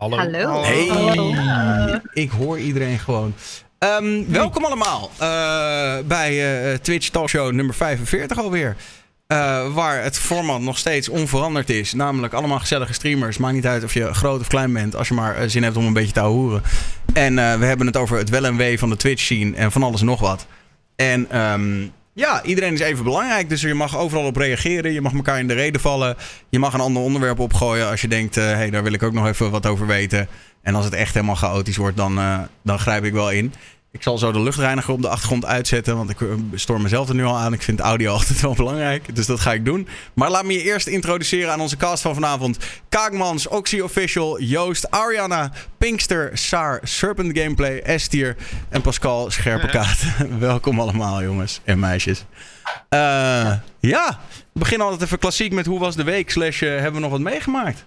Hallo. Hallo. Hey, ik hoor iedereen gewoon. Ehm, welkom allemaal eh, bij eh, Twitch Talkshow nummer 45 alweer. Eh, waar het format nog steeds onveranderd is. Namelijk allemaal gezellige streamers. Maakt niet uit of je groot of klein bent. Als je maar zin hebt om een beetje te horen. En eh, we hebben het over het wel en wee van de Twitch scene. En van alles en nog wat. En ehm, ja, iedereen is even belangrijk. Dus je mag overal op reageren. Je mag elkaar in de reden vallen. Je mag een ander onderwerp opgooien. Als je denkt, hé, hey, daar wil ik ook nog even wat over weten. En als het echt helemaal chaotisch wordt, dan, eh, dan grijp ik wel in. Ik zal zo de luchtreiniger op de achtergrond uitzetten, want ik eh, stoor mezelf er nu al aan. Ik vind audio altijd wel belangrijk, dus dat ga ik doen. Maar laat me je eerst introduceren aan onze cast van vanavond. Kaakmans, Oxy Official, Joost, Ariana, Pinkster, Saar, Serpent Gameplay, Estier en Pascal Scherpenkaat. Welkom allemaal jongens en meisjes. Eh, ja, we beginnen altijd even klassiek met hoe was de week, slash eh, hebben we nog wat meegemaakt?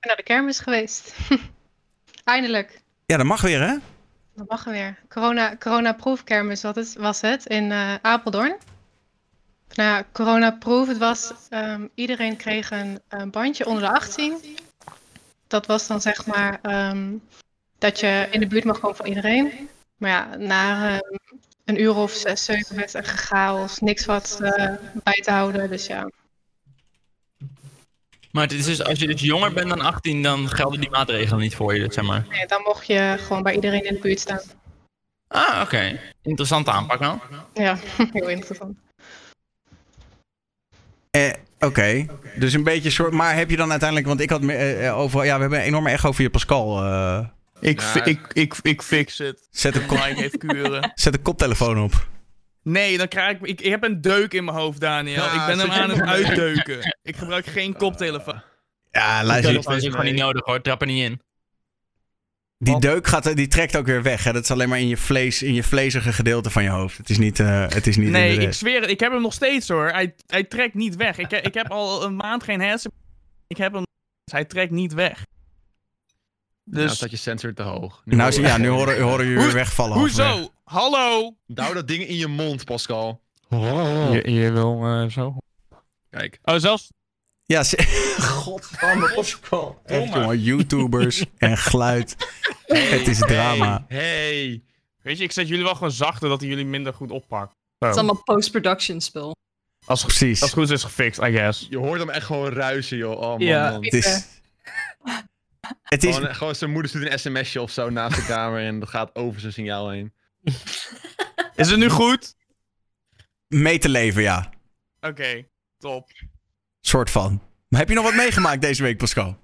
ben naar de kermis geweest. Eindelijk. Ja, dat mag weer hè? Mag er weer. Corona, corona-proof kermis wat het, was het in eh, Apeldoorn. Nou ja, corona-proof, het was... ehm, iedereen kreeg een, bandje onder de 18. Dat was dan zeg maar ehm, dat je in de buurt mag komen van iedereen. Maar ja, na ehm, een uur of zes, zeven werd er chaos. Niks wat eh, bij te houden, dus ja. Maar het is dus, als je dus jonger bent dan 18, dan gelden die maatregelen niet voor je, zeg maar. Nee, dan mocht je gewoon bij iedereen in de buurt staan. Ah, oké. Interessante aanpak wel. Ja, heel interessant. Eh, Oké, dus een beetje soort. Maar heb je dan uiteindelijk. Want ik had eh, eh, over. Ja, we hebben een enorme echo via Pascal. eh. Ik, Ja. ik, ik, ik fix het. zet, een zet een koptelefoon op. Nee, dan krijg ik, ik... Ik heb een deuk in mijn hoofd, Daniel. Ja, ik ben hem aan het uitdeuken. Ik gebruik geen koptelefoon. Ja, Dat luister. is dus gewoon niet nodig hoor, trap er niet in. Die deuk gaat, die trekt ook weer weg. Hè? Dat is alleen maar in je, vlees, in je vlezige gedeelte van je hoofd. Het is niet. eh, het is niet in Nee, ik zweer het. Ik heb hem nog steeds hoor. Hij, hij trekt niet weg. Ik, ik heb al een maand geen hersen. Ik heb hem. Hij trekt niet weg. Nou Dus. staat je sensor te hoog. Nou, ja, nu horen, horen jullie weer wegvallen. Hoezo? Hallo? Hou dat ding in je mond, Pascal. Je, je wil eh, zo. Kijk. Oh, zelfs. Ja, ze- Godverdomme, Pascal. Echt, jongen, YouTubers en geluid. Het is drama. Hey, hey. Weet je, ik zet jullie wel gewoon zachter dat hij jullie minder goed oppakt. Het is allemaal post-production spul. Als, Precies. als het goed is, is gefixt, I guess. Je hoort hem echt gewoon ruisen, joh. Oh man, Ja. man. Het is. Het is. Gewoon, gewoon zijn moeder stuurt een sms'je of zo naast de kamer en dat gaat over zijn signaal heen. Is het nu goed? mee te leven, ja. Oké, top. Soort van. Maar heb je nog wat meegemaakt deze week, Pascal?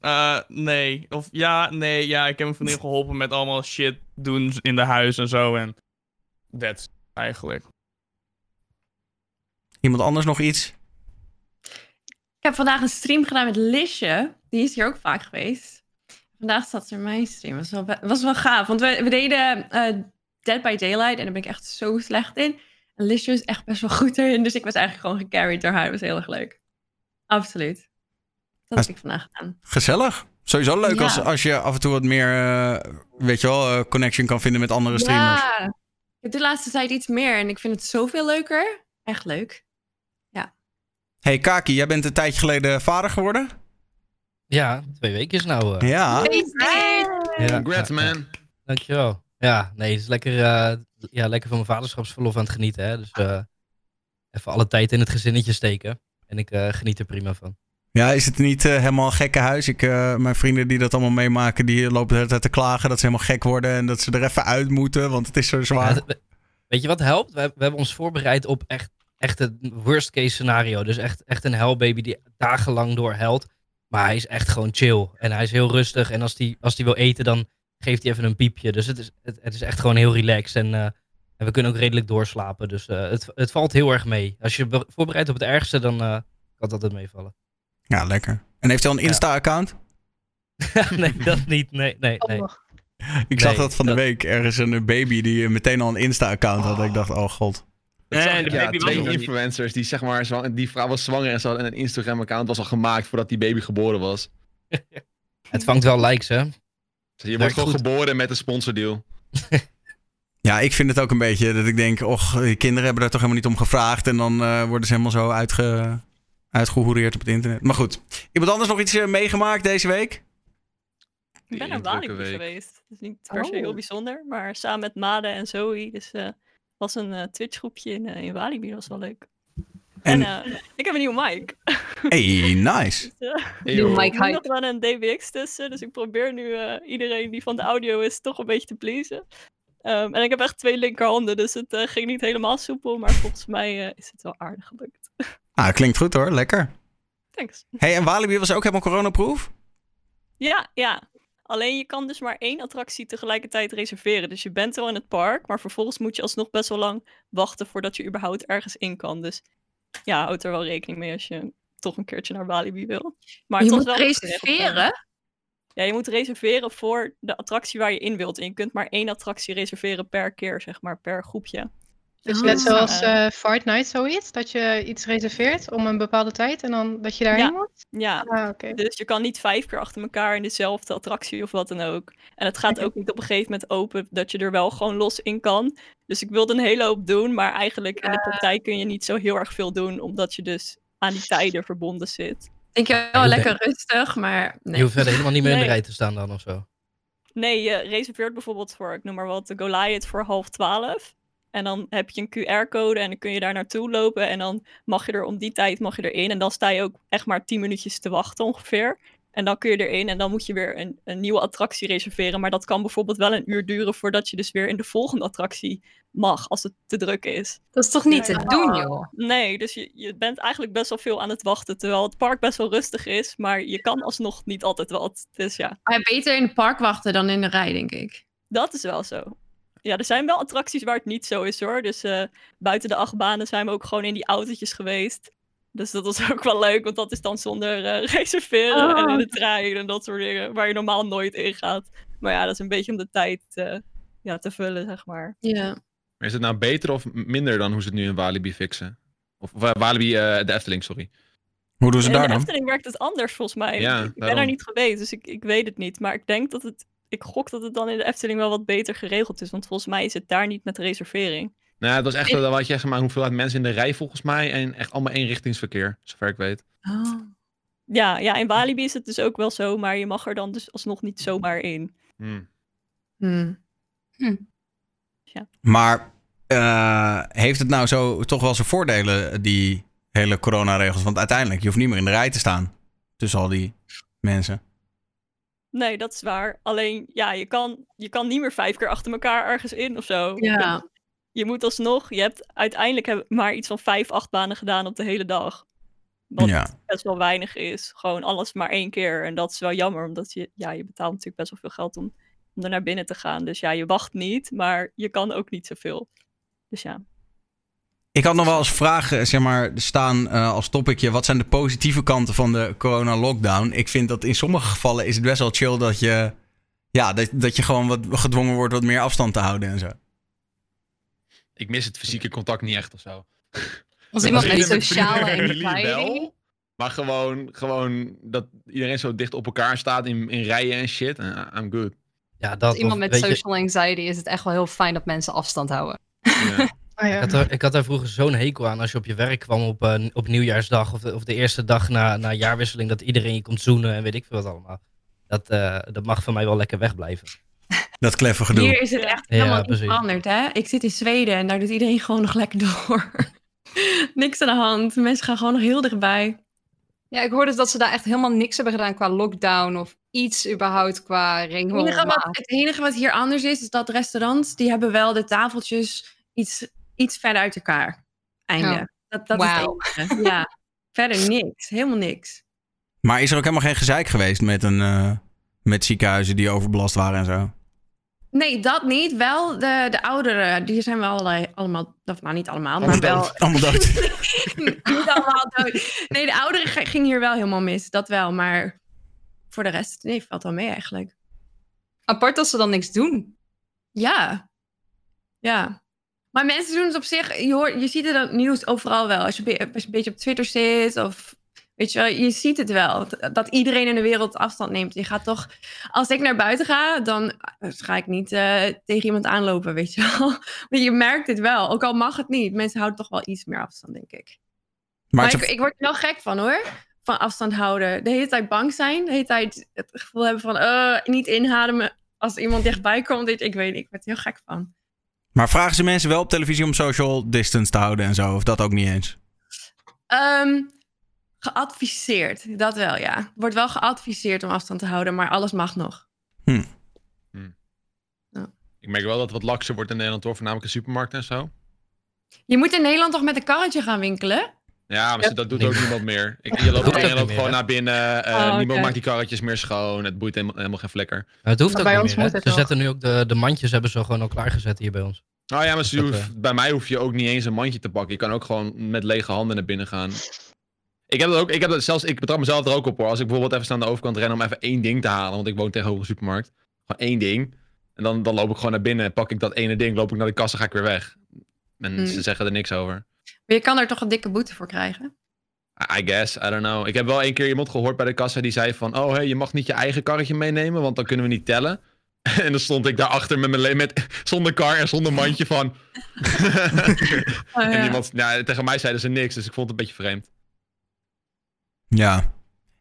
Eh, nee. Of ja, nee, ja, ik heb mijn vriendin geholpen met allemaal shit doen in de huis en zo. En that's eigenlijk. Iemand anders nog iets? Ik heb vandaag een stream gedaan met Lisje. Die is hier ook vaak geweest. Vandaag zat ze in mijn stream. Was wel, was wel gaaf. Want we, we deden eh, Dead by Daylight. En daar ben ik echt zo slecht in. En Lisje is echt best wel goed erin. Dus ik was eigenlijk gewoon gecarried door haar. Dat was heel erg leuk. Absoluut. Dat heb ik vandaag gedaan. Gezellig. Sowieso leuk Ja. als, als je af en toe wat meer, eh, weet je wel, eh, connection kan vinden met andere streamers. Ja. Ik heb de laatste tijd iets meer. En ik vind het zoveel leuker. Echt leuk. Hey Kaki, jij bent een tijdje geleden vader geworden? Ja, twee weken is nou. eh. Ja. Ja, Congrats, ja, ja. man. Dankjewel. Ja, nee, het is lekker, eh, ja, lekker van mijn vaderschapsverlof aan het genieten. Hè? Dus eh, even alle tijd in het gezinnetje steken. En ik eh, geniet er prima van. Ja, is het niet helemaal een gekke huis? Ik, mijn vrienden die dat allemaal meemaken, die lopen de hele tijd te klagen dat ze helemaal gek worden en dat ze er even uit moeten, want het is zo Ja, zwaar. het- weet je wat helpt? We, we hebben ons voorbereid op echt, echt het worst case scenario. Dus echt, echt een hellbaby die dagenlang door huilt. Maar hij is echt gewoon chill. En hij is heel rustig. En als hij als die wil eten, dan geeft hij even een piepje. Dus het is, het, het is echt gewoon heel relaxed. En, eh, en we kunnen ook redelijk doorslapen. Dus eh, het, het valt heel erg mee. Als je be- voorbereidt op het ergste, dan eh, kan dat het meevallen. Ja, lekker. En heeft hij al een Ja. Insta-account? nee, dat niet. Nee, nee, nee. nog. Ik zag Nee, dat van de week. Ergens een baby die meteen al een Insta-account had. Ik dacht, oh god. Nee, de baby was twee influencers die zeg maar, zwang- die vrouw was zwanger en, ze had, en een Instagram-account was al gemaakt voordat die baby geboren was. Het vangt wel likes, hè? Dus je wordt gewoon goed. geboren met een sponsordeal. Ja, ik vind het ook een beetje dat ik denk, och, die kinderen hebben daar toch helemaal niet om gevraagd. En dan eh, worden ze helemaal zo uitge, uitgehoereerd op het internet. Maar goed, iemand anders nog iets eh, meegemaakt deze week? Ik ben naar Walibi geweest. Dat is niet per se heel Oh. bijzonder, maar samen met Made en Zoe. Dus eh was een Twitch groepje in, in Walibi, dat was wel leuk. En, En- eh, ik heb een nieuwe mic. Hey, nice. Dus, eh, Hey, Nieuw joh. mic. er moet nog wel een DBX tussen, dus ik probeer nu eh, iedereen die van de audio is toch een beetje te pleasen. Ehm, en ik heb echt twee linkerhanden, dus het eh, ging niet helemaal soepel, maar volgens mij eh, is het wel aardig gelukt. Ah, klinkt goed hoor, lekker. Thanks. Hey, en Walibi was ook helemaal coronaproof? Ja, ja. Alleen je kan dus maar één attractie tegelijkertijd reserveren. Dus je bent wel in het park, maar vervolgens moet je alsnog best wel lang wachten voordat je überhaupt ergens in kan. Dus ja, houd er wel rekening mee als je toch een keertje naar Walibi wil. Maar je moet wel ja. reserveren. Ja, je moet reserveren voor de attractie waar je in wilt. En je kunt maar één attractie reserveren per keer, zeg maar, per groepje. Dus Oh. net zoals Eh. Fight Night zoiets, dat je iets reserveert om een bepaalde tijd en dan dat je daarheen Ja. moet? Ja, Ah, oké. Dus je kan niet vijf keer achter elkaar in dezelfde attractie of wat dan ook. En het gaat ook niet op een gegeven moment open dat je er wel gewoon los in kan. Dus ik wilde een hele hoop doen, maar eigenlijk in de praktijk kun je niet zo heel erg veel doen, omdat je dus aan die tijden verbonden zit. Denk je je wel lekker rustig, maar nee. Je hoeft verder helemaal niet meer in de rij te staan dan of zo. Nee, je reserveert bijvoorbeeld voor, ik noem maar wat, de Goliath voor half twaalf. En dan heb je een QR-code en dan kun je daar naartoe lopen. En dan mag je er om die tijd mag je erin. En dan sta je ook echt maar 10 minuutjes te wachten ongeveer. En dan kun je erin en dan moet je weer een, een nieuwe attractie reserveren. Maar dat kan bijvoorbeeld wel een uur duren voordat je dus weer in de volgende attractie mag, als het te druk is. Dat is toch niet te doen, joh? Nee, dus je, je bent eigenlijk best wel veel aan het wachten. Terwijl het park best wel rustig is, maar je kan alsnog niet altijd wat. Dus ja, Maar beter in het park wachten dan in de rij, denk ik. Dat is wel zo. Ja, er zijn wel attracties waar het niet zo is hoor. Dus eh, buiten de achtbanen zijn we ook gewoon in die autootjes geweest. Dus dat was ook wel leuk, want dat is dan zonder eh, reserveren en in de trein en dat soort dingen. Waar je normaal nooit in gaat. Maar ja, dat is een beetje om de tijd eh, ja, te vullen, zeg maar. Ja. Is het nou beter of minder dan hoe ze het nu in Walibi fixen? Of, of Walibi, eh, de Efteling, sorry. Hoe doen ze in daar de dan? Efteling werkt het anders volgens mij. Ja, ik ben daarom. daar niet geweest, dus ik, ik weet het niet. Maar ik denk dat het... Ik gok dat het dan in de Efteling wel wat beter geregeld is. Want volgens mij is het daar niet met reservering. Nou, het was echt, uh, wat je zeg maar, hoeveelheid mensen in de rij volgens mij. En echt allemaal eenrichtingsverkeer, zover ik weet. Oh. Ja, ja, in Walibi is het dus ook wel zo, maar je mag er dan dus alsnog niet zomaar in. Hmm. Hmm. Maar eh, heeft het nou zo toch wel zijn voordelen, die hele coronaregels? Want uiteindelijk, je hoeft niet meer in de rij te staan tussen al die mensen. Nee, dat is waar. Alleen, ja, je kan, je kan niet meer vijf keer achter elkaar ergens in of zo. Ja. Je moet alsnog, je hebt uiteindelijk maar iets van vijf achtbanen gedaan op de hele dag. Wat Ja. best wel weinig is. Gewoon alles maar één keer. En dat is wel jammer, omdat je, ja, je betaalt natuurlijk best wel veel geld om, om er naar binnen te gaan. Dus ja, je wacht niet, maar je kan ook niet zoveel. Dus ja. Ik had nog wel eens vragen, zeg maar, staan eh, als topicje. Wat zijn de positieve kanten van de corona-lockdown? Ik vind dat in sommige gevallen is het best wel chill dat je, ja, dat, dat je gewoon wat gedwongen wordt wat meer afstand te houden en zo. Ik mis het fysieke contact niet echt of zo. Als iemand met sociale wel, Maar gewoon, gewoon dat iedereen zo dicht op elkaar staat in, in rijen en shit. En I'm good. Ja, dat Als of, iemand met je, social anxiety is het echt wel heel fijn dat mensen afstand houden. Ja. Ja. Ik had, ik had daar vroeger zo'n hekel aan als je op je werk kwam op, eh, op nieuwjaarsdag of de, of de eerste dag na, na jaarwisseling, dat iedereen je komt zoenen en weet ik veel wat allemaal. Dat, eh, dat mag van mij wel lekker wegblijven. Dat kleffe gedoe. Hier is het Ja. echt Ja, helemaal niet precies. veranderd, hè? Ik zit in Zweden en daar doet iedereen gewoon nog lekker door. Niks aan de hand. Mensen gaan gewoon nog heel dichtbij. Ja, ik hoorde dat ze daar echt helemaal niks hebben gedaan qua lockdown of iets überhaupt qua Het ringel. enige, wat, het enige wat hier anders is, is dat restaurants, die hebben wel de tafeltjes iets, iets verder uit elkaar. Einde. Oh. Dat, dat is het enige. Ja. verder niks. Helemaal niks. Maar is er ook helemaal geen gezeik geweest met, een, eh, met ziekenhuizen die overbelast waren en zo? Nee, dat niet. Wel de, de ouderen, die zijn wel eh, allemaal, of nou niet allemaal, maar Allemaal wel dood. Allemaal dood. niet allemaal dood. Nee, de ouderen ging hier wel helemaal mis, dat wel. Maar voor de rest, nee, valt wel mee eigenlijk. Apart dat ze dan niks doen. Ja. Ja. Maar mensen doen het op zich, je, hoort, je ziet het nieuws overal wel. Als je, be- als je een beetje op Twitter zit of weet je wel, je ziet het wel. Dat- iedereen in de wereld afstand neemt. Je gaat toch, als ik naar buiten ga, dan eh, ga ik niet eh, tegen iemand aanlopen, weet je wel. Maar je merkt het wel, ook al mag het niet. Mensen houden toch wel iets meer afstand, denk ik. Maar ik, ik word er wel gek van hoor. van afstand houden. De hele tijd bang zijn. De hele tijd het gevoel hebben van eh, niet inademen. Als iemand dichtbij komt, ik weet niet, ik word er heel gek van. Maar vragen ze mensen wel op televisie om social distance te houden en zo? Of dat ook niet eens? Ehm, geadviseerd, dat wel, ja. Wordt wel geadviseerd om afstand te houden, maar alles mag nog. Ik merk wel dat het wat lakser wordt in Nederland, hoor. Voornamelijk in supermarkten en zo. Je moet in Nederland toch met een karretje gaan winkelen? Ja, maar dat doet Nee. ook niemand meer. Ik, je loopt, ook je niet gewoon naar binnen. eh, Oh, Niemand maakt die karretjes meer schoon. Het boeit helemaal, helemaal geen flikker. Maar het hoeft Maar ook bij niet ons meer, hè? moet het Ze nog. zetten nu ook de, de mandjes hebben ze gewoon al klaargezet hier bij ons. Nou ja, maar ze Dat, hoeft- bij mij hoef je ook niet eens een mandje te pakken. Je kan ook gewoon met lege handen naar binnen gaan. Ik heb dat ook, ik heb dat zelfs, ik betrap mezelf er ook op hoor. Als ik bijvoorbeeld even aan de overkant ren om even één ding te halen, want ik woon tegenover een supermarkt. Gewoon één ding. En dan, dan loop ik gewoon naar binnen, pak ik dat ene ding, loop ik naar de kassa, ga ik weer weg. En Hmm. ze zeggen er niks over. Maar je kan er toch een dikke boete voor krijgen? I guess, I don't know. Ik heb wel een keer iemand gehoord bij de kassa die zei van... Oh, hey, je mag niet je eigen karretje meenemen, want dan kunnen we niet tellen. En dan stond ik daarachter met mijn le- met, zonder kar en zonder mandje van... Oh, En iemand, ja, tegen mij zeiden ze niks, dus ik vond het een beetje vreemd. Ja.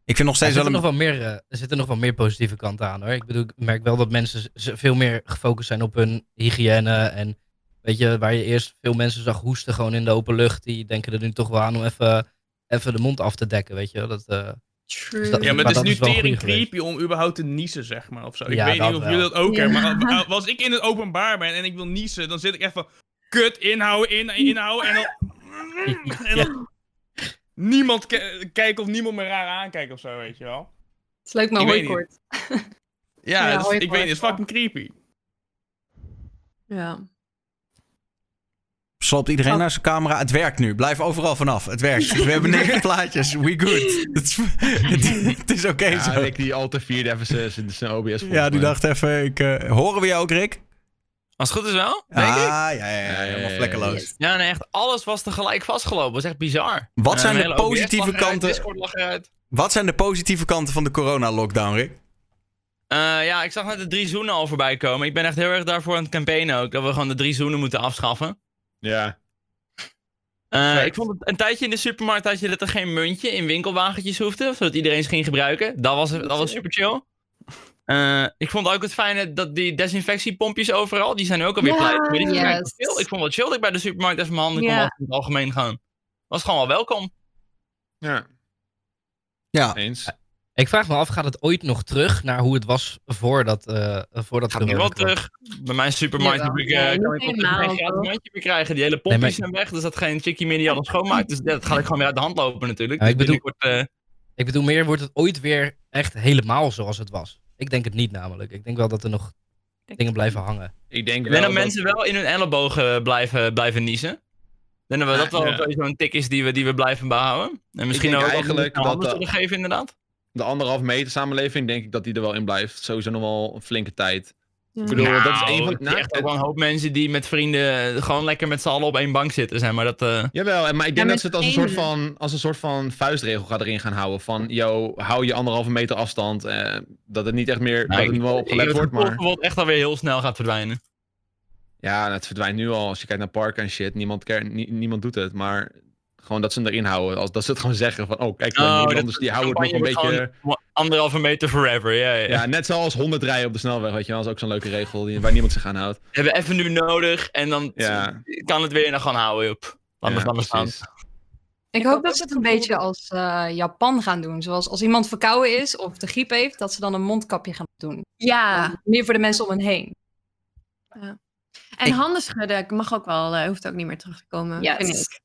Ik vind nog Er steeds wel zitten, een... nog wel meer, eh, er zitten nog wel meer positieve kanten aan hoor. Ik bedoel, ik merk wel dat mensen veel meer gefocust zijn op hun hygiëne. En weet je, waar je eerst veel mensen zag hoesten gewoon in de open lucht. Die denken er nu toch wel aan om even, even de mond af te dekken, weet je. wel. Dat, eh, True. dat- Ja, maar Maar het is dat nu tering geweest. creepy om überhaupt te niezen, zeg maar, of zo. Ik Ja, weet niet of wel. jullie dat ook Ja. hebben, maar al- als ik in het openbaar ben en ik wil niezen, dan zit ik echt van, kut, inhouden, in, inhouden, en dan... En dan niemand ki- kijken of niemand me raar aankijkt of zo, weet je wel. Het is leuk, maar hooikort. Ja, Ja, ik weet niet, het is fucking creepy. Ja. Sloopt iedereen Oh. naar zijn camera? Het werkt nu. Blijf overal vanaf. Het werkt. We hebben negen plaatjes. We good. Het is, oké Ja, zo. Rick die al te vierde even zijn- OBS Ja, die dacht even... Ik, eh, horen we je ook, Rick? Als het goed is wel. Ah, Denk ik. ja, ja, ja. Helemaal vlekkeloos. Ja, nee, echt alles was tegelijk vastgelopen. Dat is echt bizar. Wat zijn de positieve kanten- Discord lag eruit. Wat zijn de positieve kanten van de corona-lockdown, Rick? Eh, ja, ik zag net de drie zoenen al voorbij komen. Ik ben echt heel erg daarvoor aan het campaignen ook. Dat we gewoon de drie zoenen moeten afschaffen. Ja. Eh, ik vond het een tijdje in de supermarkt had je dat er geen muntje in winkelwagentjes hoefde. Zodat iedereen ze ging gebruiken. Dat was, dat was super chill. Eh, ik vond ook het fijne dat die desinfectiepompjes overal, die zijn ook alweer Ja, pleit. Die zijn yes. Ik vond het chill dat ik bij de supermarkt even mijn handen kon Ja. wassen in het algemeen gaan. Was gewoon wel welkom. Ja, Ja, eens. Ik vraag me af, gaat het ooit nog terug naar hoe het was voordat, eh voordat Gaat nu wel kwam? terug. Bij mijn supermarkt heb ik, Nee, kan niet ik geen gratis meer krijgen. Die hele Nee, maar- zijn weg. Dus dat geen chickie meer die alles schoonmaakt. Dus dat gaat ik gewoon weer uit de hand lopen natuurlijk. Ja, ik Dus bedoel- eh, Ik bedoel, meer wordt het ooit weer echt helemaal zoals het was. Ik denk het niet namelijk. Ik denk wel dat er nog dingen blijven hangen. Ik denk wel dat mensen wel in hun ellebogen blijven, blijven niezen. Ik denk dat we, dat wel Ja. een tik is die we, die we blijven behouden. En misschien ook eigenlijk dat dat, zullen geven inderdaad. De anderhalf meter samenleving, denk ik dat die er wel in blijft. Sowieso nog wel een flinke tijd. Ja. Ik bedoel, dat is Nou, een van... Nou, echt ook wel een hoop mensen die met vrienden gewoon lekker met z'n allen op één bank zitten. Zeg maar. dat, eh, Jawel, en- maar ik denk Ja, dat ze het als een, soort van, als een soort van vuistregel gaat erin gaan houden. Van, yo, hou je anderhalve meter afstand. Eh, dat het niet echt meer, dat nou, het ik- wel het wordt, maar... dat het echt alweer heel snel gaat verdwijnen. Ja, en het verdwijnt nu al. Als je kijkt naar parken en shit, niemand, niemand doet het. Maar gewoon dat ze hem erin houden. Als, dat ze het gewoon zeggen van, oh, kijk, Oh, Nederlanders dit- die houden het nog een beetje... Anderhalve meter forever, ja, ja. Ja, net zoals 100 rijden op de snelweg, weet je wel. Dat is ook zo'n leuke regel die, waar niemand zich aan houdt. We hebben even nu nodig en dan Ja. kan het weer en dan gewoon houden. Ja, maar staan. precies. Ik hoop dat ze het een beetje als eh, Japan gaan doen. Zoals als iemand verkouden is of de griep heeft, dat ze dan een mondkapje gaan doen. Ja. Meer voor de mensen om hen heen. En Ik- handen schudden mag ook wel, eh, hoeft ook niet meer terug te komen. Yes. vind ik.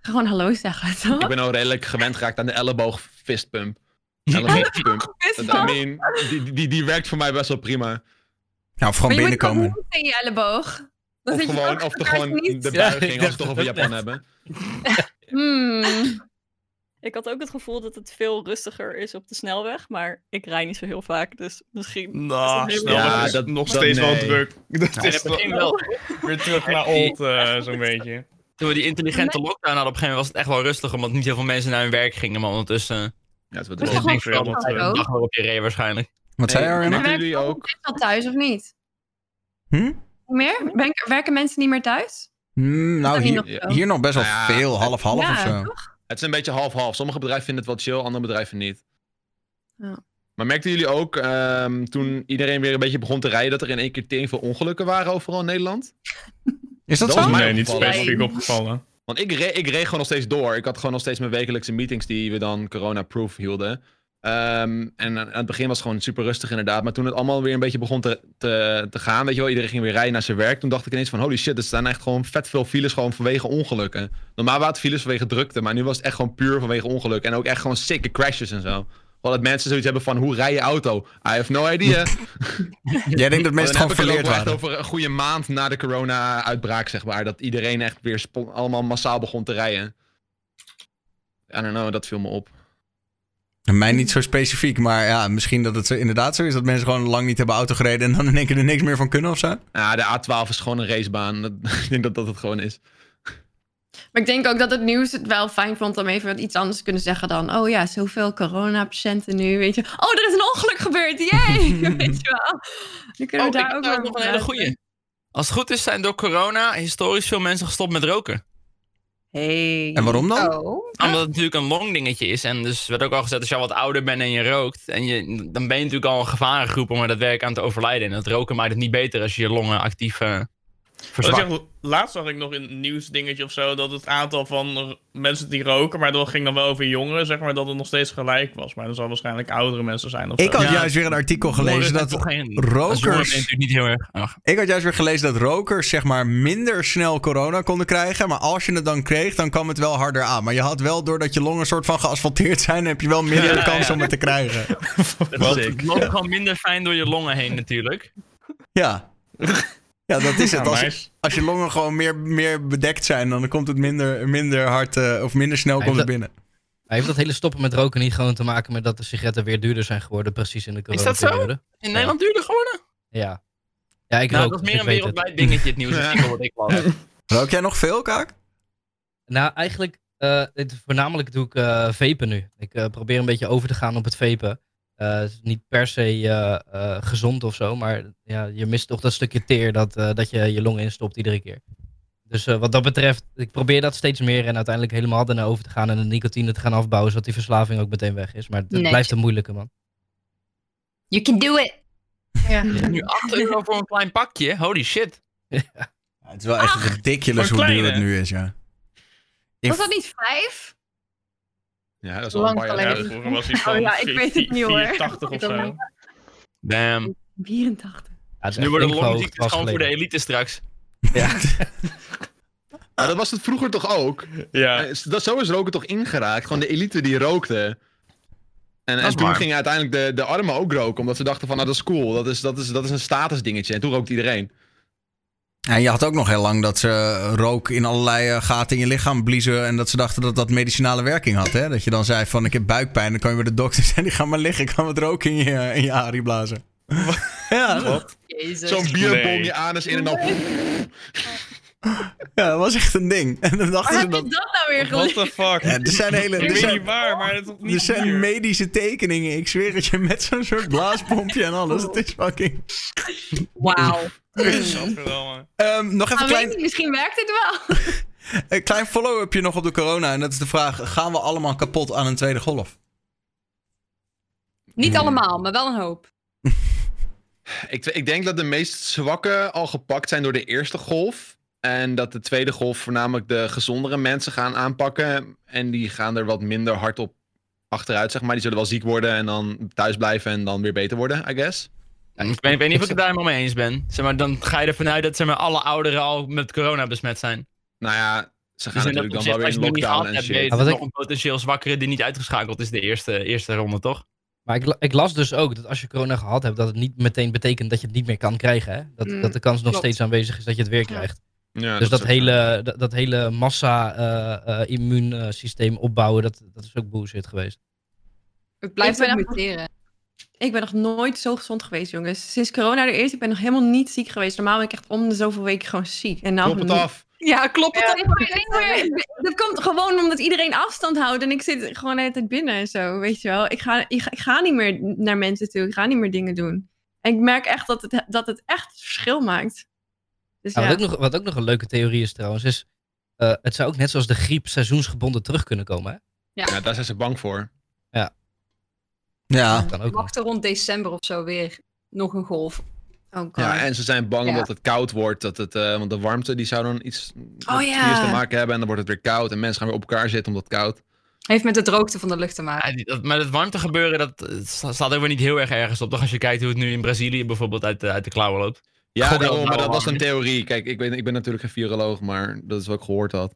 Gewoon hallo zeggen, toch? Ik ben al redelijk gewend geraakt aan de elleboog fistpump. Elleboogpump. Is I mean, die, die, die werkt voor mij best wel prima. nou, of gewoon Maar je moet binnenkomen. niet in je elleboog. Dan Of zit je gewoon, ook of de, gewoon niet. de Ja, buiging, ik als we toch over Japan net. hebben. Hmm. Ik had ook het gevoel dat het veel rustiger is op de snelweg, maar ik rij niet zo heel vaak, dus misschien... Nou, Ja, dat is dat- nog dat- steeds wel druk. Dat Ja, is het begin wel. weer terug naar old, eh, zo'n beetje. Toen we die intelligente lockdown hadden op een gegeven moment was het echt wel rustig, omdat niet heel veel mensen naar hun werk gingen. Maar ondertussen, Ja, het wordt wel dat eh, de dag waarop je reed waarschijnlijk. Wat zei Nee, Ariana? Merken jullie ook? Is dat thuis of niet? Hm? Meer? Ben- werken mensen niet meer thuis? Hmm, nou, hier, nog hier nog best wel Nou ja, veel. Half-half ja, of zo. toch? Het is een beetje half-half. Sommige bedrijven vinden het wel chill, andere bedrijven niet. Ja. Maar merkten jullie ook, ehm, toen iedereen weer een beetje begon te rijden, dat er in één keer tering veel ongelukken waren overal in Nederland? Is dat, Dat zo? Nee, niet specifiek opgevallen. Want ik, re ik reed gewoon nog steeds door. Ik had gewoon nog steeds mijn wekelijkse meetings die we dan corona-proof hielden. Ehm, en aan het begin was het gewoon super rustig inderdaad. Maar toen het allemaal weer een beetje begon te, te, te gaan, weet je wel, iedereen ging weer rijden naar zijn werk. Toen dacht ik ineens van, holy shit, er staan echt gewoon vet veel files gewoon vanwege ongelukken. Normaal waren het files vanwege drukte, maar nu was het echt gewoon puur vanwege ongeluk. En ook echt gewoon sikke crashes en zo. Wel dat mensen zoiets hebben van, hoe rij je auto? I have no idea. Jij denkt dat mensen gewoon verleerd wel echt waren. over een goede maand na de corona-uitbraak, zeg maar. Dat iedereen echt weer allemaal massaal begon te rijden. I don't know, dat viel me op. Mij niet zo specifiek, maar ja, misschien dat het zo- inderdaad zo is dat mensen gewoon lang niet hebben auto gereden en dan in één keer er niks meer van kunnen of zo. Ja, de A12 is gewoon een racebaan. Ik denk dat dat het gewoon is. Maar ik denk ook dat het nieuws het wel fijn vond om even iets anders te kunnen zeggen dan... Oh ja, zoveel coronapatiënten nu, weet je. Oh, er is een ongeluk gebeurd, yay! weet je wel. Nu kunnen Oh, we ik daar ook nog een hele goeie. Als het goed is, zijn door corona historisch veel mensen gestopt met roken. Hey. En waarom dan? Oh. Omdat het natuurlijk een long dingetje is. En dus werd ook al gezegd, als je al wat ouder bent en je rookt... En je, dan ben je natuurlijk al een gevarengroep om er daadwerkelijk aan te overlijden. En het roken maakt het niet beter als je je longen actief eh Wat zeg, laatst zag ik nog in een nieuwsdingetje of zo dat het aantal van mensen die roken, maar dat ging dan wel over jongeren, zeg maar, dat het nog steeds gelijk was. Maar dat zal waarschijnlijk oudere mensen zijn. Of Ik zo. had Ja, juist weer een artikel gelezen dat rokers... niet heel erg... ach, Ik had juist weer gelezen dat rokers zeg maar minder snel corona konden krijgen. Maar als je het dan kreeg, dan kwam het wel harder aan. Maar je had wel, doordat je longen soort van geasfalteerd zijn, heb je wel minder Ja, kans ja. om het te krijgen. het het loopt gewoon minder fijn door je longen heen natuurlijk. Ja. Ja, dat is het. Ja, Als, als je longen gewoon meer, meer bedekt zijn, dan komt het minder, minder hard eh, of minder snel Hij komt het binnen. Maar heeft dat hele stoppen met roken niet gewoon te maken met dat de sigaretten weer duurder zijn geworden, precies in de Is dat zo? In Nederland duurder geworden? Ja. Ja, ik Nou, rook, dat is meer een wereldwijd dingetje, het nieuwsartikel wat ik las. Rook jij nog veel, Kaak? Nou, eigenlijk, eh, het, voornamelijk doe ik eh vapen nu. Ik eh, probeer een beetje over te gaan op het vapen. Eh, het is niet per se eh, eh, gezond of zo, maar ja, je mist toch dat stukje teer dat, eh, dat je je longen instopt iedere keer. Dus eh, wat dat betreft, ik probeer dat steeds meer en uiteindelijk helemaal ernaar over te gaan en de nicotine te gaan afbouwen, zodat die verslaving ook meteen weg is. Maar het, blijft een moeilijke, man. You can do it. Ja. Nu 8 euro voor een klein pakje, holy shit. Ja, het is wel echt ridiculous hoe duur het nu is, ja. Was dat niet vijf? Ja, dat is wel Lang een paar jaar Ja, geleden. vroeger was hij van Oh ja, ik weet het niet, hoor. 84 of zo. Damn. 84. Ja, het is Nu flink longziektes verhoogd, gewoon voor de elite straks. geleden. Maar dat was het vroeger toch ook? Ja. Eh, Dat, zo is roken toch ingeraakt? Gewoon de elite die rookte. En, en toen gingen uiteindelijk de, de armen ook roken, omdat ze dachten van, nou dat is cool, dat is, dat is, dat is een statusdingetje. En toen rookte iedereen. En je had ook nog heel lang dat ze rook in allerlei eh, gaten in je lichaam bliezen. En dat ze dachten dat dat medicinale werking had. Hè? Dat je dan zei van ik heb buikpijn. Dan kan je bij de dokter zijn die gaan maar liggen. Ik kan wat rook in je, in je arie blazen. ja, dat. Zo'n bierbom Nee. je anus in en dan... ja, dat was echt een ding. En dan dachten Waar ze heb je dat... dat nou weer What the fuck? Ja, er zijn hele... ik Er weet zijn, niet waar, maar het is toch niet er zijn medische tekeningen. Ik zweer het je met zo'n soort blaaspompje en alles. Het is fucking... Wauw. Ehm, nog even klein, niet, misschien werkt het wel. een klein follow-upje nog op de corona. En dat is de vraag, gaan we allemaal kapot aan een tweede golf? Niet allemaal, maar wel een hoop. Ik, ik denk dat de meest zwakke al gepakt zijn door de eerste golf. En dat de tweede golf voornamelijk de gezondere mensen gaan aanpakken. En die gaan er wat minder hard op achteruit, zeg maar. Die zullen wel ziek worden en dan thuis blijven en dan weer beter worden, I guess. Ik weet, ik weet niet of ik het daar helemaal mee eens ben. Zeg maar, dan ga je ervan uit dat zeg maar, alle ouderen al met corona besmet zijn. Nou ja, ze gaan Dus natuurlijk dan wel weer in lockdown en shit. nog ik- een potentieel zwakkere die niet uitgeschakeld is de eerste, eerste ronde, toch? Maar ik, ik las dus ook dat als je corona gehad hebt, dat het niet meteen betekent dat je het niet meer kan krijgen. Hè? Dat, Mm, dat de kans nog klopt. steeds aanwezig is dat je het weer krijgt. Ja, dus dat, hele, dat, dat hele massa-immuunsysteem opbouwen, dat, dat is ook bullshit geweest. Het blijft echt- muteren. Ik ben nog nooit zo gezond geweest, jongens. Sinds corona er is, ik ben nog helemaal niet ziek geweest. Normaal ben ik echt om de zoveel weken gewoon ziek. En nou Klop het af. Ja, klopt het Ja, dan? Dat komt gewoon omdat iedereen afstand houdt en ik zit gewoon de hele tijd binnen en zo, weet je wel. Ik ga, ik, ga, ik ga niet meer naar mensen toe, ik ga niet meer dingen doen. En ik merk echt dat het, dat het echt verschil maakt. Dus Ja, ja, wat, ook nog, wat ook nog een leuke theorie is trouwens, is eh, het zou ook net zoals de griep seizoensgebonden terug kunnen komen. Hè? Ja, daar zijn ze bang voor. Ja, nog. Wachten rond december of zo weer nog een golf. Oh. Ja, en ze zijn bang Ja. omdat het koud wordt. Dat het, eh, want de warmte die zou dan iets met Oh, ja. te maken hebben. En dan wordt het weer koud. En mensen gaan weer op elkaar zitten omdat het koud. Heeft met de droogte van de lucht te maken. Ja, dat, maar het warmte gebeuren, dat sta- staat ook weer niet heel erg ergens op. Toch als je kijkt hoe het nu in Brazilië bijvoorbeeld uit de, uit de klauwen loopt. Ja, daarom, maar dat was een theorie. Kijk, ik ben, ik ben natuurlijk geen viroloog, maar dat is wat ik gehoord had.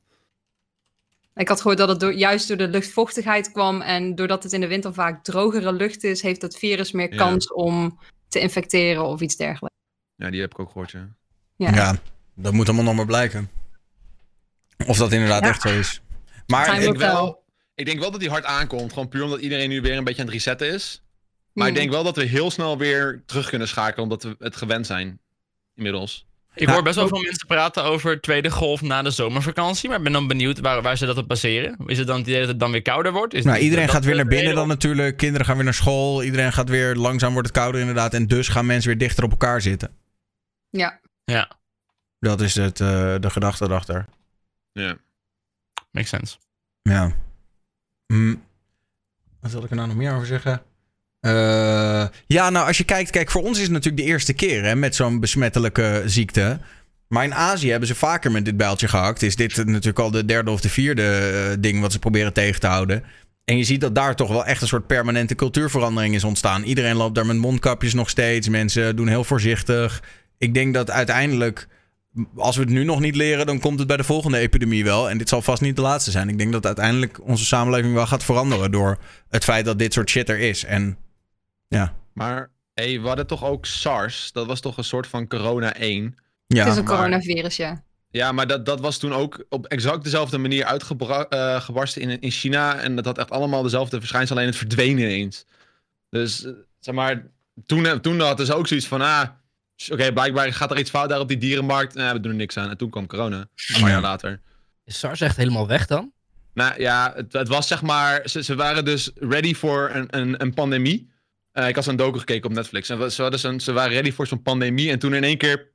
Ik had gehoord dat het door, juist door de luchtvochtigheid kwam. En doordat het in de winter vaak drogere lucht is, heeft het virus meer Ja. kans om te infecteren of iets dergelijks. Ja, die heb ik ook gehoord, ja. Ja. ja, dat moet allemaal nog maar blijken. Of dat inderdaad Ja. echt zo is. Maar Ik wel, ik denk wel dat die hard aankomt. Gewoon puur omdat iedereen nu weer een beetje aan het resetten is. Maar ik Hmm. denk wel dat we heel snel weer terug kunnen schakelen. Omdat we het gewend zijn. Inmiddels. Ik hoor best wel veel mensen praten over tweede golf na de zomervakantie. Maar ik ben dan benieuwd waar, waar ze dat op baseren. Is het dan het idee dat het dan weer kouder wordt? Is nou, iedereen gaat weer naar binnen dan natuurlijk. Kinderen gaan weer naar school. Iedereen gaat weer, langzaam wordt het kouder inderdaad. En dus gaan mensen weer dichter op elkaar zitten. Ja. Ja, Dat is het, eh, de gedachte erachter. Ja. makes sense. Ja. Hm. Wat wil ik er nou nog meer over zeggen? Eh, ja, nou, als je kijkt, kijk, voor ons is het natuurlijk de eerste keer hè, met zo'n besmettelijke ziekte. Maar in Azië hebben ze vaker met dit bijltje gehakt. Is dit natuurlijk al de derde of de vierde eh, ding wat ze proberen tegen te houden. En je ziet dat daar toch wel echt een soort permanente cultuurverandering is ontstaan. Iedereen loopt daar met mondkapjes nog steeds. Mensen doen heel voorzichtig. Ik denk dat uiteindelijk, als we het nu nog niet leren, dan komt het bij de volgende epidemie wel. En dit zal vast niet de laatste zijn. Ik denk dat uiteindelijk onze samenleving wel gaat veranderen door het feit dat dit soort shit er is. En ja, Maar hey, we hadden toch ook SARS. Dat was toch een soort van corona 1. ja. het is een maar- coronavirus, ja. Ja, maar dat, dat was toen ook op exact dezelfde manier uitgebarsten in, in China. En dat had echt allemaal dezelfde verschijnselen, alleen het verdween ineens. Dus, eh, zeg maar, toen, eh, toen hadden ze ook zoiets van, ah, oké, blijkbaar gaat er iets fout daar op die dierenmarkt. Nou, we doen er niks aan. En toen kwam corona, een paar jaar later. Is SARS echt helemaal weg dan? Nou ja, het, het was zeg maar, ze, ze waren dus ready voor een, een, een pandemie. Eh, ik had zo'n docu gekeken op Netflix. En ze, hadden zo'n- ze waren ready voor zo'n pandemie. En toen in één keer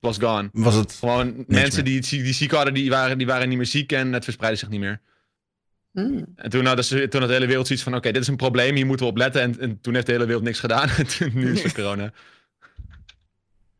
was gone. Was het. Gewoon mensen die, die ziek hadden, die waren, die waren niet meer ziek en het verspreidde zich niet meer. Hmm. En toen, ze, toen had de hele wereld zoiets van, oké, dit is een probleem, hier moeten we op letten. En, en toen heeft de hele wereld niks gedaan. En toen, nu is het corona.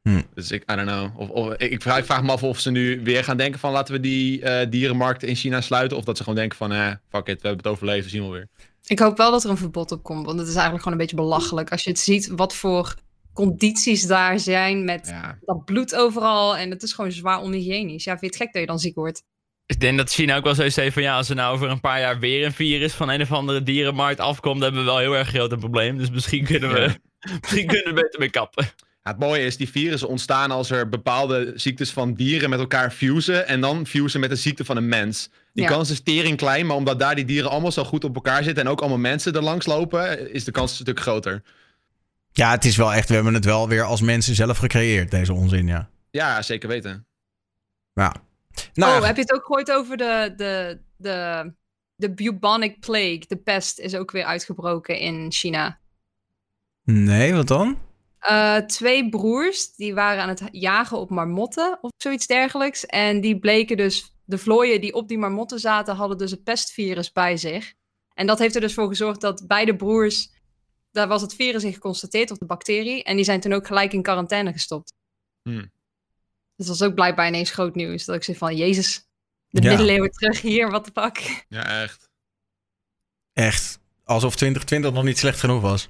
Hm. Dus ik, I don't know. Of, of, ik, vraag, ik vraag me af of ze nu weer gaan denken van, laten we die eh, dierenmarkten in China sluiten. Of dat ze gewoon denken van, eh, fuck it, we hebben het overleefd, we zien wel weer. Ik hoop wel dat er een verbod op komt, want het is eigenlijk gewoon een beetje belachelijk. Als je het ziet wat voor condities daar zijn met Ja. dat bloed overal. En het is gewoon zwaar onhygiënisch. Ja, vind je het gek dat je dan ziek wordt? Ik denk dat China ook wel zoiets heeft van ja, als er nou over een paar jaar weer een virus van een of andere dierenmarkt afkomt, dan hebben we wel heel erg groot een probleem. Dus misschien kunnen we, Ja. misschien kunnen we beter mee kappen. Ja, het mooie is, die virussen ontstaan als er bepaalde ziektes van dieren met elkaar fusen. En dan fusen met de ziekte van een mens. Die Ja. kans is tering klein, maar omdat daar die dieren allemaal zo goed op elkaar zitten. En ook allemaal mensen er langs lopen, is de kans een stuk groter. Ja, het is wel echt. We hebben het wel weer als mensen zelf gecreëerd, deze onzin, ja. Ja, zeker weten. Ja. Nou, oh, heb je het ook gehoord over de, de, de, de bubonic plague? De pest is ook weer uitgebroken in China. nee, wat dan? Eh, twee broers, die waren aan het jagen op marmotten of zoiets dergelijks. En die bleken dus, de vlooien die op die marmotten zaten, hadden dus het pestvirus bij zich. En dat heeft er dus voor gezorgd dat beide broers, daar was het virus in geconstateerd, of de bacterie. En die zijn toen ook gelijk in quarantaine gestopt. Hmm. Dus dat was ook blijkbaar ineens groot nieuws. Dat ik zei van, jezus, de Ja. middeleeuwen terug hier, wat de fuck. Ja, echt. Echt. Alsof 2020 nog niet slecht genoeg was.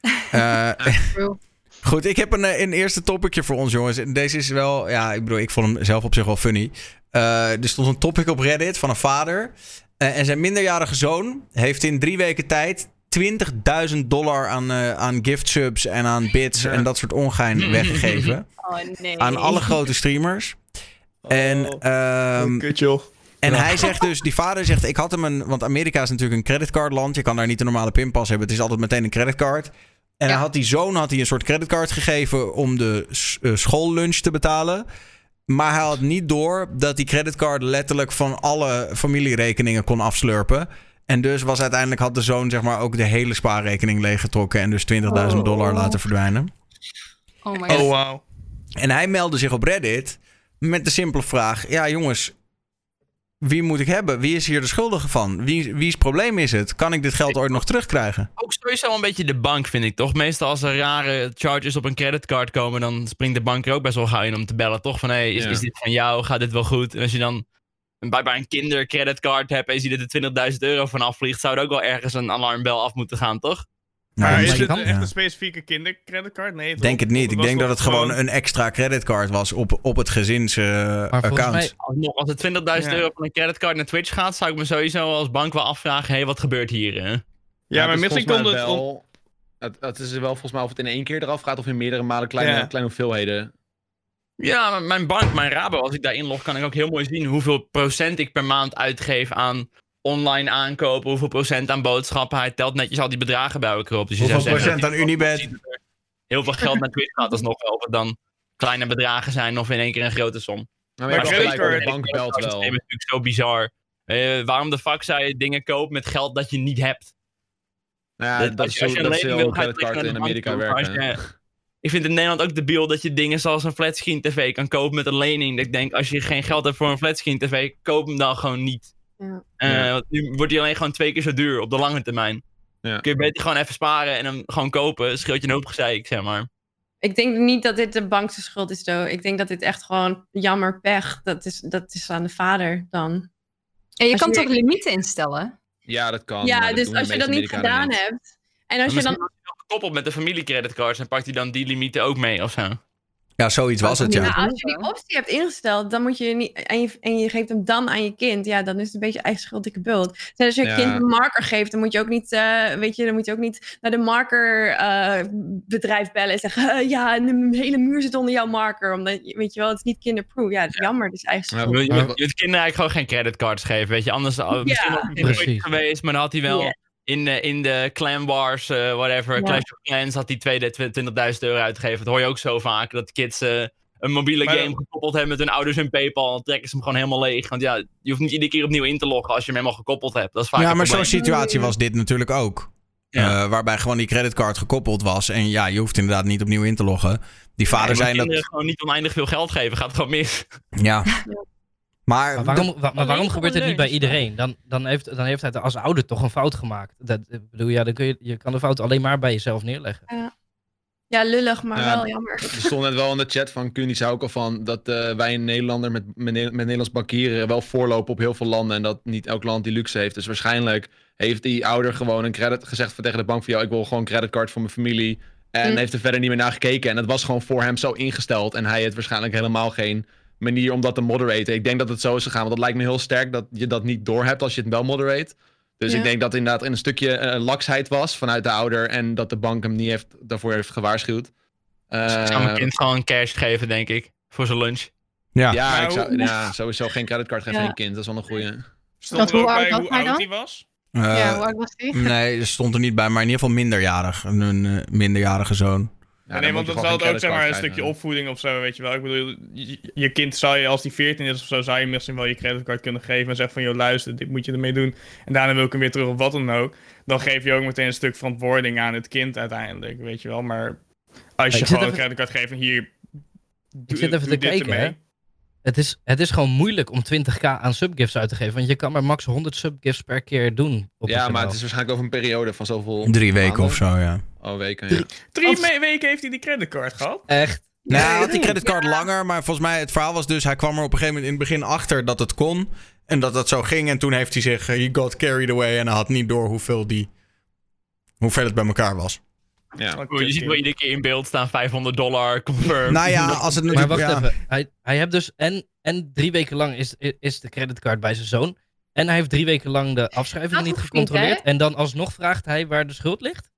Eh, True. Goed, ik heb een, eh, een eerste topicje voor ons, jongens. En Deze is wel, ja, ik bedoel, ik vond hem zelf op zich wel funny. Eh, er stond een topic op Reddit van een vader. Eh, en zijn minderjarige zoon heeft in drie weken tijd 20.000 dollar aan, eh, aan gift subs en aan bits en dat soort ongein weggegeven. Oh nee. Aan alle grote streamers. En, ehm, kut joh. en hij zegt dus, die vader zegt, ik had hem een, want Amerika is natuurlijk een creditcardland. Je kan daar niet een normale pinpas hebben. Het is altijd meteen een creditcard. En Ja. hij had die zoon had hij een soort creditcard gegeven om de eh, schoollunch te betalen. Maar hij had niet door dat die creditcard letterlijk van alle familierekeningen kon afslurpen. En dus was uiteindelijk had de zoon zeg maar ook de hele spaarrekening leeggetrokken en dus 20.000 dollar Oh. laten verdwijnen. Oh my god. Oh, wauw. En hij meldde zich op Reddit met de simpele vraag: ja, jongens, wie moet ik hebben? Wie is hier de schuldige van? Wie, wie's probleem is het? Kan ik dit geld ooit nog terugkrijgen? Ook sowieso een beetje de bank, vind ik toch? Meestal als er rare charges op een creditcard komen, dan springt de bank er ook best wel gauw in om te bellen, toch? Van hé, hey, is, Ja. is dit van jou? Gaat dit wel goed? En als je dan een, blijkbaar een kindercreditcard hebt en je ziet dat er 20.000 euro van afvliegt, zou er ook wel ergens een alarmbel af moeten gaan, toch? Maar is het echt een specifieke kindercreditcard? Nee, denk het niet. Ik denk dat het gewoon een extra creditcard was op, op het gezins eh, Maar volgens account. mij, Als, er 20.000 Ja. euro van een creditcard naar Twitch gaat, zou ik me sowieso als bank wel afvragen, hé, hey, wat gebeurt hier? Hè? Ja, maar het is misschien mij het... wel. Het, het is wel volgens mij of het in één keer eraf gaat of in meerdere malen kleine, Ja. kleine hoeveelheden. Ja, mijn bank, mijn Rabo, als ik daar inlog, kan ik ook heel mooi zien hoeveel procent ik per maand uitgeef aan online aankopen, hoeveel procent aan boodschappen. Hij telt netjes al die bedragen bij elkaar op. Dus je Hoeveel zeggen, procent aan Unibet? dat Heel veel geld naar Twitch gaat alsnog wel. Of het dan kleine bedragen zijn of in één keer een grote som. Maar, Maar gelijk, creditcard- de bank belt Het wel. systeem is natuurlijk zo bizar. Eh, waarom de fuck zou je dingen kopen met geld dat je niet hebt? Nou ja, Dat- dat als is je- als zo je een dat lening je creditcard in Amerika. Maar werken. je- Ik vind in Nederland ook debiel dat je dingen zoals een flatscreen tv kan kopen met een lening. Dat ik denk, als je geen geld hebt voor een flatscreen tv, koop hem dan gewoon niet. Ja. Eh, nu wordt hij alleen gewoon twee keer zo duur op de lange termijn. Ja. Kun je beter gewoon even sparen en hem gewoon kopen. Scheelt je een hoop gezeik, zeg maar. Ik denk niet dat dit de bankse schuld is, though. Ik denk dat dit echt gewoon jammer pech. Dat is, dat is aan de vader dan. En je Als kan je- toch limieten instellen? Ja, dat kan. ja, dat dus als je dat niet gedaan niet. hebt. En als je dan. gekoppeld met de familiecreditcards en pakt hij dan die limieten ook mee of zo. Ja, zoiets was het, Ja, als je die optie hebt ingesteld, dan moet je niet. En je, en je geeft hem dan aan je kind. Ja, dan is het een beetje eigen schuld, dikke bult. Dus als je Ja. kind een marker geeft, dan moet je ook niet. eh, weet je, dan moet je ook niet naar de markerbedrijf bellen en zeggen. "Eh, ja, een hele muur zit onder jouw marker. Omdat je- weet je wel, het is niet kinderproof. Ja, het is jammer. Het is eigen schuld. Je, moet kinderen eigenlijk gewoon geen creditcards geven, weet je. Anders uh, misschien was het niet precies. ooit geweest, maar dan had hij wel. In, de, in de Clan Wars, eh, whatever, Ja. Clash of Clans, had hij 20.000 euro uitgegeven. Dat hoor je ook zo vaak, dat kids eh, een mobiele Maar- game gekoppeld hebben met hun ouders en Paypal. Dan trekken ze hem gewoon helemaal leeg. Want ja, je hoeft niet iedere keer opnieuw in te loggen als je hem helemaal gekoppeld hebt. Dat is vaak Ja, maar zo'n situatie was dit natuurlijk ook. Ja. Eh, waarbij gewoon die creditcard gekoppeld was. En ja, je hoeft inderdaad niet opnieuw in te loggen. Die vader zei dat. kinderen gewoon niet oneindig veel geld geven, gaat gewoon mis. Ja. Maar, Maar waarom, wa- maar waarom Alleen gebeurt het niet bij iedereen? Dan, dan, heeft, dan heeft hij als ouder toch een fout gemaakt. Dat, ik bedoel, ja, dan kun je, je kan de fout alleen maar bij jezelf neerleggen. Ja, lullig, maar Ja. wel jammer. Er stond net wel in de chat van ook al van dat eh, wij in Nederlander met, met, Ne- met Nederlands bankieren wel voorlopen op heel veel landen en dat niet elk land die luxe heeft. Dus waarschijnlijk heeft die ouder gewoon een credit gezegd van tegen de bank van jou, ik wil gewoon een creditcard voor mijn familie. En Hm. heeft er verder niet meer naar gekeken. En het was gewoon voor hem zo ingesteld. En hij heeft waarschijnlijk helemaal geen manier om dat te moderaten. Ik denk dat het zo is gegaan. Want dat lijkt me heel sterk dat je dat niet doorhebt als je het wel moderate. Dus Ja. ik denk dat inderdaad een stukje eh, laksheid was vanuit de ouder. En dat de bank hem niet heeft, daarvoor heeft gewaarschuwd. Dus ik zou mijn kind gewoon cash geven, denk ik. Voor zijn lunch. ja. ja, ik zou, ja, sowieso geen creditcard geven Ja. aan je kind. Dat is wel een goeie. Stond er ook hoe oud bij was hoe hij oud hij was? Eh, ja, hoe oud was die? nee, er stond er niet bij, maar in ieder geval minderjarig. Een, een eh, minderjarige zoon. Ja, nee, want dat zal het ook zeg maar een stukje opvoeding of zo, weet je wel. Ik bedoel, je, je kind zou je, als die 14 is of zo, zou je misschien wel je creditcard kunnen geven en zeggen van, joh, luister, dit moet je ermee doen. En daarna wil ik hem weer terug of wat dan ook. Dan geef je ook meteen een stuk verantwoording aan het kind uiteindelijk, weet je wel. Maar als je gewoon een creditcard geeft en hier, doe, zit even te kijken, hè. Het is, het is gewoon moeilijk om 20k aan subgifts uit te geven. Want je kan maar max 100 subgifts per keer doen. Op Ja, maar het is waarschijnlijk over een periode van zoveel Drie weken maanden. of zo, ja. Oh, weken, ja. Drie me- weken heeft hij die creditcard gehad. Echt. Nou, hij had die creditcard langer, maar volgens mij, het verhaal was dus, hij kwam er op een gegeven moment in het begin achter dat het kon. En dat dat zo ging. En toen heeft hij zich, eh, he got carried away. En hij had niet door hoeveel die, hoeveel het bij elkaar was. Ja. Oeh, je ziet wel iedere keer in beeld staan 500 dollar, confirm. Nou ja, als het Maar natuurlijk... wacht ja. even. Hij, hij heeft dus en, en drie weken lang is, is de creditcard bij zijn zoon. En hij heeft drie weken lang de afschrijving niet gecontroleerd. en dan alsnog vraagt hij waar de schuld ligt.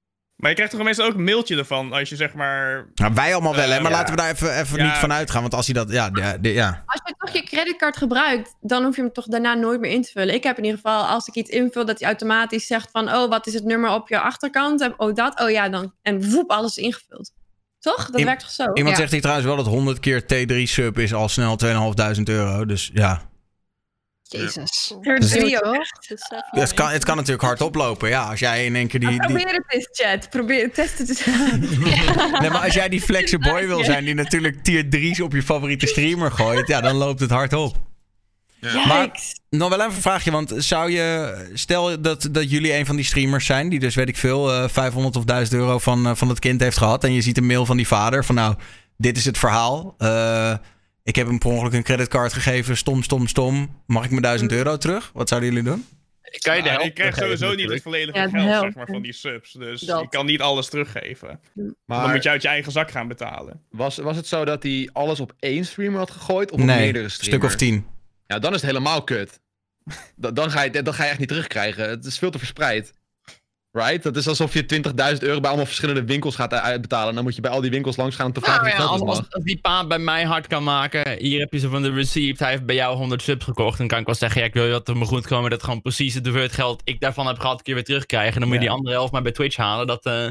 Maar je krijgt toch meestal ook een mailtje ervan als je zeg maar... Nou, wij allemaal wel, hè. Eh, Maar ja. laten we daar even, even Ja. niet van uitgaan. Want als hij dat... Ja, ja, de- ja. Als je toch je creditcard gebruikt, dan hoef je hem toch daarna nooit meer in te vullen. Ik heb in ieder geval, als ik iets invul, dat hij automatisch zegt van, oh, wat is het nummer op je achterkant? En, Oh, dat, oh ja, dan. En woep, alles ingevuld. Toch? Dat werkt toch zo? Iemand Ja. zegt hier trouwens wel dat 100 keer T3 sub is al snel 2.500 euro. Dus ja. Jezus. Er Dus- drie ook. Dus, eh, Ja, het, kan, het kan natuurlijk hard oplopen. Ja, als jij in één keer die... die... Probeer het eens, chat. Probeer test het eens. Nee, maar als jij die flexe boy wil zijn die natuurlijk tier 3's op je favoriete streamer gooit, ja, dan loopt het hard op. Maar Yikes. nog wel even een vraagje, want zou je, stel dat, dat jullie een van die streamers zijn, die dus weet ik veel, eh 500 of 1000 euro van, eh, van het kind heeft gehad en je ziet een mail van die vader van nou, dit is het verhaal. Eh, ik heb hem per ongeluk een creditcard gegeven, stom, stom, stom. Mag ik mijn 1000 euro terug? Wat zouden jullie doen? Kan je de Ja, helft ik krijg sowieso niet het volledige Ja, geld zeg maar, van die subs. Dus Dat. je kan niet alles teruggeven. dan Maar moet je uit je eigen zak gaan betalen. was, was het zo dat hij alles op één streamer had gegooid? Of op nee, meerdere een stuk streamers? of 10. Ja, dan is het helemaal kut. Da- dan, ga je, dan ga je echt niet terugkrijgen. Het is veel te verspreid. Right? Dat is alsof je 20.000 euro bij allemaal verschillende winkels gaat uitbetalen. En dan moet je bij al die winkels langs gaan om te vragen Nou of ja, je als, geld als, is als die pa bij mij hard kan maken, hier heb je ze van de receipt, hij heeft bij jou 100 subs gekocht, dan kan ik wel zeggen, ja, ik wil dat er me goed komen, dat gewoon precies het hoeveelheid geld ik daarvan heb gehad, een keer weer terugkrijgen. Dan moet je Ja. die andere helft maar bij Twitch halen. Dat, eh,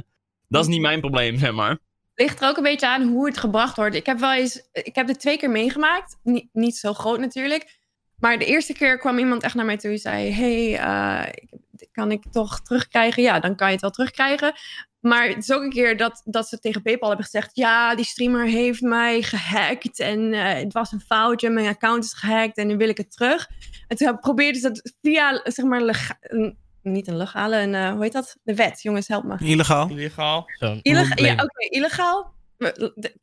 dat is niet mijn probleem, zeg maar. ligt er ook een beetje aan hoe het gebracht wordt. Ik heb wel eens, ik heb dit twee keer meegemaakt. Niet, niet zo groot natuurlijk. Maar de eerste keer kwam iemand echt naar mij toe en zei: Hey, eh, ik- kan ik toch terugkrijgen? Ja, dan kan je het wel terugkrijgen. Maar het is ook een keer dat, dat ze tegen PayPal hebben gezegd: Ja, die streamer heeft mij gehackt. En eh, het was een foutje. Mijn account is gehackt. En nu wil ik het terug. En toen probeerden ze het via, zeg maar, lega- een- niet een legale, een, eh, hoe heet dat? De wet. Jongens, help me. Illegaal? Illegaal. Illega- ja, oké, illegaal.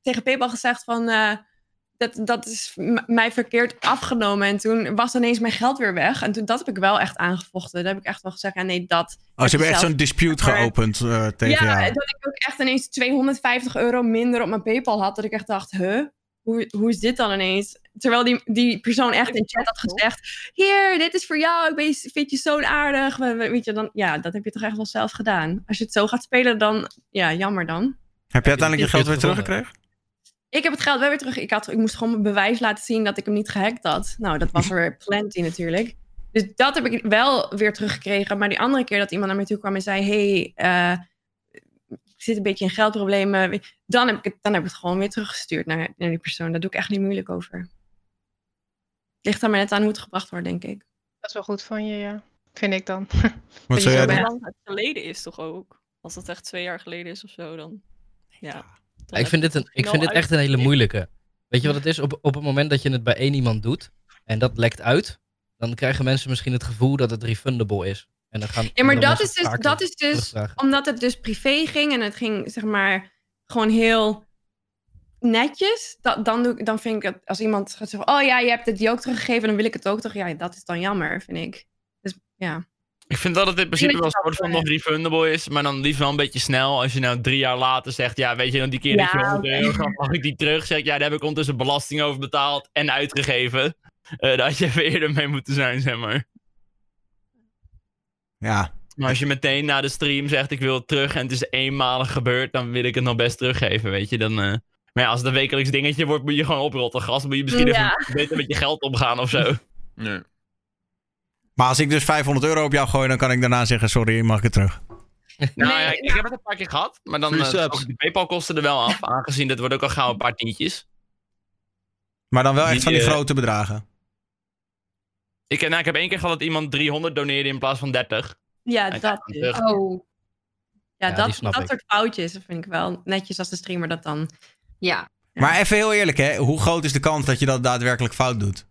Tegen PayPal gezegd van eh, dat, dat is mij verkeerd afgenomen. En toen was ineens mijn geld weer weg. En toen dat heb ik wel echt aangevochten. Daar heb ik echt wel gezegd, ja, nee, dat. Oh, ze hebben echt zo'n dispute Maar- geopend eh, tegen ja, jou. dat ik ook echt ineens 250 euro minder op mijn PayPal had. Dat ik echt dacht, huh? Hoe, hoe is dit dan ineens? Terwijl die, die persoon echt in chat had gezegd: Hier, dit is voor jou. Ik ben, vind je zo aardig. We- we- Weet je, dan, ja, dat heb je toch echt wel zelf gedaan. Als je het zo gaat spelen, dan ja, jammer dan. Heb je uiteindelijk je geld weer teruggekregen? Ik heb het geld wel weer terug. Ik, had, ik moest gewoon mijn bewijs laten zien dat ik hem niet gehackt had. Nou, dat was er weer plenty natuurlijk. Dus dat heb ik wel weer teruggekregen. Maar die andere keer dat iemand naar mij toe kwam en zei... hey, eh, ik zit een beetje in geldproblemen. Dan heb ik het, dan heb ik het gewoon weer teruggestuurd naar, naar die persoon. Daar doe ik echt niet moeilijk over. Ligt er maar net aan hoe het gebracht wordt, denk ik. Dat is wel goed van je, ja. Vind ik dan. Wat zou jij? Hoe lang het geleden is toch ook? Als dat echt twee jaar geleden is of zo, dan... Ja. Ik vind dit, een, het ik vind dit echt een hele moeilijke. Weet je wat het is? Op, op het moment dat je het bij één iemand doet en dat lekt uit, dan krijgen mensen misschien het gevoel dat het refundable is. En dan gaan Ja, maar andere dat is, dus, dat is dus omdat het dus privé ging en het ging zeg maar gewoon heel netjes. Dat, dan, doe dan vind ik dat als iemand gaat zeggen: Oh ja, je hebt het die ook teruggegeven, dan wil ik het ook terug. Ja, dat is dan jammer, vind ik. Dus ja. Ik vind dat het in principe wel een soort van nog refundable is, maar dan liefst wel een beetje snel. Als je nou drie jaar later zegt, ja, weet je dan die keer dat je Ja, 100 euro gaf, mag ik die terug? Zeg ik, ja, daar heb ik ondertussen belasting over betaald en uitgegeven. Eh daar had je even eerder mee moeten zijn, zeg maar. Ja. Maar als je meteen na de stream zegt, ik wil het terug en het is eenmalig gebeurd, dan wil ik het nog best teruggeven, weet je. Dan, eh, Maar ja, als het een wekelijks dingetje wordt, moet je gewoon oprotten. Gast, moet je misschien Ja. even beter met je geld omgaan of zo. Nee. Maar als ik dus 500 euro op jou gooi, dan kan ik daarna zeggen, sorry, mag ik het terug? Nou Nee, ja, ik, ik heb het een paar keer gehad, maar dan uh, de Paypal kosten er wel af, aangezien dit wordt ook al gauw een paar tientjes. Maar dan wel echt Die, van die eh, grote bedragen. Ik, nou, ik heb één keer gehad dat iemand 300 doneerde in plaats van 30. Ja, En dat terug. Oh, Ja, dat, dat ik. soort foutjes dat vind ik wel netjes als de streamer dat dan. Ja. Maar even heel eerlijk, hè. Hoe groot is de kans dat je dat daadwerkelijk fout doet?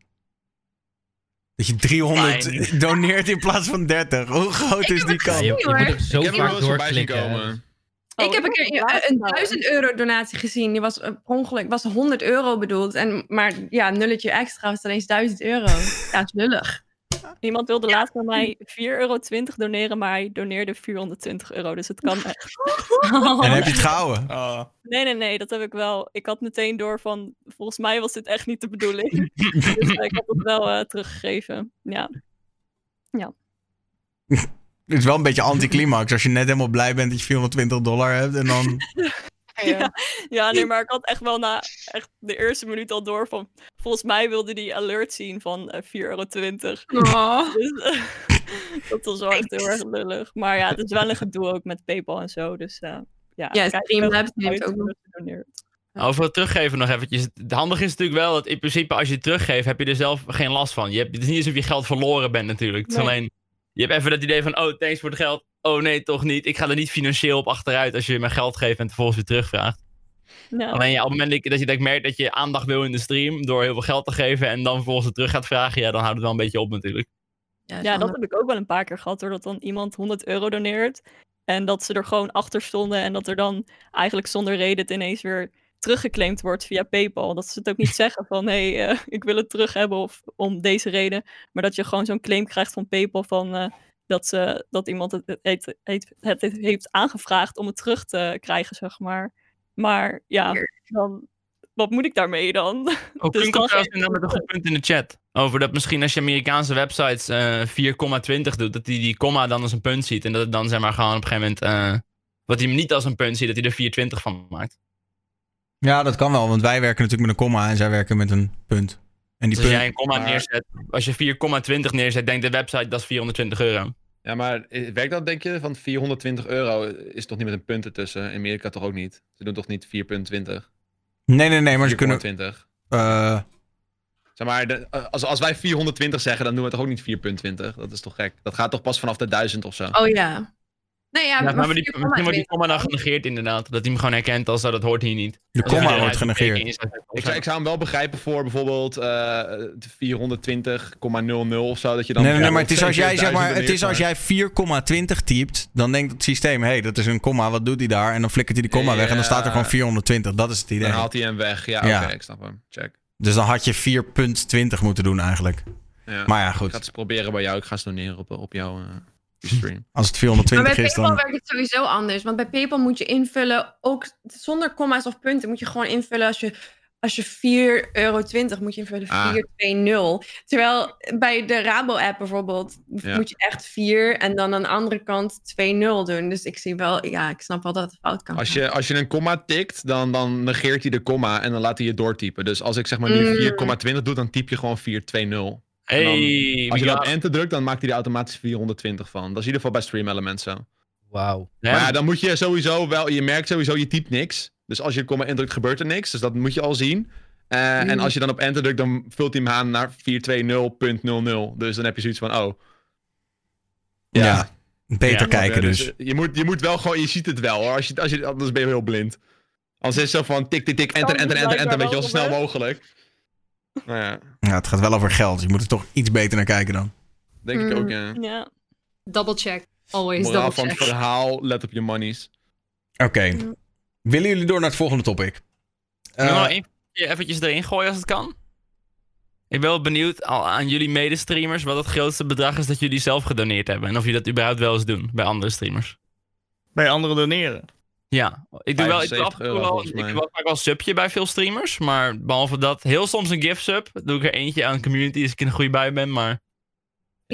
Dat je 300 Fijn. doneert in plaats van 30. Hoe groot is die Ja, kans? je, moet er zo Ik vaak eens doorklikken. komen. Oh, ik heb een keer heb een, laatst een nou- 1000 euro donatie gezien. Die was eh, per ongeluk was 100 euro bedoeld. En, maar ja, nulletje extra was ineens 1000 euro. Ja, is lullig. Iemand wilde laatst bij mij 4,20 euro doneren, maar hij doneerde 420 euro. Dus het kan echt. En heb je het gehouden? Oh. Nee, nee, nee, dat heb ik wel. Ik had meteen door van, volgens mij was dit echt niet de bedoeling. dus eh, ik heb het wel eh, teruggegeven. Ja. Het is wel een beetje anticlimax als je net helemaal blij bent dat je 420 dollar hebt en dan... Ja. ja, nee, maar ik had echt wel na echt de eerste minuut al door van, volgens mij wilde die alert zien van eh 4,20 euro. Oh. Dus eh, dat was wel echt heel erg lullig. Maar ja, het is wel een gedoe ook met PayPal en zo. Dus eh, ja, Ja, Streamlabs uit ook nog- doneert. Over het teruggeven nog eventjes. Het handige is natuurlijk wel dat in principe als je het teruggeeft, heb je er zelf geen last van. Je hebt, het is niet alsof je geld verloren bent natuurlijk. Het is Nee. alleen, je hebt even dat idee van, oh, thanks voor het geld. Oh nee, toch niet. Ik ga er niet financieel op achteruit als je me geld geeft en het vervolgens weer terugvraagt. Ja. Alleen ja, op het moment dat je, dat je merkt dat je aandacht wil in de stream door heel veel geld te geven en dan vervolgens het terug gaat vragen, ja, dan houdt het wel een beetje op natuurlijk. Ja, dat heb ik ook wel een paar keer gehad, doordat dan iemand 100 euro doneert. En dat ze er gewoon achter stonden en dat er dan eigenlijk zonder reden het ineens weer teruggeclaimd wordt via PayPal. Dat ze het ook niet zeggen van hé, hey, eh, ik wil het terug hebben of om deze reden. Maar dat je gewoon zo'n claim krijgt van PayPal van eh, dat, ze, dat iemand het, het, het, het, het heeft aangevraagd om het terug te krijgen, zeg maar. Maar ja, dan, wat moet ik daarmee dan? Ook Dus Kunkel trouwens met een goed punt in de chat. Over dat misschien als je Amerikaanse websites eh 4,20 doet, dat hij die komma dan als een punt ziet. En dat het dan zeg maar gewoon op een gegeven moment, eh wat hij hem niet als een punt ziet, dat hij er 420 van maakt. Ja, dat kan wel, want wij werken natuurlijk met een komma en zij werken met een punt. En die Dus als punt... jij een komma maar- neerzet, als je 4,20 neerzet, denkt de website dat is 420 euro. Ja, maar eh, werkt dat, denk je? Van 420 euro is toch niet met een punt ertussen? In Amerika toch ook niet? Ze doen toch niet 4,20? Nee, nee, nee, maar ze kunnen... 4,20. eh, Zeg maar, de- eh, als, als wij 420 zeggen, dan doen we toch ook niet 4,20? Dat is toch gek? Dat gaat toch pas vanaf de 1000 of zo? Oh ja. Nee, ja, Ja, maar, maar die, misschien wordt die 4,20. komma dan genegeerd inderdaad. Dat hij hem gewoon herkent als dat hoort hier niet. de eruit wordt genegeerd. Ik zou, ik zou hem wel begrijpen voor bijvoorbeeld eh 420,00 of zo. Dat je dan Nee, nee, nee, maar het is als jij, zeg maar, 1000 het is als jij 4,20 typt, dan denkt het systeem, hé, hey, dat is een komma, wat doet hij daar? En dan flikkert hij die komma weg en dan staat er gewoon 420. Dat is het idee. Dan haalt hij hem weg. Ja, Ja. oké, ik snap hem. Check. Dus dan had je 4,20 moeten doen eigenlijk. Ja. Maar ja, Ik ga het goed. eens proberen bij jou. Ik ga eens doneren op, op jouw eh, stream. Als het Maar 420 bij is, PayPal dan... werkt het sowieso anders. Want bij PayPal moet je invullen, ook zonder komma's of punten, moet je gewoon invullen als je, als je 4,20 euro moet je invullen Ah. 420. Terwijl bij de Rabo-app bijvoorbeeld Ja. moet je echt 4 en dan aan de andere kant 2,0 doen. Dus ik zie wel, ja, ik snap wel dat het fout kan Als gaan. je, als je een komma tikt, dan, dan negeert hij de komma en dan laat hij je doortypen. Dus als ik zeg maar nu Mm. 4,20 doe, dan typ je gewoon 420. Hey, Als je dan op enter drukt, dan maakt hij er automatisch 420 van. Dat is in ieder geval bij Stream Element zo. Wauw. Ja, Maar ja, dan moet je sowieso wel, je merkt sowieso, je typt niks. Dus als je komma indrukt, gebeurt er niks. Dus dat moet je al zien. Eh, En Mm. als je dan op enter drukt, dan vult hij hem aan naar 420.00. Dus dan heb je zoiets van, oh. Ja, beter Ja, kijken ja, dus. eh, Je moet, je moet wel gewoon, je ziet het wel hoor. Als je, als je, anders ben je heel blind. Anders is het zo van tik, tik, tik, enter, enter, enter, enter. Weet je, wel, zo snel mogelijk. Nou ja, Ja, het gaat wel over geld. Je moet er toch iets beter naar kijken dan. denk ik ook, ja. Ja. Double check. Always Moraal double van het check. verhaal, let op je monies. Oké. Willen jullie door naar het volgende topic? Ik wil nog één keer eventjes erin gooien als het kan. Ik ben wel benieuwd al aan jullie medestreamers wat het grootste bedrag is dat jullie zelf gedoneerd hebben. En of jullie dat überhaupt wel eens doen bij andere streamers. Bij anderen doneren. Ja, ik doe wel, ik doe 75 af en toe wel, ik doe wel vaak wel een subje bij veel streamers. Maar behalve dat, heel soms een gift sub. Doe ik er eentje aan community als ik in een goede bui ben. Maar Ik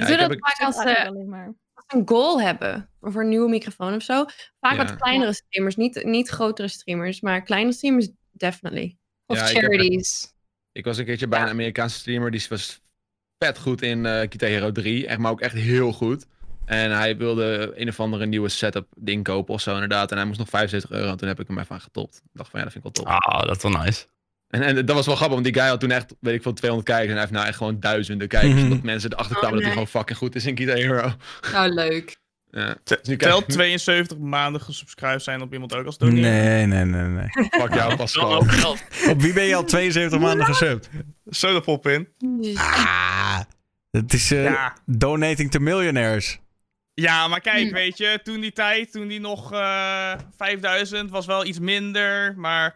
Ja, doe ik dat heb- vaak als ze maar. een goal hebben. Voor een nieuwe microfoon of zo. Vaak Ja. wat kleinere streamers. Niet, niet grotere streamers, maar kleine streamers, definitely. Of Ja, ik heb- charities. Ik was een keertje bij Ja. een Amerikaanse streamer, die was vet goed in eh Guitar Hero 3. Echt, maar ook echt heel goed. En hij wilde een of andere nieuwe setup ding kopen of zo inderdaad. En hij moest nog 75 euro en toen heb ik hem even aan getopt. Ik dacht van ja, dat vind ik wel top. ah, dat is wel nice. En, en dat was wel grappig, want die guy had toen echt, weet ik veel, 200 kijkers. En hij heeft nou echt gewoon duizenden kijkers. Omdat mensen erachter Oh, kwamen dat hij nee. gewoon fucking goed is in Guitar Hero. Nou, leuk. Ja. Te- Dus 72 maanden gesubscribed zijn op iemand ook als doneren? Nee, nee, nee, nee. Fuck jou, Pascal. geld. Op wie ben je al 72 maanden gesubt? Zo de pop in. Ah, het is eh, Ja. donating to millionaires. Ja, maar kijk, Hm. weet je, toen die tijd, toen die nog eh 5000 was wel iets minder, maar...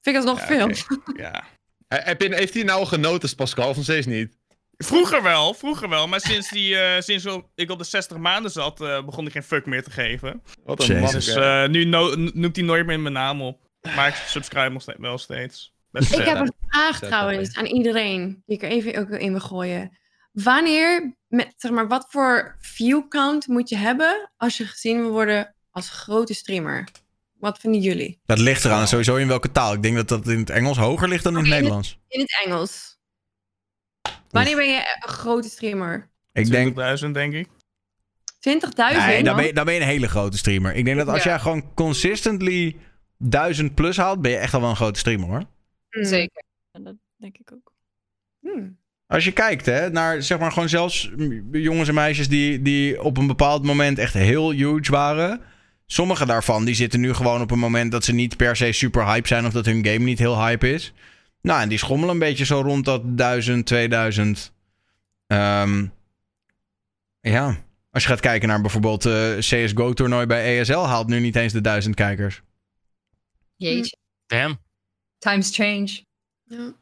Vind ik alsnog Ja, veel. Ja. He- Heb je, heeft hij nou genoten, Pascal? Of nog steeds niet? Vroeger wel, vroeger wel, maar sinds, die, eh, sinds ik op de 60 maanden zat, eh, begon ik geen fuck meer te geven. Wat een. Dus eh, nu no- noemt hij nooit meer mijn naam op. Maar ik subscribe nog steeds, wel steeds. Best Ik heb een vraag trouwens dat aan iedereen, die ik er even ook in wil gooien. Wanneer, met, zeg maar, wat voor view count moet je hebben als je gezien wil worden als grote streamer? Wat vinden jullie? Dat ligt eraan sowieso in welke taal. Ik denk dat dat in het Engels hoger ligt dan in het Oké, in het- Nederlands. In het Engels. Wanneer ben je een grote streamer? Ik denk... 20.000 denk ik. 20.000? Nee, dan ben, je, dan ben je een hele grote streamer. Ik denk dat als Ja. jij gewoon consistently 1000 plus haalt, ben je echt al wel een grote streamer hoor. Mm. Zeker. En dat denk ik ook. Hmm. Als je kijkt hè, naar zeg maar gewoon zelfs jongens en meisjes die, die op een bepaald moment echt heel huge waren. Sommige daarvan die zitten nu gewoon op een moment dat ze niet per se super hype zijn of dat hun game niet heel hype is. Nou, en die schommelen een beetje zo rond dat 1000, 2000. Ehm, ja, als je gaat kijken naar bijvoorbeeld eh CSGO-toernooi bij ESL haalt nu niet eens de 1000 kijkers. Jeetje. Damn. Times change. Ja.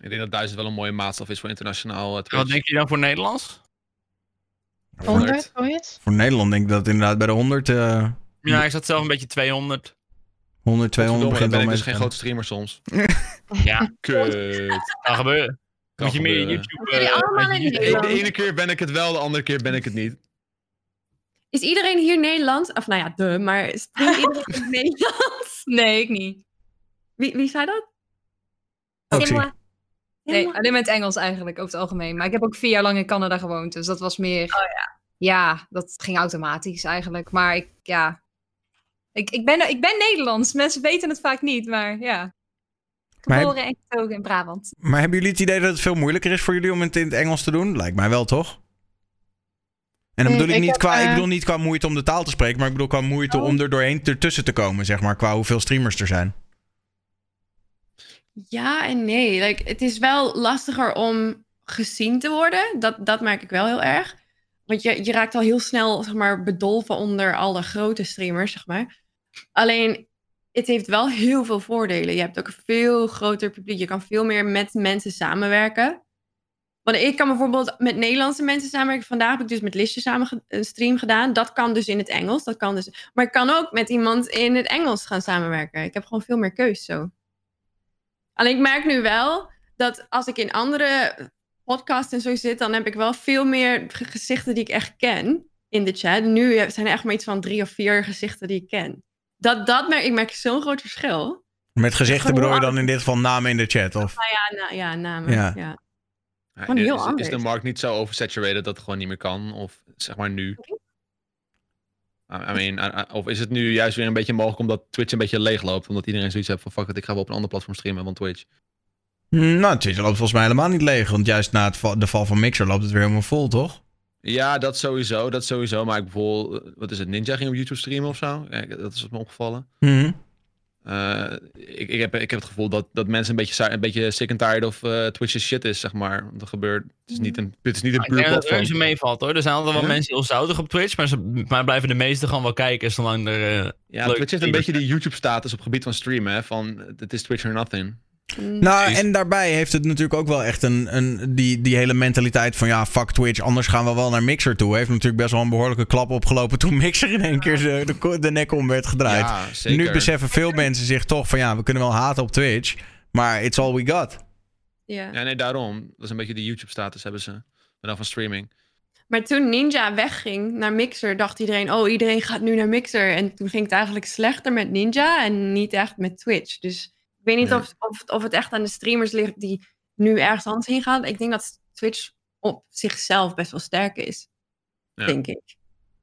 Ik denk dat 1000 wel een mooie maatstaf is voor internationaal uh, Wat denk je dan voor Nederlands? 100, zoiets? Voor Nederland denk ik dat het inderdaad bij de 100, eh Ja, ik zat zelf een beetje 200. 100 200 Godverdomme, begint ben ik dus geen grote streamer soms. Ja, Kut. kan gebeuren. Kan Moet je meer. YouTube... Eh, De, Nederland. de ene keer ben ik het wel, de andere keer ben ik het niet. Is iedereen hier Nederlands? Of nou ja, de, maar is iedereen in Nederlands? Nee, ik niet. Wie, wie zei dat? Emma. Nee, alleen met Engels eigenlijk, over het algemeen. Maar ik heb ook vier jaar lang in Canada gewoond, dus dat was meer... Oh ja. Ja, dat ging automatisch eigenlijk. Maar ik, ja... Ik, ik, ben, ik ben Nederlands. Mensen weten het vaak niet, maar ja. Maar Geboren en getogen in Brabant. Maar hebben jullie het idee dat het veel moeilijker is voor jullie om het in het Engels te doen? Lijkt mij wel, toch? En dan bedoel ik, ik niet heb, qua, ik eh, bedoel niet qua moeite om de taal te spreken, maar ik bedoel qua moeite om er doorheen ertussen te komen, zeg maar, qua hoeveel streamers er zijn. Ja en nee. Like, het is wel lastiger om gezien te worden. Dat, dat merk ik wel heel erg. Want je, je raakt al heel snel zeg maar, bedolven onder alle grote streamers. Zeg maar. Alleen, het heeft wel heel veel voordelen. Je hebt ook een veel groter publiek. Je kan veel meer met mensen samenwerken. Want ik kan bijvoorbeeld met Nederlandse mensen samenwerken. Vandaag heb ik dus met Lisje samen een stream gedaan. Dat kan dus in het Engels. Dat kan dus... Maar ik kan ook met iemand in het Engels gaan samenwerken. Ik heb gewoon veel meer keus zo. Alleen ik merk nu wel dat als ik in andere podcasts en zo zit, dan heb ik wel veel meer ge- gezichten die ik echt ken in de chat. Nu zijn er echt maar iets van drie of vier gezichten die ik ken. Dat, dat merk ik merk zo'n groot verschil. Met gezichten bedoel je dan in dit geval namen in de chat? Of? Nou ja, na, ja namen. Ja. Ja. Ja, Gewoon is- heel is, de markt niet zo oversaturated dat het gewoon niet meer kan? Of zeg maar nu? I mean, I- I- of is het nu juist weer een beetje mogelijk omdat Twitch een beetje leeg loopt? Omdat iedereen zoiets heeft van fuck it, ik ga wel op een ander platform streamen van Twitch. Nou, Twitch loopt volgens mij helemaal niet leeg, want juist na het de val van Mixer loopt het weer helemaal vol, toch? Ja, dat sowieso, dat sowieso. Maar ik bijvoorbeeld, eh, wat is het, Ninja ging op YouTube streamen of zo? Ja, dat is me opgevallen. Mhm. Eh, ik, ik, heb, ik heb het gevoel dat, dat mensen een beetje, een beetje sick and tired of eh Twitch's shit is, zeg maar. Want er gebeurt, het is niet een, het is niet een Ik puur denk dat platform. reuze meevalt hoor. Er zijn altijd wel Ja? mensen heel zoutig op Twitch, maar, ze, maar blijven de meeste gewoon wel kijken zolang er... eh, Ja, Twitch heeft een beetje die YouTube-status op het gebied van streamen, hè. Van, het is Twitch or nothing. Nou, Precies. en daarbij heeft het natuurlijk ook wel echt een, een die, die hele mentaliteit van ja, fuck Twitch, anders gaan we wel naar Mixer toe. Heeft natuurlijk best wel een behoorlijke klap opgelopen toen Mixer in één keer de, de nek om werd gedraaid. Ja, zeker. nu beseffen veel mensen zich toch van ja, we kunnen wel haten op Twitch, maar it's all we got. Ja. Ja, nee, daarom. Dat is een beetje die YouTube-status hebben ze. Maar dan van streaming. Maar toen Ninja wegging naar Mixer, dacht iedereen: oh, iedereen gaat nu naar Mixer. En toen ging het eigenlijk slechter met Ninja en niet echt met Twitch. Dus weet niet Nee. of, of, of het echt aan de streamers ligt die nu ergens anders heen gaan. Ik denk dat Twitch op zichzelf best wel sterk is. Ja. Denk ik.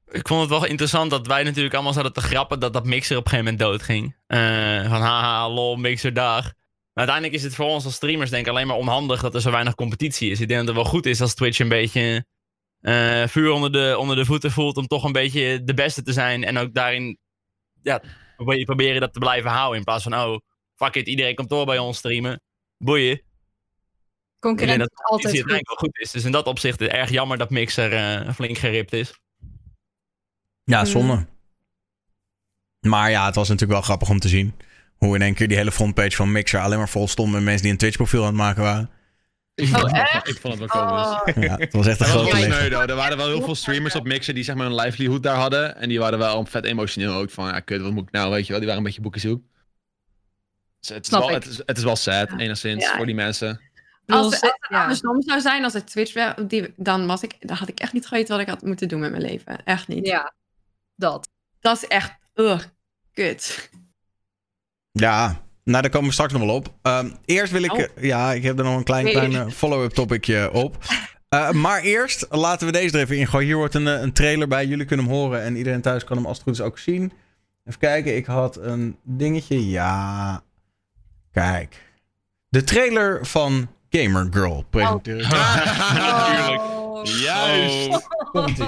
Ik vond het wel interessant dat wij natuurlijk allemaal zaten te grappen dat dat Mixer op een gegeven moment doodging. Eh, van haha, lol, Mixer dag. Maar uiteindelijk is het voor ons als streamers denk ik alleen maar onhandig dat er zo weinig competitie is. Ik denk dat het wel goed is als Twitch een beetje eh, vuur onder de, onder de voeten voelt om toch een beetje de beste te zijn. En ook daarin ja, proberen dat te blijven houden. In plaats van, oh, fuck it, iedereen komt door bij ons streamen. Boeien. Ik denk Concurrentie dat is altijd goed. wel goed is. Dus in dat opzicht is het erg jammer dat Mixer eh, flink geript is. Ja, Mm. zonde. Maar ja, het was natuurlijk wel grappig om te zien hoe in één keer die hele frontpage van Mixer alleen maar vol stond met mensen die een Twitch profiel aan het maken waren. Ik vond, Oh, het, wel- echt? ik vond het wel komisch. Ja, het was echt een grote sneu, though. Er waren wel heel veel streamers op Mixer die zeg maar een livelihood daar hadden. En die waren wel vet emotioneel ook. Van, ja, kut, wat moet ik nou, weet je wel. Die waren een beetje boekenzoek. Het, is wel, het, is, het is wel sad, Ja. enigszins, Ja. voor die mensen. Als, het ja. andersom zou zijn, als het Twitch die, dan, was ik, dan had ik echt niet geweten wat ik had moeten doen met mijn leven. Echt niet. ja, dat. Dat is echt, ugh, kut. Ja, nou daar komen we straks nog wel op. Ehm, eerst wil ik... Oh. Ja, ik heb er nog een klein, Nee. klein eh, follow-up topicje op. Eh, maar eerst laten we deze er even ingooien. Hier wordt een, eh, een trailer bij. Jullie kunnen hem horen en iedereen thuis kan hem als het goed is ook zien. Even kijken, ik had een dingetje. Ja. Kijk. De trailer van Gamer Girl presenteer ik. Natuurlijk. Oh. Juist. Komt-ie.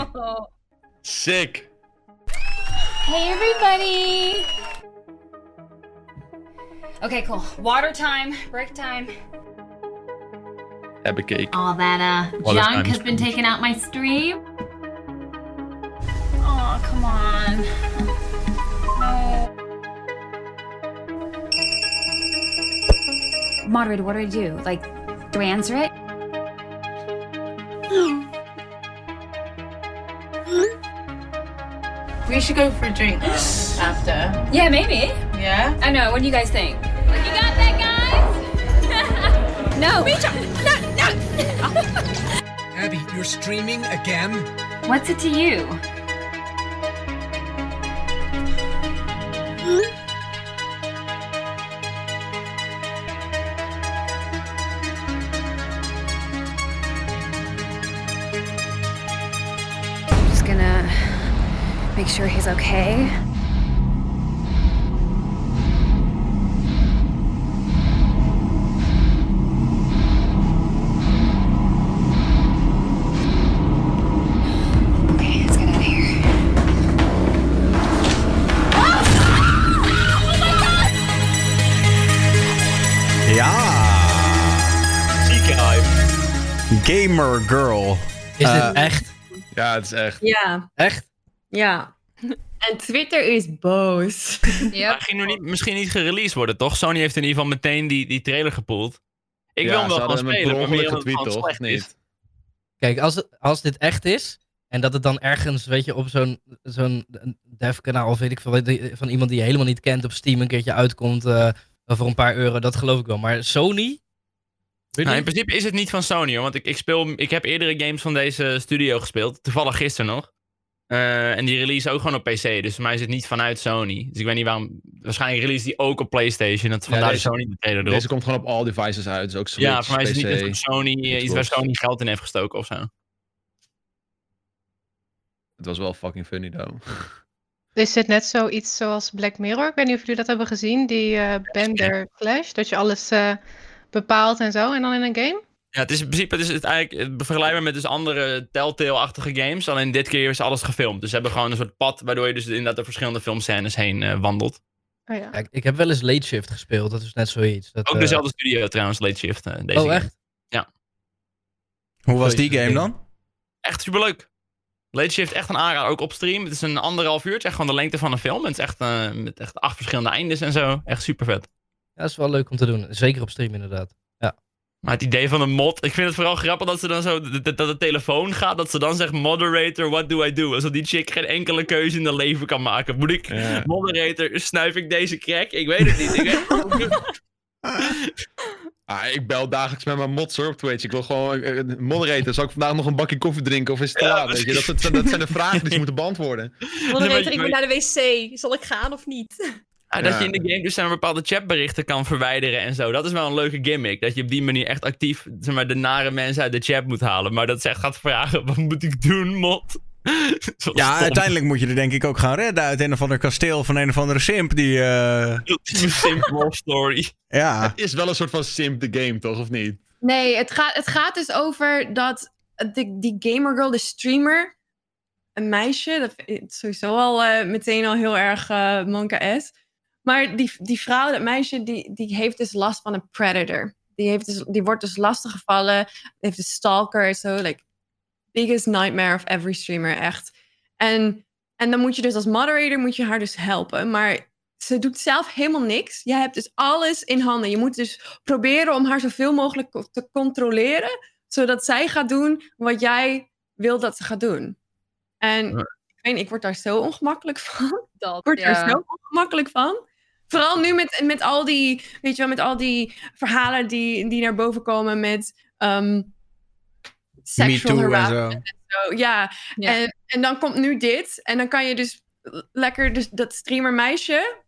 Sick. Hey everybody! Okay, cool. Water time, break time. Heb ik cake. All that uh Water junk has been good. taken out my stream. Oh, come on. No. Moderator, what do I do? Like, do I answer it? We should go for drinks after. Yeah, maybe. Yeah? I know. What do you guys think? Like, you got that, guys? no. Abby, you're streaming again? What's it to you? Sure he's okay. Okay, let's get out of here. Ja. Ziekenhuis. Gamer Girl. Is dit uh, echt? Ja, het is echt. Ja, Echt? ja. En Twitter is boos. Hij ging nog niet, misschien niet gereleased worden, toch? Sony heeft in ieder geval meteen die, die trailer gepoeld. Ik Ja, wil hem wel hem spelen, maar meer getweet, toch? slecht is. Niet. Kijk, als, het, als dit echt is. En dat het dan ergens, weet je, op zo'n zo'n dev-kanaal of weet ik veel, van iemand die je helemaal niet kent op Steam een keertje uitkomt eh, voor een paar euro, dat geloof ik wel. Maar Sony? Nou, in principe is het niet van Sony, hoor, want ik, ik, speel, ik heb eerdere games van deze studio gespeeld. Toevallig gisteren nog. Eh, en die release ook gewoon op PC, dus voor mij is het niet vanuit Sony. Dus ik weet niet waarom. Waarschijnlijk release die ook op PlayStation. Dat vandaar deze- de Sony de trailer erop. Deze komt gewoon op all devices uit. Dus ook Switch, ja, voor mij is het PC. niet van Sony, eh, iets waar. Sony geld in heeft gestoken of zo. Het was wel fucking funny, though. Is dit net zoiets zoals Black Mirror? Ik weet niet of jullie dat hebben gezien, die eh Bender Flash. Dat je alles eh, bepaalt en zo, en dan in een game? Ja, het is in principe het is het eigenlijk het vergelijkbaar met dus andere Telltale-achtige games. Alleen dit keer is alles gefilmd. Dus ze hebben gewoon een soort pad waardoor je dus inderdaad door verschillende filmscènes heen eh, wandelt. Oh ja. Kijk, ik heb wel eens Late Shift gespeeld, dat is net zoiets. Dat, Ook eh, dezelfde studio trouwens, Late Shift. eh, deze Oh, game. echt? Hoe was die game dan? Echt superleuk. Late Shift echt een aanrader, ook op stream. Het is een anderhalf uurtje, echt gewoon de lengte van een film. Het is echt met echt acht verschillende eindes en zo. Echt super vet. Ja, dat is wel leuk om te doen. Zeker op stream inderdaad. Maar het idee van een mod, ik vind het vooral grappig dat ze dan zo, dat, dat de telefoon gaat, dat ze dan zegt moderator, what do I do? Alsof die chick geen enkele keuze in haar leven kan maken. Moet ik, Ja. moderator, snuif ik deze crack? Ik weet het niet. Ik weet... Ah, ik bel dagelijks met mijn mods hoor, op Twitch. Ik wil gewoon eh, eh, moderator. Zal ik vandaag nog een bakje koffie drinken of is het te Ja, laat? Weet je? Dat, dat, dat zijn de vragen die ze moeten beantwoorden. Moderator, ik moet naar de wc. Zal ik gaan of niet? Ja, dat Ja. je in de game dus zeg maar, bepaalde chatberichten kan verwijderen en zo. Dat is wel een leuke gimmick. Dat je op die manier echt actief zeg maar, de nare mensen uit de chat moet halen. Maar dat ze echt gaat vragen, wat moet ik doen, mod? Ja, stom. uiteindelijk moet je er denk ik ook gaan redden uit een of ander kasteel van een of andere simp die... eh, Ultieme simp love story. ja. Het is wel een soort van simp de game, toch? Of niet? Nee, het gaat, het gaat dus over dat de, die gamer girl, de streamer, een meisje, dat vind ik sowieso al eh, meteen al heel erg eh monka S. Maar die, die vrouw, dat meisje, die, die heeft dus last van een predator. Die, heeft dus, die wordt dus lastiggevallen, heeft een stalker, zo, like, biggest nightmare of every streamer, echt. En, en dan moet je dus als moderator, moet je haar dus helpen, maar ze doet zelf helemaal niks. Je hebt dus alles in handen. Je moet dus proberen om haar zoveel mogelijk te controleren, zodat zij gaat doen wat jij wil dat ze gaat doen. En Ja. ik weet ik word daar zo ongemakkelijk van. Dat, Ik word ja. er zo ongemakkelijk van. Vooral nu met, met al die, weet je wel, met al die verhalen die, die naar boven komen met um, Me sexual Too en harassment. zo. Zo, ja, Ja. En, en dan komt nu dit. En dan kan je dus lekker dus dat streamer meisje.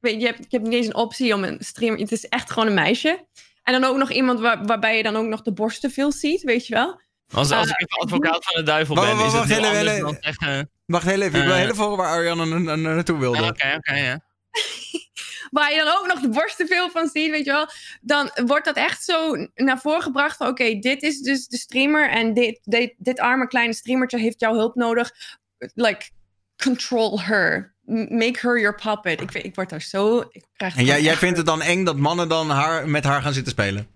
Weet je, je hebt, je hebt niet eens een optie om een streamer. Het is echt gewoon een meisje. En dan ook nog iemand waar, waarbij je dan ook nog de borst te veel ziet, weet je wel. Als, als Ah, ik even advocaat van de duivel ben, wacht, is het wacht, heel hele- anders hele- dan zeggen... Wacht heel even, ik wil Eh. heel even horen waar na- naartoe wilde. Oké, oké, ja. waar je dan ook nog de borsten veel van ziet, weet je wel. Dan wordt dat echt zo naar voren gebracht van... Oké, dit is dus de streamer en dit, dit, dit arme kleine streamertje heeft jouw hulp nodig. Like, control her. Make her your puppet. Ik, ik word daar zo... Ik krijg En jij, jij vindt het dan eng dat mannen dan haar, met haar gaan zitten spelen?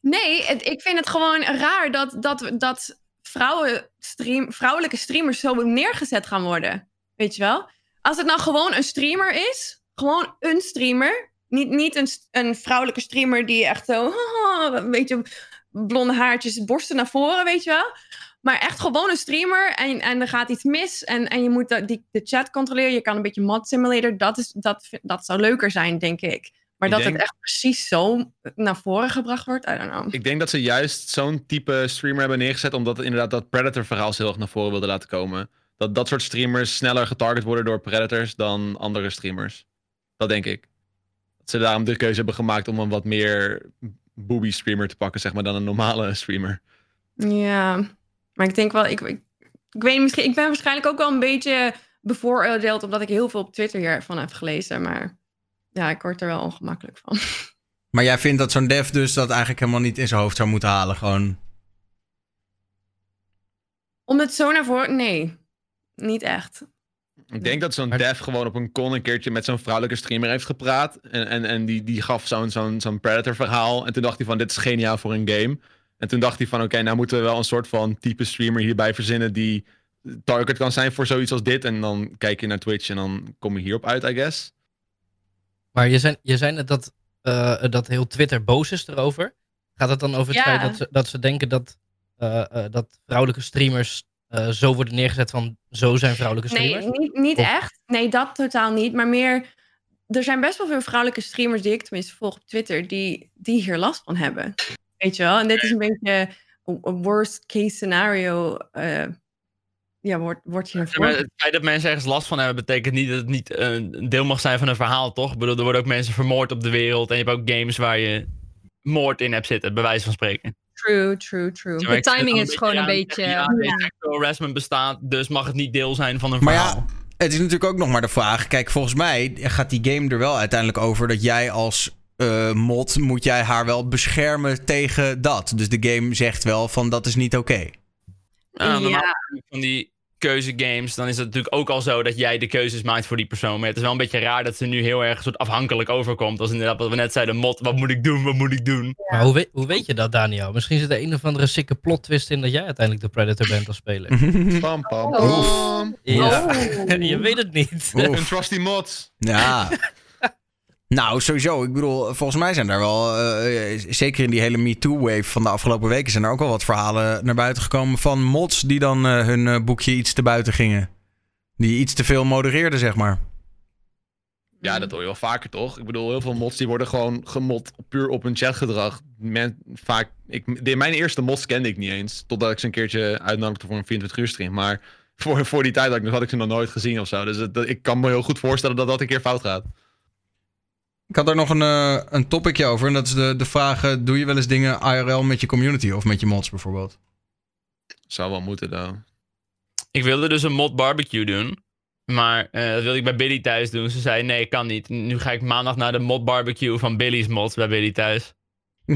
Nee, het- ik vind het gewoon raar dat, dat, dat vrouwen stream, vrouwelijke streamers zo neergezet gaan worden. Weet je wel? Als het nou gewoon een streamer is, gewoon een streamer. Niet, niet een, een vrouwelijke streamer die echt zo, een beetje blonde haartjes, borsten naar voren, weet je wel. Maar echt gewoon een streamer en, en er gaat iets mis en, en je moet de, die, de chat controleren. Je kan een beetje mod simulator. Dat, is, dat, dat zou leuker zijn, denk ik. Maar Ik dat denk- het echt precies zo naar voren gebracht wordt, I don't know. Ik denk dat ze juist zo'n type streamer hebben neergezet, omdat inderdaad dat Predator-verhaal heel erg naar voren wilde laten komen. Dat dat soort streamers sneller getarget worden door Predators dan andere streamers. Dat denk ik. Dat ze daarom de keuze hebben gemaakt om een wat meer booby streamer te pakken, zeg maar, dan een normale streamer. Ja, maar ik denk wel, ik, ik, ik weet misschien, ik ben waarschijnlijk ook wel een beetje bevooroordeeld omdat ik heel veel op Twitter hiervan heb gelezen, maar ja, ik word er wel ongemakkelijk van. Maar jij vindt dat zo'n dev dus dat eigenlijk helemaal niet in zijn hoofd zou moeten halen? Gewoon. Om het zo naar voren, nee, niet echt. Ik denk dat zo'n dev gewoon op een con een keertje met zo'n vrouwelijke streamer heeft gepraat. En, en, en die, die gaf zo'n zo'n zo'n Predator-verhaal. En toen dacht hij van, dit is geniaal voor een game. En toen dacht hij van, oké, nou moeten we wel een soort van type streamer hierbij verzinnen die target kan zijn voor zoiets als dit. En dan kijk je naar Twitch en dan kom je hierop uit, I guess. Maar je zei, je zei net dat, eh, dat heel Twitter boos is erover. Gaat het dan over het Ja. feit dat ze, dat ze denken dat, eh, eh, dat vrouwelijke streamers eh, zo worden neergezet van zo zijn vrouwelijke Nee, streamers? niet, niet Of- echt. Nee, dat totaal niet. Maar meer, er zijn best wel veel vrouwelijke streamers die ik tenminste volg op Twitter, die, die hier last van hebben. Weet je wel? En dit is een beetje een worst case scenario. eh, ja, wordt, wordt hier Ja, het feit dat mensen ergens last van hebben, betekent niet dat het niet eh, een deel mag zijn van een verhaal, toch? Ik bedoel, er worden ook mensen vermoord op de wereld. En je hebt ook games waar je moord in hebt zitten, bij wijze van spreken. True, true, true. Ja, maar zit timing is gewoon een beetje- Ja, harassment bestaat, dus mag het niet deel zijn van een Maar verhaal. ja, het is natuurlijk ook nog maar de vraag. Kijk, volgens mij gaat die game er wel uiteindelijk over dat jij als eh, mod moet jij haar wel beschermen tegen dat. Dus de game zegt wel van dat is niet oké. Ja, normaal Ja. van die keuzegames, dan is het natuurlijk ook al zo dat jij de keuzes maakt voor die persoon. Maar het is wel een beetje raar dat ze nu heel erg soort afhankelijk overkomt. Als inderdaad wat we net zeiden, mod, wat moet ik doen, wat moet ik doen? Maar hoe weet, hoe weet je dat, Daniel? Misschien zit er een of andere sikke plot twist in dat jij uiteindelijk de Predator bent als speler. Pam, pam, pam. Ja, Oh. je weet het niet. Een trusty mods. Ja. nou, sowieso. Ik bedoel, volgens mij zijn daar wel, eh, zeker in die hele MeToo-wave van de afgelopen weken, zijn er ook wel wat verhalen naar buiten gekomen van mods die dan eh, hun eh, boekje iets te buiten gingen. Die iets te veel modereerden, zeg maar. Ja, dat hoor je wel vaker toch? Ik bedoel, heel veel mods die worden gewoon gemod puur op hun chatgedrag. Men, vaak, ik, de, mijn eerste mods kende ik niet eens. Totdat ik ze een keertje uitnodigde voor een 24 uur stream. Maar voor, voor die tijd had ik, had ik ze nog nooit gezien of zo. Dus ik kan me heel goed voorstellen dat dat een keer fout gaat. Ik had daar nog een, eh, een topicje over. En dat is de, de vraag: doe je wel eens dingen IRL met je community of met je mods bijvoorbeeld? Zou wel moeten dan. Ik wilde dus een mod barbecue doen. Maar eh, dat wilde ik bij Billy thuis doen. Ze zei, nee, kan niet. Nu ga ik maandag naar de mod barbecue van Billy's mods bij Billy thuis.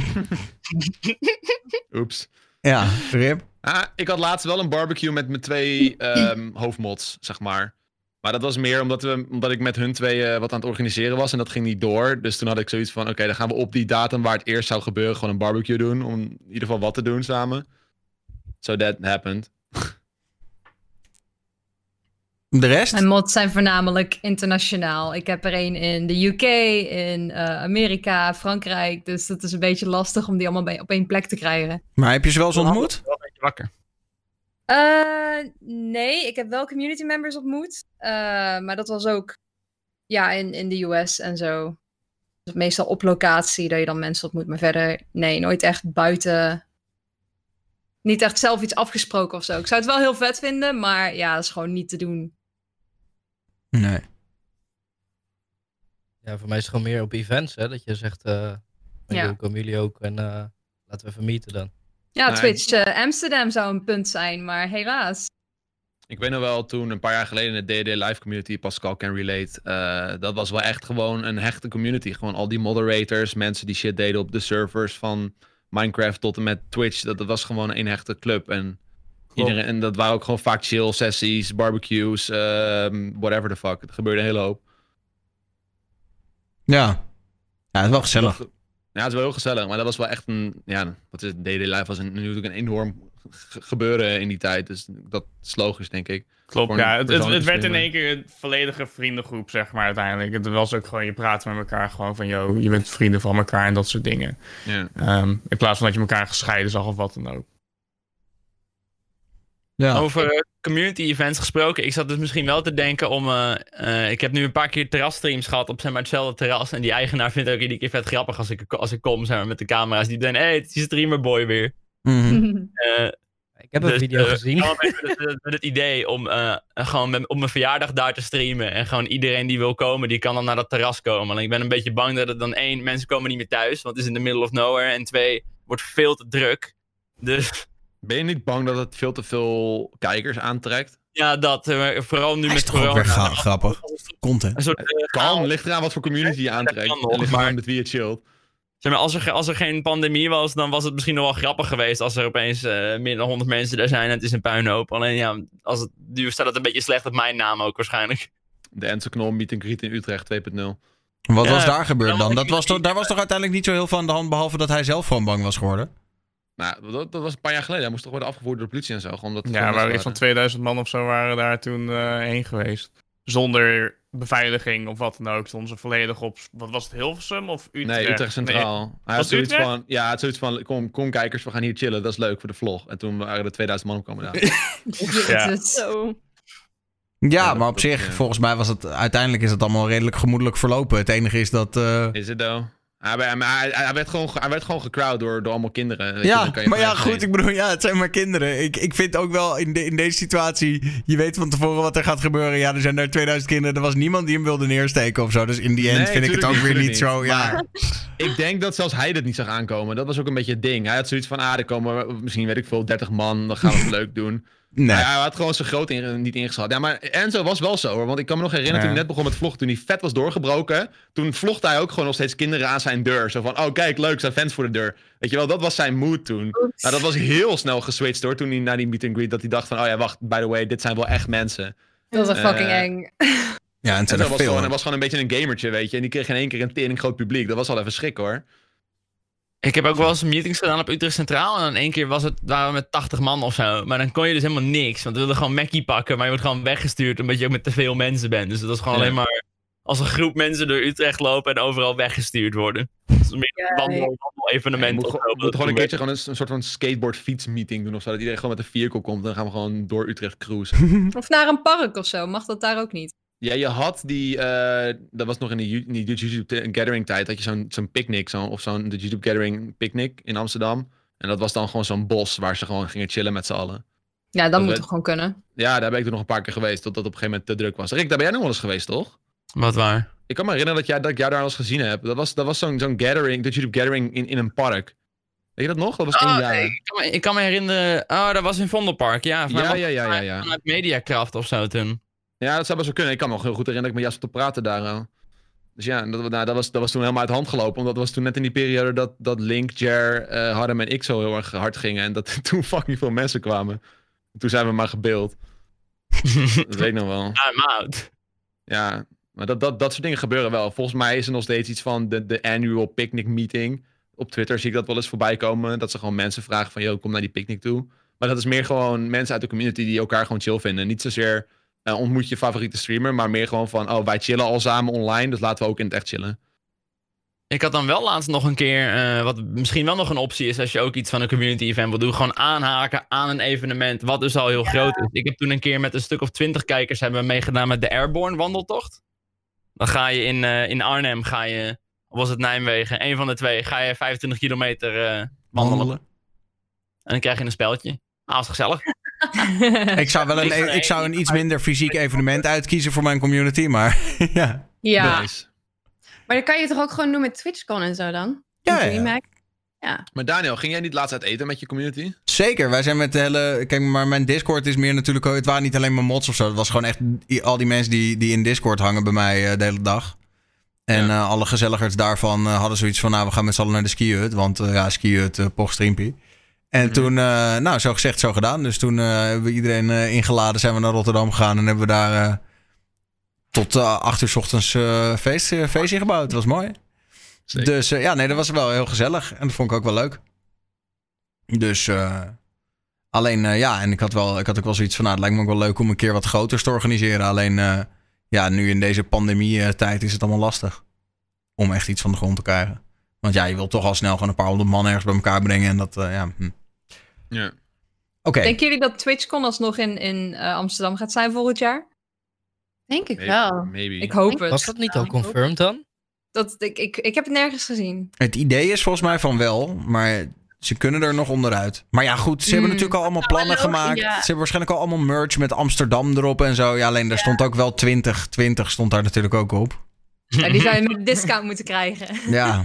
Oeps. Ja, Rip. Ah, ik had laatst wel een barbecue met mijn twee ehm, hoofdmods, zeg maar. Maar dat was meer omdat, we, omdat ik met hun twee eh, wat aan het organiseren was en dat ging niet door. Dus toen had ik zoiets van, oké, dan gaan we op die datum waar het eerst zou gebeuren gewoon een barbecue doen. Om in ieder geval wat te doen samen. So that happened. De rest? Mijn mods zijn voornamelijk internationaal. Ik heb er een in de UK, in eh, Amerika, Frankrijk. Dus het is een beetje lastig om die allemaal bij, op één plek te krijgen. Maar heb je ze wel eens ontmoet? Wel een beetje wakker. Eh, nee, ik heb wel community members ontmoet. eh, maar dat was ook ja, in, in de US en zo. Dus meestal op locatie dat je dan mensen ontmoet. Maar verder, nee, nooit echt buiten. Niet echt zelf iets afgesproken of zo. Ik zou het wel heel vet vinden, maar ja, dat is gewoon niet te doen. Nee. Ja, voor mij is het gewoon meer op events, hè. Dat je zegt, eh van, Ja. "Yo, komen jullie ook en eh, laten we even meeten dan. Ja. Twitch eh, Amsterdam zou een punt zijn, maar helaas. Ik weet nog wel, toen een paar jaar geleden in de DD Live community, Pascal can relate, eh, dat was wel echt gewoon een hechte community. Gewoon al die moderators, mensen die shit deden op de servers van Minecraft tot en met Twitch. Dat, dat was gewoon een hechte club. En, iedereen, en dat waren ook gewoon vaak chill sessies, barbecues, ehm, whatever the fuck. Het gebeurde een hele hoop. Ja. Ja, het is wel gezellig. Ja, het is wel heel gezellig, maar dat was wel echt een, ja, wat is het, DD Live was een, natuurlijk een enorm ge- gebeuren in die tijd. Dus dat is logisch, denk ik. Klopt, ja. Het, het, werd in één keer een volledige vriendengroep, zeg maar, uiteindelijk. Het was ook gewoon, je praat met elkaar gewoon van, yo, je bent vrienden van elkaar en dat soort dingen. Ja. Ehm, in plaats van dat je elkaar gescheiden zag of wat dan ook. Ja. Over eh, community events gesproken. Ik zat dus misschien wel te denken om. eh, eh, ik heb nu een paar keer terrasstreams gehad op zeg maar, hetzelfde terras. En die eigenaar vindt het ook iedere keer vet grappig als ik, als ik kom zeg maar, met de camera's. Die denken: hé, hey, het is die streamerboy weer. Mhm. Eh, Ik heb een dus, video gezien. met, met- met het idee om eh, gewoon met, op mijn verjaardag daar te streamen. En gewoon iedereen die wil komen, die kan dan naar dat terras komen. Alleen ik ben een beetje bang dat het dan één, mensen komen niet meer thuis. Want het is in the middle of nowhere. En twee, wordt veel te druk. Dus Ben je niet bang dat het veel te veel kijkers aantrekt? ja, dat. eh, vooral nu met weer corona. ga- grappig. Content. Een soort, eh, Kan, ligt eraan wat voor community je aantrekt. nog, ligt maar- eraan met wie je chillt. Zeg maar, als, er, als er geen pandemie was, dan was het misschien nog wel grappig geweest als er opeens eh, meer dan 100 mensen daar zijn en het is een puinhoop. Alleen ja, als het, nu staat het een beetje slecht op mijn naam ook waarschijnlijk. De Enzo Knol meet and greet in Utrecht 2.0. Wat Ja, was daar gebeurd dan Dat was toch, daar was toch uiteindelijk niet zo heel veel aan de hand, behalve dat hij zelf gewoon bang was geworden? Nou, dat, dat was een paar jaar geleden. Hij moest toch worden afgevoerd door de politie en zo. Omdat het Ja, mensen iets van waren. 2000 man of zo waren daar toen eh, heen geweest. Zonder beveiliging of wat dan ook. Stonden ze volledig op, wat was het, Hilversum of Utrecht? Nee, Utrecht Centraal. hij Was had zoiets Utrecht? van, ja, hij had zoiets van, kom, kom kijkers, we gaan hier chillen, dat is leuk voor de vlog. En toen waren er 2000 man opkomen daar. Zo. Ja, Ja, maar op zich, volgens mij was het uiteindelijk is het allemaal redelijk gemoedelijk verlopen. Het enige is dat. eh, Is het though? Hij, hij, hij, hij werd gewoon, hij werd gewoon gecrowd door, door allemaal kinderen. weet ja, dan kan je maar ja, goed, ik bedoel, ja, het zijn maar kinderen. Ik, ik vind ook wel in, de, in deze situatie, je weet van tevoren wat er gaat gebeuren. Ja, er zijn daar 2000 kinderen, er was niemand die hem wilde neersteken of zo. Dus in die end Nee, vind ik het ook weer niet, zo, ja. Ik denk dat zelfs hij dit niet zag aankomen. Dat was ook een beetje het ding. Hij had zoiets van, ah, er komen misschien, weet ik veel, 30 man, dan gaan we het leuk doen. Nee. Hij, hij had gewoon zijn groot in, niet ingeschat. Ja, maar Enzo was wel zo hoor. Want ik kan me nog herinneren Ja. toen hij net begon met vloggen, toen hij vet was doorgebroken. Toen vlogde hij ook gewoon nog steeds kinderen aan zijn deur. Zo van, oh kijk, leuk, zijn fans voor de deur. Weet je wel, dat was zijn mood toen. Oeps. Nou, dat was heel snel geswitcht hoor. Toen hij na die meet and greet, dat hij dacht van, oh ja, wacht, by the way, dit zijn wel echt mensen. Dat was fucking Eh, eng. Ja, en het En zijn dat er was, gewoon, hij was gewoon een beetje een gamertje, weet je. En die kreeg in één keer een tering groot publiek. Dat was al even schrik hoor. Ik heb ook wel eens meetings gedaan op Utrecht Centraal. En dan één keer was het, waren we met 80 man of zo. Maar dan kon je dus helemaal niks. Want we wilden gewoon Mackie pakken. Maar je wordt gewoon weggestuurd omdat je ook met te veel mensen bent. Dus dat is gewoon Ja. alleen maar als een groep mensen door Utrecht lopen en overal weggestuurd worden. Dat is meer een wandel, evenement. moet, gewoon- moeten gewoon een keertje gewoon een, een soort van skateboard fiets meeting doen of zo. Dat iedereen gewoon met een vehicle komt. En dan gaan we gewoon door Utrecht cruisen. Of naar een park of zo. Mag dat daar ook niet? Ja, je had die, eh, dat was nog in de, in YouTube Gathering tijd, had je zo'n zo'n picknick, zo'n of zo'n de YouTube Gathering picnic in Amsterdam. En dat was dan gewoon zo'n bos waar ze gewoon gingen chillen met z'n allen. Ja, dat Dat moet weet- toch gewoon kunnen? Ja, daar ben ik toen nog een paar keer geweest, totdat het op een gegeven moment te druk was. Rick, daar ben jij nog wel eens geweest, toch? Wat waar? Ik kan me herinneren dat, jij, dat ik jou daar al eens gezien heb. Dat was, dat was zo'n zo'n gathering, de YouTube Gathering in, in een park. Weet je dat nog? Dat was één Oh, jaar. ik, kan me, ik kan me herinneren. Oh, dat was in Vondelpark. Ja, Ja, ja, ja, ja, ja. Vanuit Mediakraft of zo toen. Ja, dat zou best wel kunnen. Ik kan me nog heel goed herinneren dat ik met Jasper te praten daar. al. Dus ja, dat, nou, dat, was, dat was toen helemaal uit de hand gelopen. Omdat dat was toen net in die periode dat, dat Link, Jer, eh Harlem en ik zo heel erg hard gingen. En dat toen fucking veel mensen kwamen. Toen zijn we maar gebeeld. dat weet ik nog wel. I'm out. Ja, maar dat, dat, dat soort dingen gebeuren wel. Volgens mij is er nog steeds iets van de, de annual picnic meeting. Op Twitter zie ik dat wel eens voorbij komen. Dat ze gewoon mensen vragen van, yo, kom naar die picnic toe. Maar dat is meer gewoon mensen uit de community die elkaar gewoon chill vinden. Niet zozeer eh, ontmoet je favoriete streamer, maar meer gewoon van, oh, wij chillen al samen online, dus laten we ook in het echt chillen. Ik had dan wel laatst nog een keer, eh, wat misschien wel nog een optie is als je ook iets van een community event wil doen, gewoon aanhaken aan een evenement, wat dus al heel groot is. Ik heb toen een keer met een stuk of twintig kijkers hebben we meegedaan met de Airborne wandeltocht. Dan ga je in, eh, in Arnhem, ga je, of was het Nijmegen, een van de twee, ga je 25 kilometer eh, wandelen. Wandelen. En dan krijg je een speltje. Ah, was gezellig. Ik zou wel een, ik zou een iets minder fysiek evenement uitkiezen voor mijn community, maar ja. Ja. Nice. Maar dan kan je toch ook gewoon doen met TwitchCon en zo dan? Ja, ja. Ja. Maar Daniel, ging jij niet laatst uit eten met je community? Zeker, wij zijn met de hele. Kijk, maar mijn Discord is meer natuurlijk. Het waren niet alleen maar mods of zo. Het was gewoon echt al die mensen die, die in Discord hangen bij mij eh, de hele dag. En eh, alle gezelligers daarvan eh, hadden zoiets van: Nou, we gaan met z'n allen naar de skihut. Want eh, ja, skihut, uh, poch streampie. En toen, eh, nou, zo gezegd, zo gedaan. Dus toen eh, hebben we iedereen eh, ingeladen, zijn we naar Rotterdam gegaan en hebben we daar tot acht uur 's ochtends feest, feestje gebouwd. Dat was mooi. Dus ja, nee, dat was wel heel gezellig. En dat vond ik ook wel leuk. Dus alleen, ja, en ik had, wel, ik had ook wel zoiets van, nou, het lijkt me ook wel leuk om een keer wat groters te organiseren. Alleen, ja, nu in deze pandemie-tijd is het allemaal lastig om echt iets van de grond te krijgen. Want ja, je wilt toch al snel gewoon een paar honderd man ergens bij elkaar brengen. En dat, ja. Hm. Ja. Oké. Denken jullie dat TwitchCon alsnog in, in eh, Amsterdam gaat zijn volgend jaar? Denk ik Maybe- wel. Maybe. Ik hoop het. Was dat niet al confirmed dan? Dat, ik, ik, ik heb het nergens gezien. Het idee is volgens mij van wel, maar ze kunnen er nog onderuit. Maar ja, goed, ze hebben Hmm. natuurlijk al allemaal Nou, plannen gemaakt. ja. Ze hebben waarschijnlijk al allemaal merch met Amsterdam erop en zo. Ja, alleen daar stond ook wel 20. 20 stond daar natuurlijk ook op. Ja, die zou je met een discount moeten krijgen. Ja.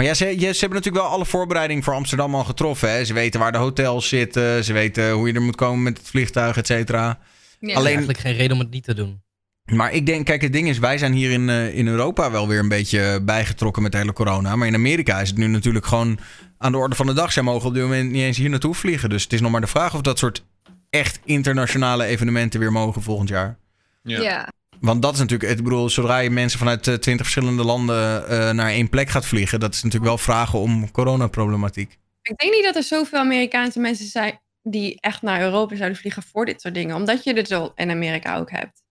Maar ja, ze, ze hebben natuurlijk wel alle voorbereiding voor Amsterdam al getroffen. Hè? Ze weten waar de hotels zitten. Ze weten hoe je er moet komen met het vliegtuig, et cetera. Ja. Alleen- Eigenlijk geen reden om het niet te doen. Maar ik denk, kijk, het ding is, wij zijn hier in, eh, in Europa wel weer een beetje bijgetrokken met de hele corona. Maar in Amerika is het nu natuurlijk gewoon aan de orde van de dag. Zij mogen op dit moment niet eens hier naartoe vliegen. Dus het is nog maar de vraag of dat soort echt internationale evenementen weer mogen volgend jaar. Ja. Ja. Want dat is natuurlijk, ik bedoel, zodra je mensen vanuit eh, twintig verschillende landen eh, naar één plek gaat vliegen, dat is natuurlijk wel vragen om coronaproblematiek. Ik denk niet dat er zoveel Amerikaanse mensen zijn die echt naar Europa zouden vliegen voor dit soort dingen. Omdat je dit al in Amerika ook hebt.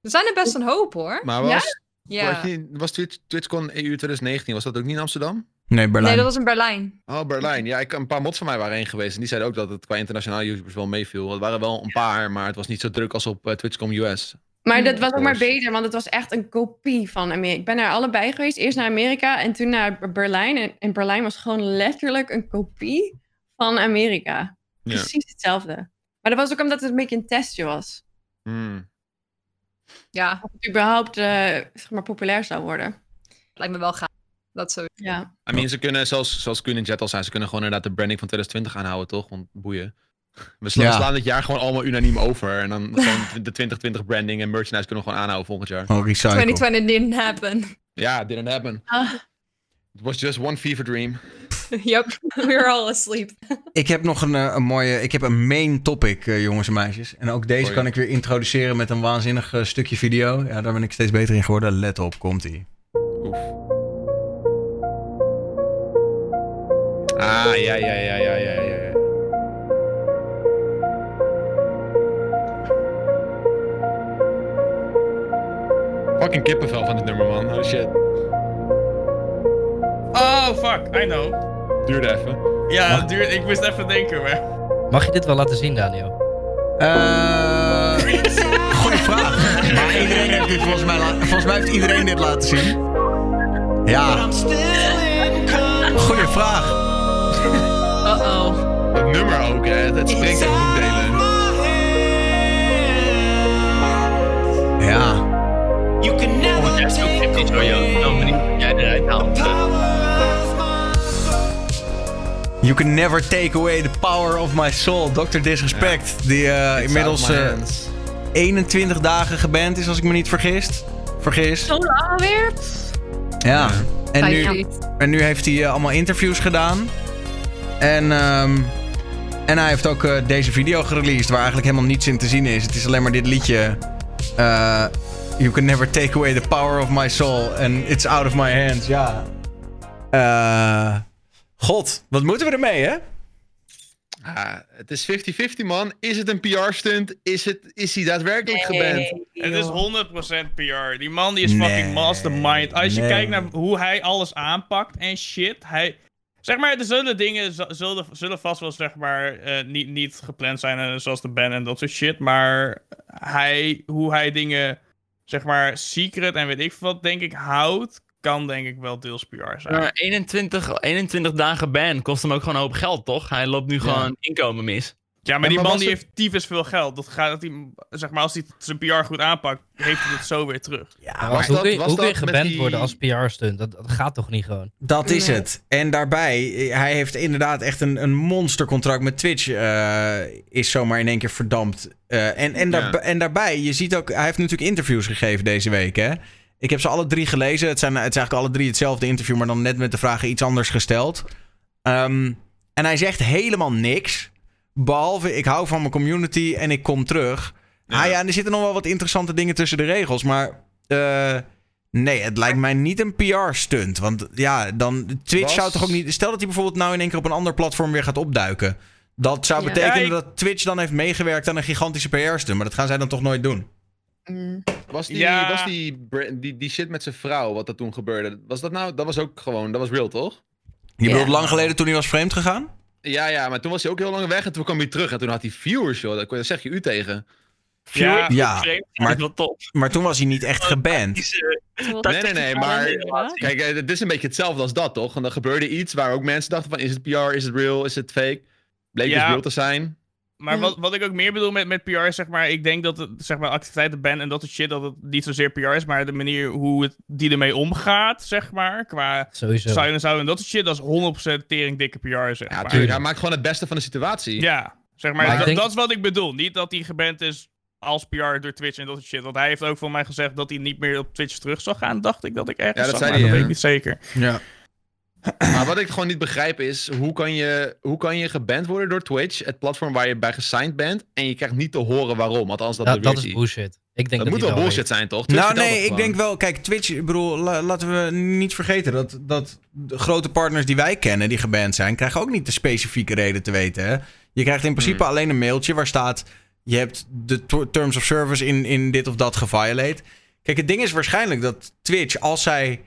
Er zijn er best een hoop hoor. Maar was, Ja. was, je- was Twitch, TwitchCon EU 2019, was dat ook niet in Amsterdam? Nee, Berlijn. Nee, dat was in Berlijn. Oh, Berlijn. Ja, ik, een paar mods van mij waren heen geweest. En die zeiden ook dat het qua internationale YouTubers wel meeviel. Het waren wel een paar, maar het was niet zo druk als op eh, TwitchCon US. Maar dat was ook maar beter, want het was echt een kopie van Amerika. Ik ben naar allebei geweest. Eerst naar Amerika en toen naar Berlijn. En, en Berlijn was gewoon letterlijk een kopie van Amerika. Ja. Precies hetzelfde. Maar dat was ook omdat het een beetje een testje was. Hmm. Ja, Of het überhaupt eh, zeg maar, populair zou worden. lijkt me wel gaaf. Dat zo. Ja. I mean, ze kunnen, zoals, zoals Koen en Jet al zei, ze kunnen gewoon inderdaad de branding van 2020 aanhouden, toch? Want boeien. We Ja. slaan dit jaar gewoon allemaal unaniem over. En dan gewoon de 2020 branding en merchandise kunnen we gewoon aanhouden volgend jaar. Recycle. 2020 didn't happen. Ja, didn't happen. Ah. It was just one fever dream. yep, we were all asleep. Ik heb nog een, eh, een mooie, ik heb een main topic, eh, jongens en meisjes. En ook deze Hoi. kan ik weer introduceren met een waanzinnig eh, stukje video. Ja, daar ben ik steeds beter in geworden. Let op, komt-ie. Oef. Ah, ja, ja, ja, ja, ja, Fucking kippenvel van dit nummer, man. Oh shit. Oh, fuck. I know. Duurde even. Ja, het duurt, ik moest even denken, maar... Mag je dit wel laten zien, Daniel? Eh goeie vraag. Maar iedereen heeft dit volgens mij, volgens mij heeft iedereen dit laten zien. Ja. Goeie vraag. Uh-oh. Het nummer ook, hè. Het, springt in boekdelen. Ja. Benieuwd of jij eruit haalt. You can never take away the power of my soul. Dr. Disrespect. Die eh, inmiddels my eh, hands. 21 dagen geband is, als ik me niet vergis. Vergis. Zo lang alweer? Ja. En nu, en nu heeft hij eh, allemaal interviews gedaan. En, ehm, en hij heeft ook deze video gereleased waar eigenlijk helemaal niets in te zien is. Het is alleen maar dit liedje. eh, you can never take away the power of my soul. And it's out of my hands. Ja. Eh, God, wat moeten we ermee, hè? Ah, het is 50-50, man. Is het een PR-stunt? Is, het, is hij daadwerkelijk geband? Het is 100% PR. Die man die is Nee. fucking mastermind. Als je Nee. kijkt naar hoe hij alles aanpakt en shit. Hij, zeg maar, er zullen dingen zullen, zullen vast wel zeg maar eh, niet, niet gepland zijn eh, zoals de band en dat soort shit. Maar hij, hoe hij dingen zeg maar secret en weet ik veel wat denk ik houdt, kan denk ik wel deels PR zijn. Maar 21, 21 dagen ban kost hem ook gewoon een hoop geld, toch? Hij loopt nu gewoon inkomen mis. Ja, maar die maar man die het- heeft tyfus veel geld. Dat gaat, dat hij, zeg maar, als hij zijn PR goed aanpakt, heeft hij het zo weer terug. Ja, Maar was hoe dat- kun je, was hoe kun je geband die- worden als PR-stunt? Dat, dat gaat toch niet gewoon? Dat is Nee. het. En daarbij, eh, hij heeft inderdaad echt een, een monstercontract met Twitch. eh, is zomaar in één keer verdampt. Eh, en, en, daar, Ja. en daarbij, je ziet ook, hij heeft natuurlijk interviews gegeven deze week. Hè? Ik heb ze alle drie gelezen. Het zijn, het is eigenlijk alle drie hetzelfde interview, maar dan net met de vragen iets anders gesteld. Ehm, en hij zegt helemaal niks. Behalve, ik hou van mijn community en ik kom terug. Ja. Ah ja, en er zitten nog wel wat interessante dingen tussen de regels. Maar eh, nee, het lijkt mij niet een PR-stunt. Want ja, dan Twitch Was- zou toch ook niet... Stel dat hij bijvoorbeeld nou in één keer op een ander platform weer gaat opduiken. Dat zou Ja. betekenen Ja, ik- dat Twitch dan heeft meegewerkt aan een gigantische PR-stunt. Maar dat gaan zij dan toch nooit doen. Mm. Was die, Ja. was die, die, die shit met zijn vrouw, wat er toen gebeurde, was dat nou, dat was ook gewoon, dat was real, toch? Je Ja. bedoelt lang geleden toen hij was vreemd gegaan? Ja, ja, maar toen was hij ook heel lang weg en toen kwam hij terug en toen had hij viewers, joh. Daar daar zeg je u tegen. Ja, Ja, Vreemd, maar- wel top. maar toen was hij niet echt geband. Nee, nee, nee, maar kijk, eh, het is een beetje hetzelfde als dat, toch? En dan gebeurde iets waar ook mensen dachten van, is het PR, is het real, is het fake? Bleek dus real te zijn. Maar Ja. wat, wat ik ook meer bedoel met, met PR is, zeg maar, ik denk dat het, zeg maar, activiteiten ban en dat soort shit, dat het niet zozeer PR is, maar de manier hoe het, die ermee omgaat, zeg maar, qua Sowieso. silent zou en dat soort shit, dat is 100% tering dikke PR, zeg Ja, maar. tuurlijk. Hij maakt gewoon het beste van de situatie. Ja, zeg maar, dat, denk- dat is wat ik bedoel. Niet dat hij geband is als PR door Twitch en dat soort shit. Want hij heeft ook voor mij gezegd dat hij niet meer op Twitch terug zou gaan, dacht ik dat ik ergens Ja, dat zag, zei maar hij, dat ja. weet ik niet zeker. Ja. Maar wat ik gewoon niet begrijp is, hoe kan, je, hoe kan je geband worden door Twitch, het platform waar je bij gesigned bent, en je krijgt niet te horen waarom? Althans, dat, Dat, dat is bullshit. Ik denk Dat dat, moet wel bullshit weet. zijn, toch? Twitch Nou nee, ik gewoon. denk wel... Kijk, Twitch, ik bedoel, la- laten we niet vergeten dat, dat de grote partners die wij kennen, die geband zijn, krijgen ook niet de specifieke reden te weten. Hè? Je krijgt in principe Hmm. alleen een mailtje waar staat, je hebt de terms of service in, in dit of dat geviolate. Kijk, het ding is waarschijnlijk dat Twitch, als zij...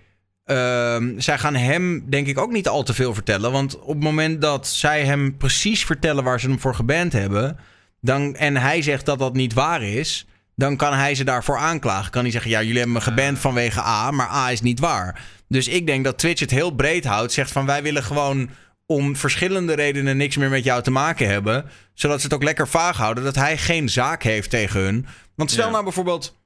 ehm, zij gaan hem denk ik ook niet al te veel vertellen. Want op het moment dat zij hem precies vertellen waar ze hem voor geband hebben... Dan, en hij zegt dat dat niet waar is... dan kan hij ze daarvoor aanklagen. Kan hij zeggen, ja, jullie hebben me geband vanwege A... maar A is niet waar. Dus ik denk dat Twitch het heel breed houdt. Zegt van, wij willen gewoon om verschillende redenen... niks meer met jou te maken hebben. Zodat ze het ook lekker vaag houden... dat hij geen zaak heeft tegen hun. Want stel Ja. nou bijvoorbeeld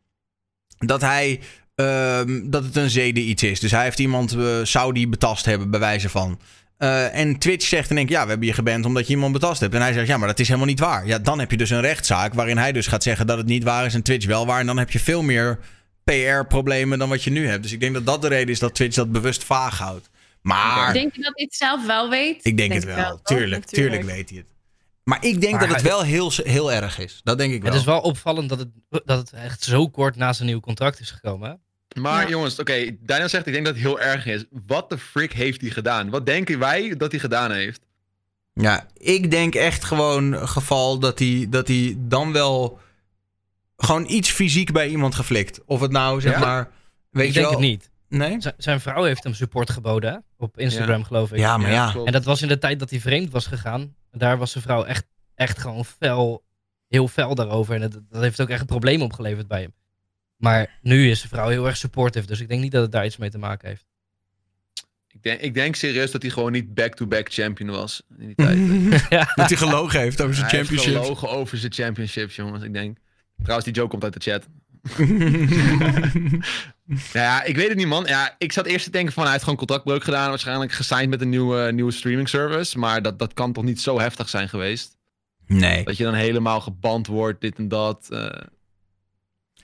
dat hij ehm, dat het een zeden iets is. Dus hij heeft iemand eh, Saudi betast hebben, bij wijze van. Eh, en Twitch zegt in één keer, ja, we hebben je geband omdat je iemand betast hebt. En hij zegt, ja, maar dat is helemaal niet waar. Ja, dan heb je dus een rechtszaak waarin hij dus gaat zeggen dat het niet waar is en Twitch wel waar. En dan heb je veel meer PR-problemen dan wat je nu hebt. Dus ik denk dat dat de reden is dat Twitch dat bewust vaag houdt. Maar Denk je dat hij het zelf wel weet? ik denk het wel. Tuurlijk, tuurlijk weet hij het. Maar ik denk Maar dat het wel heel, heel erg is. Dat denk ik wel. Het is wel opvallend dat het, dat het echt zo kort na zijn nieuw contract is gekomen. Maar Ja. jongens, oké, Daniel zegt, ik denk dat het heel erg is. Wat de frick heeft hij gedaan? Wat denken wij dat hij gedaan heeft? Ja, ik denk echt gewoon geval dat hij, dat hij dan wel gewoon iets fysiek bij iemand geflikt. Of het nou, zeg Ja? maar, weet ik je denk wel... het niet. Nee? Z- zijn vrouw heeft hem support geboden op Instagram, geloof ik. Ja, maar ja. En dat was in de tijd dat hij vreemd was gegaan. Daar was zijn vrouw echt, echt gewoon fel, heel fel daarover. En dat, dat heeft ook echt een probleem opgeleverd bij hem. Maar nu is zijn vrouw heel erg supportive. Dus ik denk niet dat het daar iets mee te maken heeft. Ik denk, ik denk serieus dat hij gewoon niet back-to-back champion was in die tijd. ja. Dat hij gelogen heeft over zijn Hij heeft gelogen over zijn championships, jongens. Ik denk. Trouwens, die joke komt uit de chat. Ja, ja, ik weet het niet, man. Ja, ik zat eerst te denken van hij heeft gewoon contractbreuk gedaan. Waarschijnlijk gesigned met een nieuwe, nieuwe streaming service. Maar dat, dat kan toch niet zo heftig zijn geweest? nee. Dat je dan helemaal geband wordt, dit en dat. eh.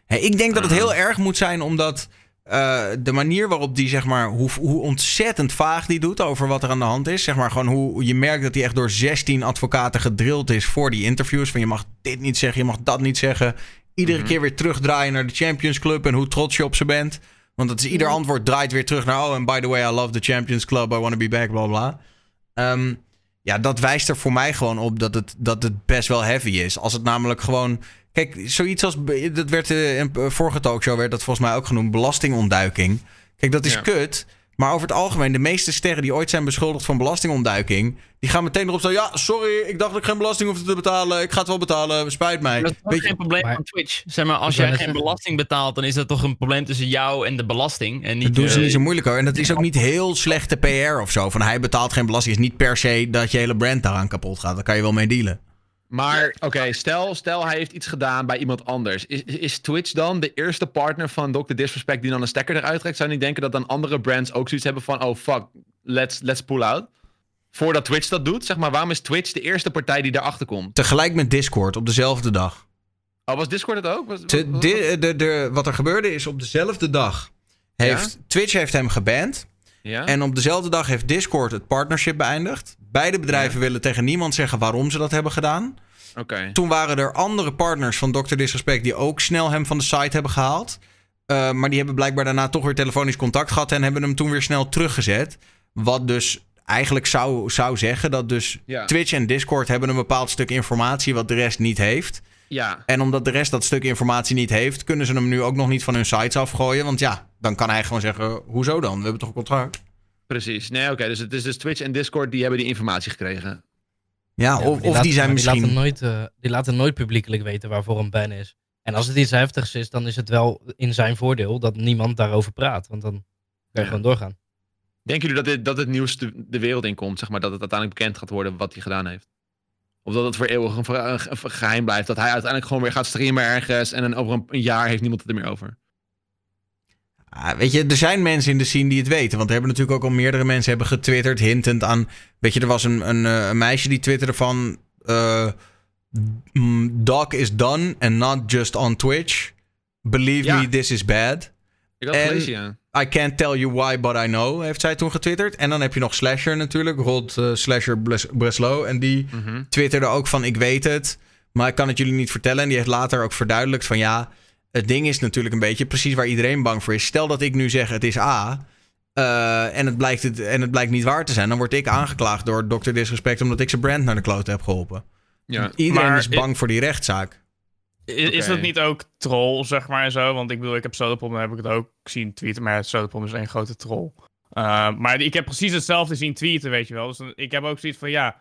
Hey, ik denk dat het heel erg moet zijn omdat eh, de manier waarop die, zeg maar, hoe, hoe ontzettend vaag die doet over wat er aan de hand is. Zeg maar gewoon hoe je merkt dat hij echt door 16 advocaten gedrild is voor die interviews. Van je mag dit niet zeggen, je mag dat niet zeggen. Iedere Mhm. keer weer terugdraaien naar de Champions Club en hoe trots je op ze bent. Want dat is ieder antwoord draait weer terug naar. Oh, and by the way, I love the Champions Club. I want to be back, bla bla. Ehm, ja, dat wijst er voor mij gewoon op dat het, dat het best wel heavy is. Als het namelijk gewoon. Kijk, zoiets als. Dat werd eh, in een vorige talkshow werd dat volgens mij ook genoemd. Belastingontduiking. Kijk, dat is Ja. kut. Maar over het algemeen, de meeste sterren die ooit zijn beschuldigd van belastingontduiking. die gaan meteen erop staan. Ja, sorry, ik dacht dat ik geen belasting hoefde te betalen. Ik ga het wel betalen. Spijt mij. Dat is toch Weet je, geen probleem maar- van Twitch. Zeg maar, als jij geen belasting betaalt, dan is dat toch een probleem tussen jou en de belasting. En niet, dat doen ze niet zo moeilijk hoor. En dat is ook niet heel slechte PR of zo. Van hij betaalt geen belasting. is niet per se dat je hele brand daaraan kapot gaat. Daar kan je wel mee dealen. Maar oké, stel, stel hij heeft iets gedaan bij iemand anders. Is, is Twitch dan de eerste partner van Dr. Disrespect die dan een stekker eruit trekt? Zou je niet denken dat dan andere brands ook zoiets hebben van... Oh fuck, let's, let's pull out? Voordat Twitch dat doet, zeg maar, waarom is Twitch de eerste partij die daarachter komt? Tegelijk met Discord op dezelfde dag. Oh, was Discord het ook? Was, Te- was- de, de, de, wat er gebeurde is op dezelfde dag heeft Twitch heeft hem geband. ja? En op dezelfde dag heeft Discord het partnership beëindigd. Beide bedrijven willen tegen niemand zeggen waarom ze dat hebben gedaan. Toen waren er andere partners van Dr. Disrespect die ook snel hem van de site hebben gehaald. Uh, maar die hebben blijkbaar daarna toch weer telefonisch contact gehad en hebben hem toen weer snel teruggezet. Wat dus eigenlijk zou, zou zeggen dat dus Ja. Twitch en Discord hebben een bepaald stuk informatie wat de rest niet heeft. Ja, En omdat de rest dat stuk informatie niet heeft, kunnen ze hem nu ook nog niet van hun sites afgooien. Want ja, dan kan hij gewoon zeggen, hoezo dan? We hebben toch een contract? precies. Nee, oké, dus het is dus Twitch en Discord die hebben die informatie gekregen. Ja, Ja, of, maar of die zijn misschien... Die laten, nooit, eh, die laten nooit publiekelijk weten waarvoor een ban is. En als het iets heftigs is, dan is het wel in zijn voordeel dat niemand daarover praat. Want dan kan je Ja. gewoon doorgaan. Denken jullie dat, dit, dat het nieuws de, de wereld in komt? Zeg maar, dat het uiteindelijk bekend gaat worden wat hij gedaan heeft? Of dat het voor eeuwig een, geheim blijft? Dat hij uiteindelijk gewoon weer gaat streamen ergens en dan over een, een jaar heeft niemand het er meer over? Ah, weet je, er zijn mensen in de scene die het weten. Want er hebben natuurlijk ook al meerdere mensen hebben getwitterd, hintend aan... Weet je, er was een, een, eh, een meisje die twitterde van... mm, Doc is done and not just on Twitch. Believe Ja. me, this is bad. Ik had En- gelezen, ja. I can't tell you why, but I know, heeft zij toen getwitterd. En dan heb je nog Slasher natuurlijk, Rod eh, Slasher Bres- Breslow. En die Mhm. twitterde ook van, ik weet het, maar ik kan het jullie niet vertellen. En die heeft later ook verduidelijkt van, ja, het ding is natuurlijk een beetje precies waar iedereen bang voor is. Stel dat ik nu zeg, het is A, eh, en, het blijkt het, en het blijkt niet waar te zijn. Dan word ik aangeklaagd door Dr. Disrespect omdat ik zijn brand naar de kloot heb geholpen. ja. Iedereen Maar is bang voor die rechtszaak. Is, dat niet ook troll, zeg maar, en zo? Want ik bedoel, ik heb Sodapop, dan heb ik het ook zien tweeten, maar Sodapop is één grote troll. Uh, maar ik heb precies hetzelfde zien tweeten, weet je wel. Dus dan- ik heb ook zoiets van, ja,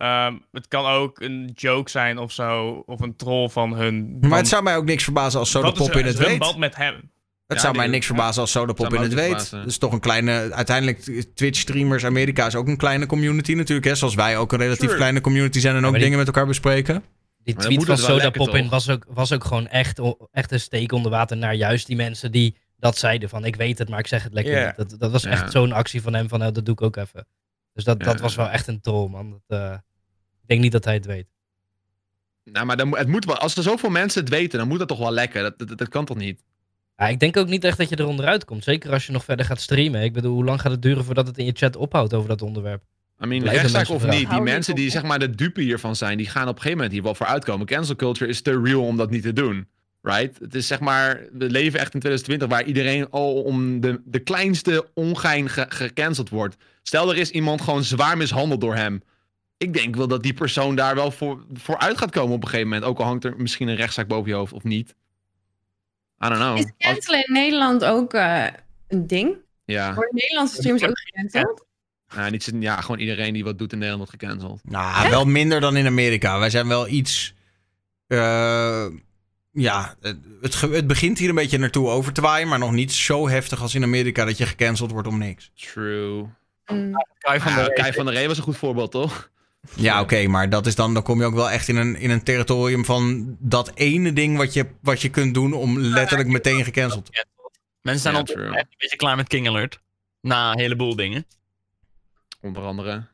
ehm, het kan ook een joke zijn of zo, of een troll van hun. Maar van- het zou mij ook niks verbazen als Sodapop in het hun weet. band met hem? Het Ja, zou die- mij niks ja. verbazen als Sodapop in het weet. verbazen. Het is toch een kleine... Uiteindelijk, Twitch-streamers Amerika is ook een kleine community natuurlijk. Hè? Zoals wij ook een relatief Sure. kleine community zijn en ook dingen met elkaar bespreken. Die tweet van Sodapop in was ook, was ook gewoon echt, echt een steek onder water naar juist die mensen die dat zeiden van ik weet het, maar ik zeg het lekker niet. Dat, dat was Ja. echt zo'n actie van hem van nou, dat doe ik ook even. Dus dat, dat Ja. was wel echt een troll, man. Dat, eh, denk niet dat hij het weet. Nou, maar dan, het moet wel, als er zoveel mensen het weten, dan moet dat toch wel lekker? Dat, dat, dat kan toch niet? Ja, ik denk ook niet echt dat je er onderuit komt. Zeker als je nog verder gaat streamen. Ik bedoel, hoe lang gaat het duren voordat het in je chat ophoudt over dat onderwerp? I mean, rechtszaak mensen of vragen. niet, die mensen die zeg maar de dupe hiervan zijn, die gaan op een gegeven moment hier wel voor uitkomen. Cancel culture is te real om dat niet te doen. Right? Het is zeg maar, we leven echt in 2020 waar iedereen al om de, de kleinste ongein ge- gecanceld wordt. Stel er is iemand gewoon zwaar mishandeld door hem. Ik denk wel dat die persoon daar wel voor, voor uit gaat komen op een gegeven moment. Ook al hangt er misschien een rechtszaak boven je hoofd of niet. I don't know. Is Als- cancelen in Nederland ook eh, een ding? ja, Worden Nederlandse streamers ook gecanceld? nou, niet, ja, gewoon iedereen die wat doet in Nederland wordt gecanceld. Nou, wel minder dan in Amerika. Wij zijn wel iets... eh, ja, het, het, ge- het begint hier een beetje naartoe over te waaien... maar nog niet zo heftig als in Amerika dat je gecanceld wordt om niks. True. Mm. Kai van Ah, der Rey. Kai van der Rey was een goed voorbeeld, toch? Ja, oké, maar dat is dan, dan kom je ook wel echt in een, in een territorium van dat ene ding wat je, wat je kunt doen om letterlijk meteen gecanceld te Mensen zijn Ja, al een beetje klaar met King Alert. Na een heleboel dingen. Onder andere.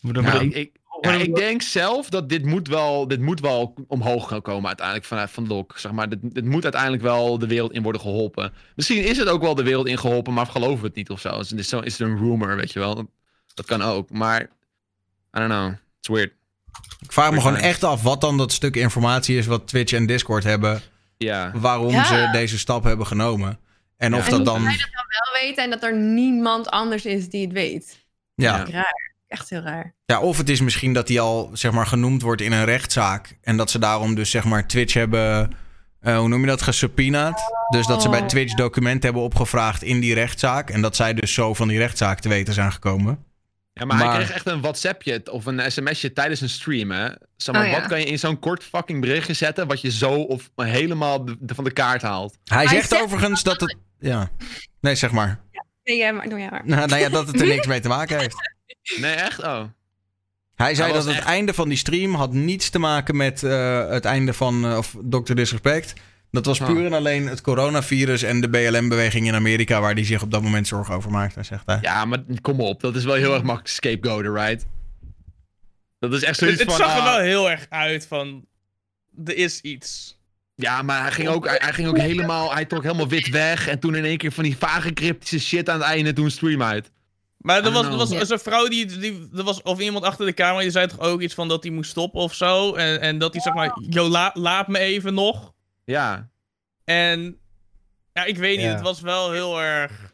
Moet er- er- ik, ik, ja, ik denk zelf dat dit moet wel, dit moet wel omhoog gaan komen uiteindelijk vanuit Van Lok. Zeg maar, dit, dit moet uiteindelijk wel de wereld in worden geholpen. Misschien is het ook wel de wereld in geholpen, maar geloven we het niet of zo. Dus het is, zo, is het een rumor, weet je wel. Dat kan ook, maar I don't know. It's weird. Ik vraag me gewoon echt af wat dan dat stuk informatie is wat Twitch en Discord hebben. Ja. Waarom Ja. ze deze stap hebben genomen. En of Ja. dat En dan... zij dat dan wel weten en dat er niemand anders is die het weet. Ja, Raar. Echt heel raar. ja, of het is misschien dat die al zeg maar, genoemd wordt in een rechtszaak. En dat ze daarom dus zeg maar Twitch hebben... eh, hoe noem je dat? Gesubpoenaed. Dus dat ze bij Oh. Twitch documenten hebben opgevraagd in die rechtszaak. En dat zij dus zo van die rechtszaak te weten zijn gekomen. Ja, maar, Maar- hij kreeg echt een WhatsAppje of een sms'je tijdens een stream, hè. Zeg maar, Oh, ja. wat kan je in zo'n kort fucking berichtje zetten wat je zo of helemaal de- de- van de kaart haalt? Hij zegt zegt- overigens dat het... Ja. Nee, zeg maar. Nee, jij maar, doe jij maar. Nou, nou ja, dat het er niks mee te maken heeft. Nee, echt? Oh. Hij zei Hij dat het echt- einde van die stream had niets te maken met eh, het einde van eh, of Dr. Disrespect. Dat was Ah. puur en alleen het coronavirus en de BLM-beweging in Amerika waar hij zich op dat moment zorgen over maakte, zegt hij. Ja, maar kom op. Dat is wel heel erg makkelijk scapegoaten, right? Dat is echt Het, zoiets het van... zag er ah, wel heel erg uit van... Er is iets. Ja, maar hij ging, ook, hij, hij ging ook helemaal... Hij trok helemaal wit weg. En toen in één keer van die vage cryptische shit aan het einde. Toen stream uit. Maar er was, er was zo'n vrouw die, die... Er was of iemand achter de camera die zei toch ook iets van dat hij moest stoppen of zo. En, en dat hij zeg maar... Yo, la- laat me even nog. Ja. En... Ja, ik weet niet. Ja. Het was wel heel erg...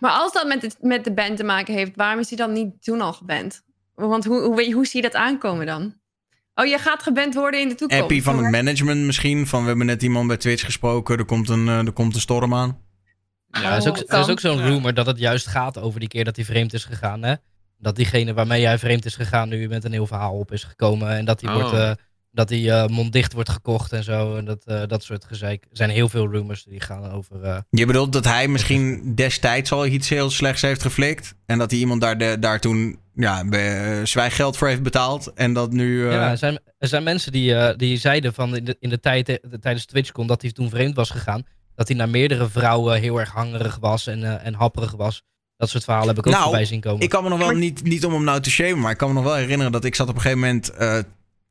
Maar als dat met, het, met de band te maken heeft, waarom is hij dan niet toen al geband? Want hoe, hoe, weet je- hoe zie je dat aankomen dan? Oh, je gaat geband worden in de toekomst. Appie van het management misschien. Van we hebben net iemand bij Twitch gesproken. Er komt een, eh, er komt een storm aan. Ja, er is ook, er is ook zo'n rumor dat het juist gaat over die keer dat hij vreemd is gegaan. Hè? Dat diegene waarmee hij vreemd is gegaan nu met een heel verhaal op is gekomen. En dat hij, Oh. wordt, eh, dat hij eh, monddicht wordt gekocht en zo. En dat, eh, dat soort gezeik. Er zijn heel veel rumors die gaan over... eh, Je bedoelt dat hij misschien destijds al iets heel slechts heeft geflikt. En dat hij iemand daar, de, daar toen ja, be- zwijggeld voor heeft betaald. En dat nu... eh, Ja, er zijn, er zijn mensen die, eh, die zeiden van in de, in de tijd de, tijdens TwitchCon dat hij toen vreemd was gegaan. Dat hij naar meerdere vrouwen heel erg hangerig was en, en happerig was. Dat soort verhalen heb ik ook Nou, voorbij zien komen. Ik kan me nog wel, niet, niet om hem nou te shamen, maar ik kan me nog wel herinneren dat ik zat op een gegeven moment... eh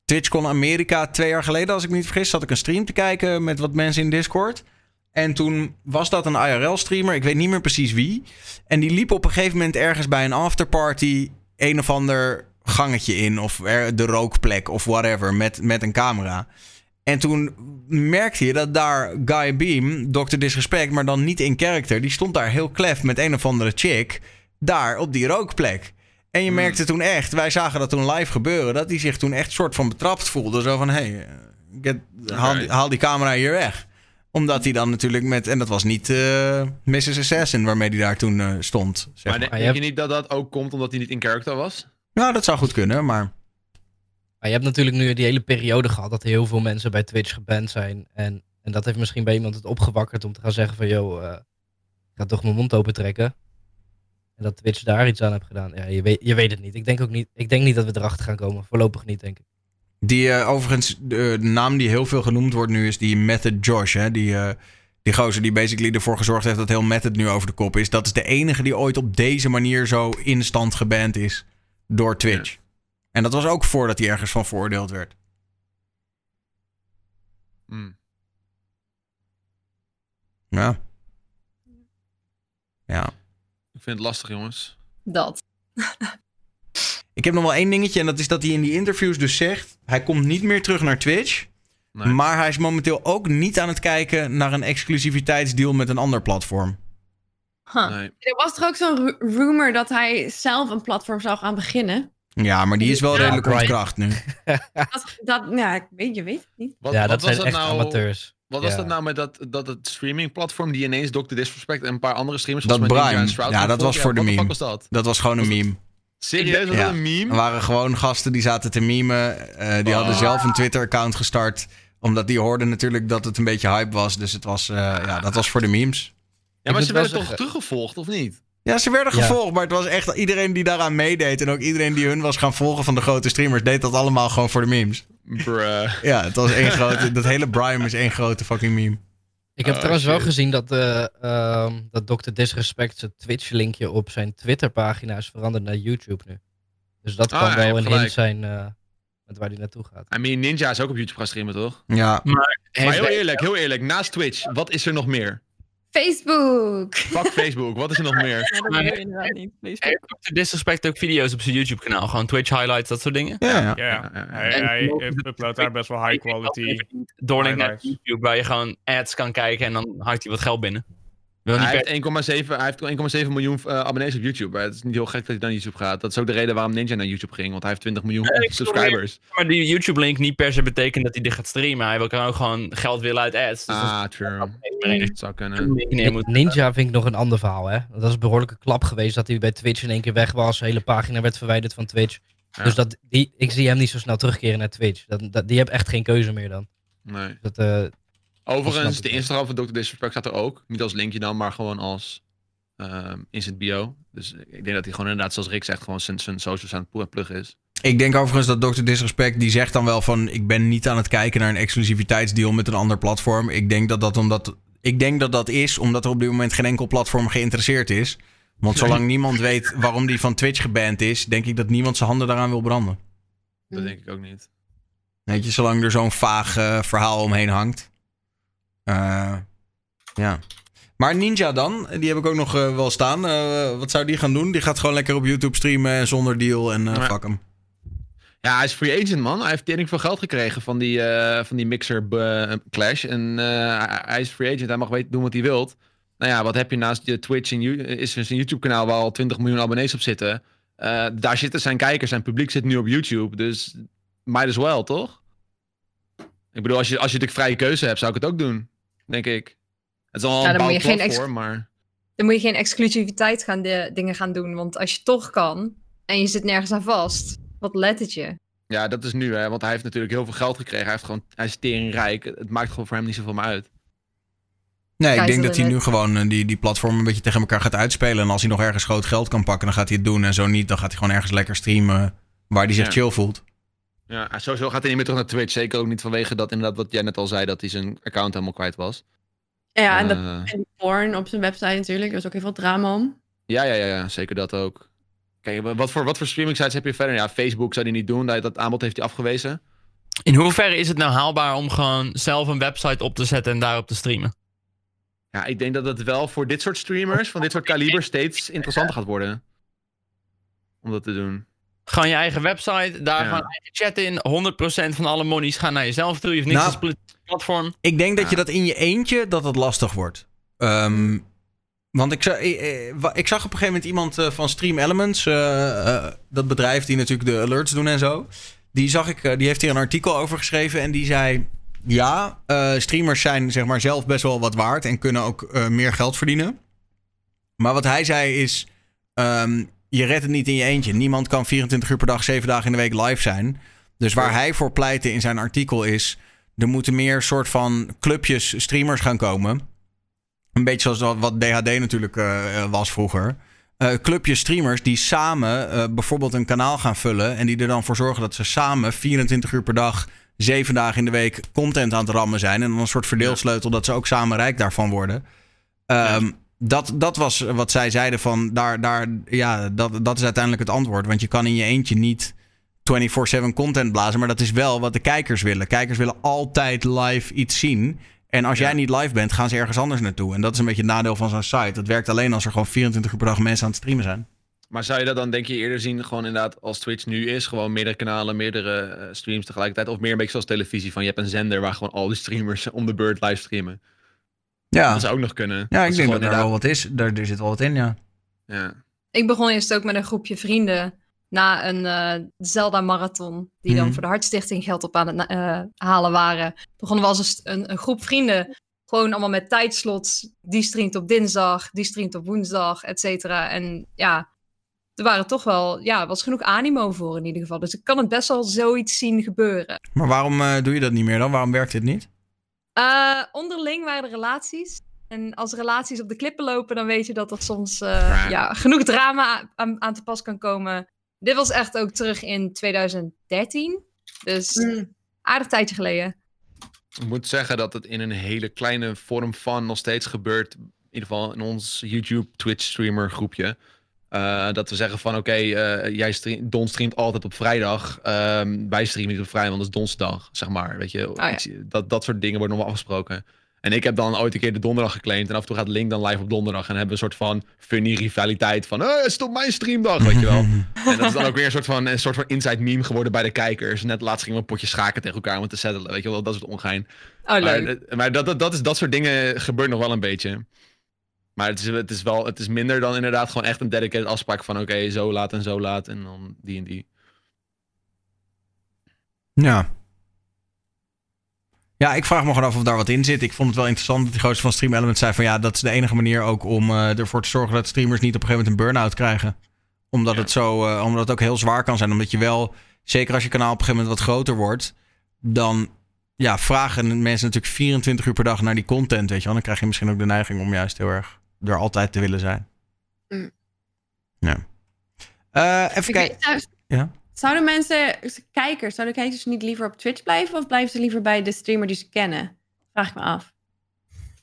TwitchCon Amerika, twee jaar geleden als ik me niet vergis, zat ik een stream te kijken met wat mensen in Discord. En toen was dat een IRL-streamer, ik weet niet meer precies wie. En die liep op een gegeven moment ergens bij een afterparty een of ander gangetje in. Of de rookplek of whatever, met, met een camera. En toen merkte je dat daar Guy Beam, Dr. Disrespect, maar dan niet in character, die stond daar heel klef met een of andere chick daar op die rookplek. En je merkte toen echt, wij zagen dat toen live gebeuren, dat hij zich toen echt soort van betrapt voelde. Zo van, hé, hey, eh, get- haal, die- haal die camera hier weg. Omdat hij dan natuurlijk met, en dat was niet eh, Mrs. Assassin waarmee hij daar toen eh, stond. Zeg Maar maar. je denk je niet dat dat ook komt omdat hij niet in character was? Ja, dat zou goed kunnen, maar... Maar je hebt natuurlijk nu die hele periode gehad dat heel veel mensen bij Twitch geband zijn. En, en dat heeft misschien bij iemand het opgewakkerd om te gaan zeggen van, joh, eh, ik ga toch mijn mond open trekken. En dat Twitch daar iets aan heeft gedaan. Ja, je weet, je weet het niet. Ik denk ook niet. Ik denk niet dat we erachter gaan komen. Voorlopig niet, denk ik. Die eh, overigens, de, de naam die heel veel genoemd wordt nu is die Method Josh. Hè? Die, eh, die gozer die basically ervoor gezorgd heeft dat heel Method nu over de kop is. Dat is de enige die ooit op deze manier zo instant geband is door Twitch. En dat was ook voordat hij ergens van veroordeeld werd. Hmm. Ja. Ja. Vind het lastig, jongens. Dat. Ik heb nog wel één dingetje en dat is dat hij in die interviews dus zegt... hij komt niet meer terug naar Twitch... Nee. maar hij is momenteel ook niet aan het kijken naar een exclusiviteitsdeal met een ander platform. Huh. Nee. Er was toch ook zo'n ru- rumor dat hij zelf een platform zou gaan beginnen? Ja, maar die is wel Ja, redelijk Brian. ontkracht nu. Dat, dat, ja, ik weet, je weet het niet. Wat, ja, wat dat was zijn echt nou, amateurs. Wat was Ja. dat nou met dat, dat het streamingplatform die ineens Dr. Disrespect en een paar andere streamers... Dat Shroud Ja, dat was voor de meme. was dat? Dat was gewoon een Was meme. Serieus, was dat een meme? Er waren gewoon gasten die zaten te memen. eh, die hadden Oh. zelf een Twitter-account gestart. Omdat die hoorden natuurlijk dat het een beetje hype was. Dus het was, eh, ja, dat was voor de memes. Ja, maar ze werden toch teruggevolgd, of niet? Ja, ze werden Ja. gevolgd. Maar het was echt iedereen die daaraan meedeed. En ook iedereen die hun was gaan volgen van de grote streamers. Deed dat allemaal gewoon voor de memes. Bruh. Ja, het was één grote. Dat hele Brime is één grote fucking meme. Ik heb Oh, trouwens wel gezien dat, eh, ehm, dat Dr. Disrespect zijn Twitch-linkje op zijn Twitter-pagina is veranderd naar YouTube nu. Dus dat Ah, kan ja, wel een gelijk. hint zijn eh, met waar hij naartoe gaat. I mean, Ninja is ook op YouTube gaan streamen, toch? Ja, Maar Heeft heel eerlijk, heel eerlijk. Naast Twitch, wat is er nog meer? Facebook! Fuck Facebook, wat is er nog meer? Ja, dat weet ik inderdaad niet. Facebook. Heeft Dr. Disrespect ook video's op zijn YouTube-kanaal? Gewoon Twitch highlights, dat soort dingen? ja, ja. Ja, Ja, ja, hij, hij uploadt daar best wel high quality. Doorlink naar. YouTube, waar je gewoon ads kan kijken en dan houdt hij wat geld binnen. Hij heeft 1,7 hij heeft 1,7 miljoen eh, abonnees op YouTube. hè. Het is niet heel gek dat hij naar YouTube gaat. Dat is ook de reden waarom Ninja naar YouTube ging, want hij heeft 20 miljoen Nee, subscribers. Maar die YouTube-link niet per se betekent dat hij dit gaat streamen. Hij wil- kan ook gewoon geld willen uit ads. Dus Ah, true. dat zou kunnen. Ninja vind ik nog een ander verhaal, hè. Dat is een behoorlijke klap geweest dat hij bij Twitch in één keer weg was. De hele pagina werd verwijderd van Twitch. Ja. Dus dat, die, ik zie hem niet zo snel terugkeren naar Twitch. Dat, dat, die hebben echt geen keuze meer dan. Nee. Dat, eh, Overigens, de. Instagram van Dr. Disrespect staat er ook. Niet als linkje dan, maar gewoon als ehm instant bio. Dus ik denk dat hij gewoon inderdaad, zoals Rick zegt, gewoon zijn, zijn socials aan het pl- pluggen is. Ik denk overigens dat Dr. Disrespect, die zegt dan wel van... ik ben niet aan het kijken naar een exclusiviteitsdeal met een ander platform. Ik denk dat dat, omdat, ik denk dat, dat is omdat er op dit moment geen enkel platform geïnteresseerd is. Want zolang niemand weet waarom die van Twitch geband is... denk ik dat niemand zijn handen daaraan wil branden. Dat denk ik ook niet. Weet je, zolang er zo'n vaag eh, verhaal omheen hangt. Eh, ja. Maar Ninja dan, die heb ik ook nog eh, wel staan. Eh, wat zou die gaan doen? Die gaat gewoon lekker op YouTube streamen zonder deal en Ja. fuck hem. Ja, hij is free agent, man. Hij heeft tering veel geld gekregen van die, van die mixer clash. En hij- is free agent. Hij mag weten doen wat hij wilt. Nou ja, wat heb je naast je Twitch en is er zijn YouTube-kanaal waar al 20 miljoen abonnees op zitten. Daar zitten zijn kijkers, zijn publiek zit nu op YouTube. Dus might as well, toch? Ik bedoel, als je, als je de vrije keuze hebt, zou ik het ook doen. Denk ik. Het is al Ja, een dan moet je geen ex- platform, maar... Dan moet je geen exclusiviteit gaan de, dingen gaan doen. Want als je toch kan en je zit nergens aan vast, wat let het je? Ja, dat is nu, hè. Want hij heeft natuurlijk heel veel geld gekregen. Hij, heeft gewoon, hij is teringrijk. Het maakt gewoon voor hem niet zoveel meer uit. Nee, ik denk dat hij nu gewoon eh, die, die platform een beetje tegen elkaar gaat uitspelen. En als hij nog ergens groot geld kan pakken, dan gaat hij het doen. En zo niet, dan gaat hij gewoon ergens lekker streamen waar hij zich Ja. chill voelt. Ja, sowieso gaat hij niet meer terug naar Twitch. Zeker ook niet vanwege dat inderdaad wat jij net al zei, dat hij zijn account helemaal kwijt was. Ja, en, de, Eh. en die porn op zijn website natuurlijk. Er was ook heel veel drama om. Ja, ja, ja, ja, zeker dat ook. Kijk, wa- wat voor, wat voor streaming sites heb je verder? Ja, Facebook zou hij niet doen. Dat, dat aanbod heeft hij afgewezen. In hoeverre is het nou haalbaar om gewoon zelf een website op te zetten en daarop te streamen? Ja, ik denk dat het wel voor dit soort streamers, van dit soort kaliber, steeds interessanter gaat worden. Om dat te doen. Gewoon je eigen website, daar Ja. gewoon eigen chat in. 100% van alle monies gaan naar jezelf toe. Je hoeft niks Nou, het platform. Ik denk dat je dat in je eentje, dat het lastig wordt. Ehm, want ik, eh, eh, ik zag op een gegeven moment iemand eh, van Stream Elements, dat bedrijf die natuurlijk de alerts doen en zo. Die zag ik, die heeft hier een artikel over geschreven en die zei... Ja, eh, streamers zijn zeg maar zelf best wel wat waard en kunnen ook eh, meer geld verdienen. Maar wat hij zei is, ehm, je redt het niet in je eentje. Niemand kan 24 uur per dag, 7 dagen in de week live zijn. Dus waar hij voor pleitte in zijn artikel is... er moeten meer soort van clubjes streamers gaan komen. Een beetje zoals wat- DHD natuurlijk eh, eh, was vroeger. Eh, clubjes streamers die samen bijvoorbeeld een kanaal gaan vullen... en die er dan voor zorgen dat ze samen 24 uur per dag... zeven dagen in de week content aan het rammen zijn... en dan een soort verdeelsleutel dat ze ook samen rijk daarvan worden... Ehm, dat, dat was wat zij zeiden van daar, daar, ja, dat, dat is uiteindelijk het antwoord. Want je kan in je eentje niet 24/7 content blazen, maar dat is wel wat de kijkers willen. Kijkers willen altijd live iets zien. En als jij niet live bent, gaan ze ergens anders naartoe. En dat is een beetje het nadeel van zo'n site. Dat werkt alleen als er gewoon 24 uur per dag mensen aan het streamen zijn. Maar zou je dat dan denk je eerder zien, gewoon inderdaad als Twitch nu is, gewoon meerdere kanalen, meerdere eh, streams tegelijkertijd, of meer een beetje zoals televisie, van je hebt een zender waar gewoon al die streamers om de beurt live streamen. Ja, Dat zou ook nog kunnen. ja ik denk dat er wel wat is. Daar, er zit wel wat in, ja. Ja. Ik begon eerst ook met een groepje vrienden na een eh, Zelda-marathon, die dan Mhm. voor de Hartstichting geld op aan het eh, halen waren. Begonnen we als een, een, groep vrienden, gewoon allemaal met tijdslots. Die streamt op dinsdag, die streamt op woensdag, et cetera. En ja, er waren toch wel, ja, was genoeg animo voor in ieder geval. Dus ik kan het best wel zoiets zien gebeuren. Maar waarom eh, doe je dat niet meer dan? Waarom werkt dit niet? Eh, onderling waren er relaties. En als relaties op de klippen lopen, dan weet je dat er soms eh, Ja. genoeg drama aan, aan te pas kan komen. Dit was echt ook terug in 2013. Dus aardig tijdje geleden. Ik moet zeggen dat het in een hele kleine vorm van nog steeds gebeurt. In ieder geval in ons YouTube, Twitch streamer groepje. Eh, dat we zeggen van oké, eh, jij stream, Don streamt altijd op vrijdag. Ehm, wij streamen niet op vrijdag, want dat is donsdag, zeg maar. Weet je, ja. iets- dat, dat soort dingen worden nog wel afgesproken. En ik heb dan ooit een keer de donderdag geclaimd. En af en toe gaat Link dan live op donderdag. En dan hebben we een soort van funny rivaliteit van... eh, het is toch mijn streamdag, weet je wel. En dat is dan ook weer een soort van, een soort van inside meme geworden bij de kijkers. Net laatst gingen we een potje schaken tegen elkaar om het te settelen. Weet je wel, dat soort ongein. Oh, leuk. Maar, maar dat, dat, dat, is, dat soort dingen gebeurt nog wel een beetje. Maar het is, het is wel, het is minder dan inderdaad gewoon echt een dedicated afspraak van oké, zo laat en zo laat en dan die en die. Ja. Ja, ik vraag me gewoon af of daar wat in zit. Ik vond het wel interessant dat die gozer van Stream Element zei van ja, dat is de enige manier ook om eh, ervoor te zorgen dat streamers niet op een gegeven moment een burn-out krijgen. Omdat het zo, eh, omdat het ook heel zwaar kan zijn. Omdat je wel, zeker als je kanaal op een gegeven moment wat groter wordt, dan ja, vragen mensen natuurlijk 24 uur per dag naar die content, weet je wel. Dan krijg je misschien ook de neiging om juist heel erg er altijd te willen zijn. Mm. Ja. Eh, even kijken. Ja. Zouden mensen, kijkers, zouden kijkers niet liever op Twitch blijven of blijven ze liever bij de streamer die ze kennen? Vraag ik me af.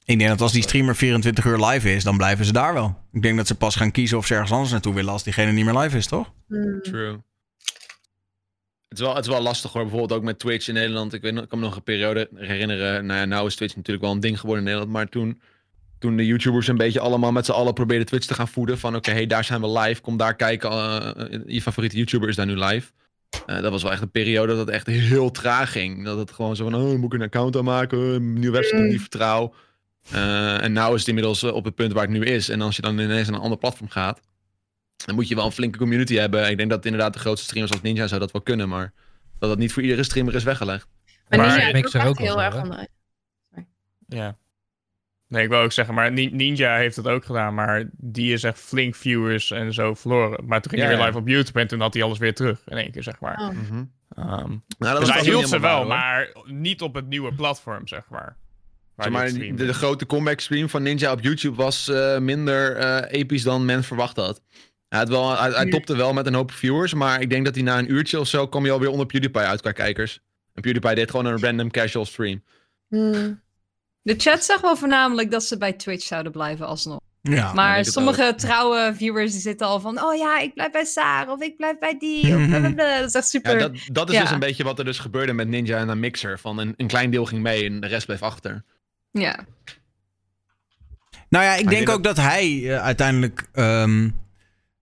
Ik denk dat als die streamer 24 uur live is, dan blijven ze daar wel. Ik denk dat ze pas gaan kiezen of ze ergens anders naartoe willen als diegene niet meer live is, toch? Hmm. True. Het is, wel, het is wel lastig hoor, bijvoorbeeld ook met Twitch in Nederland. Ik, weet, nog- ik kan me nog een periode herinneren. Nou ja, nou is Twitch natuurlijk wel een ding geworden in Nederland. Maar toen, toen de YouTubers een beetje allemaal met z'n allen probeerden Twitch te gaan voeden. Van oké, hey, daar zijn we live. Kom daar kijken. eh, je favoriete YouTuber is daar nu live. Eh, dat was wel echt een periode dat het echt heel traag ging. Dat het gewoon zo van, oh, moet ik een account aanmaken? Een nieuwe website die ik niet vertrouw. Eh, en nu is het inmiddels op het punt waar het nu is. En als je dan ineens naar een ander platform gaat, dan moet je wel een flinke community hebben. Ik denk dat inderdaad de grootste streamers als Ninja zou dat wel kunnen, maar dat dat niet voor iedere streamer is weggelegd. Maar, Maar- Ninja Mixer ook heel erg onder. Ja. Nee, ik wil ook zeggen, maar Ni- Ninja heeft het ook gedaan, maar die is echt flink viewers en zo verloren. Maar toen ging Ja, hij weer ja. live op YouTube en toen had hij alles weer terug in één keer, zeg maar. Oh. Mhm. Ehm, Nou, dat dus was hij hield ze wel, waar, maar niet op het nieuwe platform, zeg maar. Zeg maar, de, de grote comeback stream van Ninja op YouTube was eh, minder eh, episch dan men verwacht had. Hij, had wel, hij, hij topte wel met een hoop viewers, maar ik denk dat hij na een uurtje of zo kwam hij alweer onder PewDiePie uit qua kijkers. En PewDiePie deed gewoon een random casual stream. Hmm. De chat zegt wel voornamelijk dat ze bij Twitch zouden blijven alsnog. Ja. maar sommige trouwe viewers die zitten al van... Oh ja, ik blijf bij Saar of ik blijf bij die. Of blablabla. Dat is echt super... Ja, dat, dat is Ja. dus een beetje wat er dus gebeurde met Ninja en een Mixer. Van een, een klein deel ging mee en de rest bleef achter. Ja. Nou ja, ik Maar denk ook dat hij eh, uiteindelijk. ehm,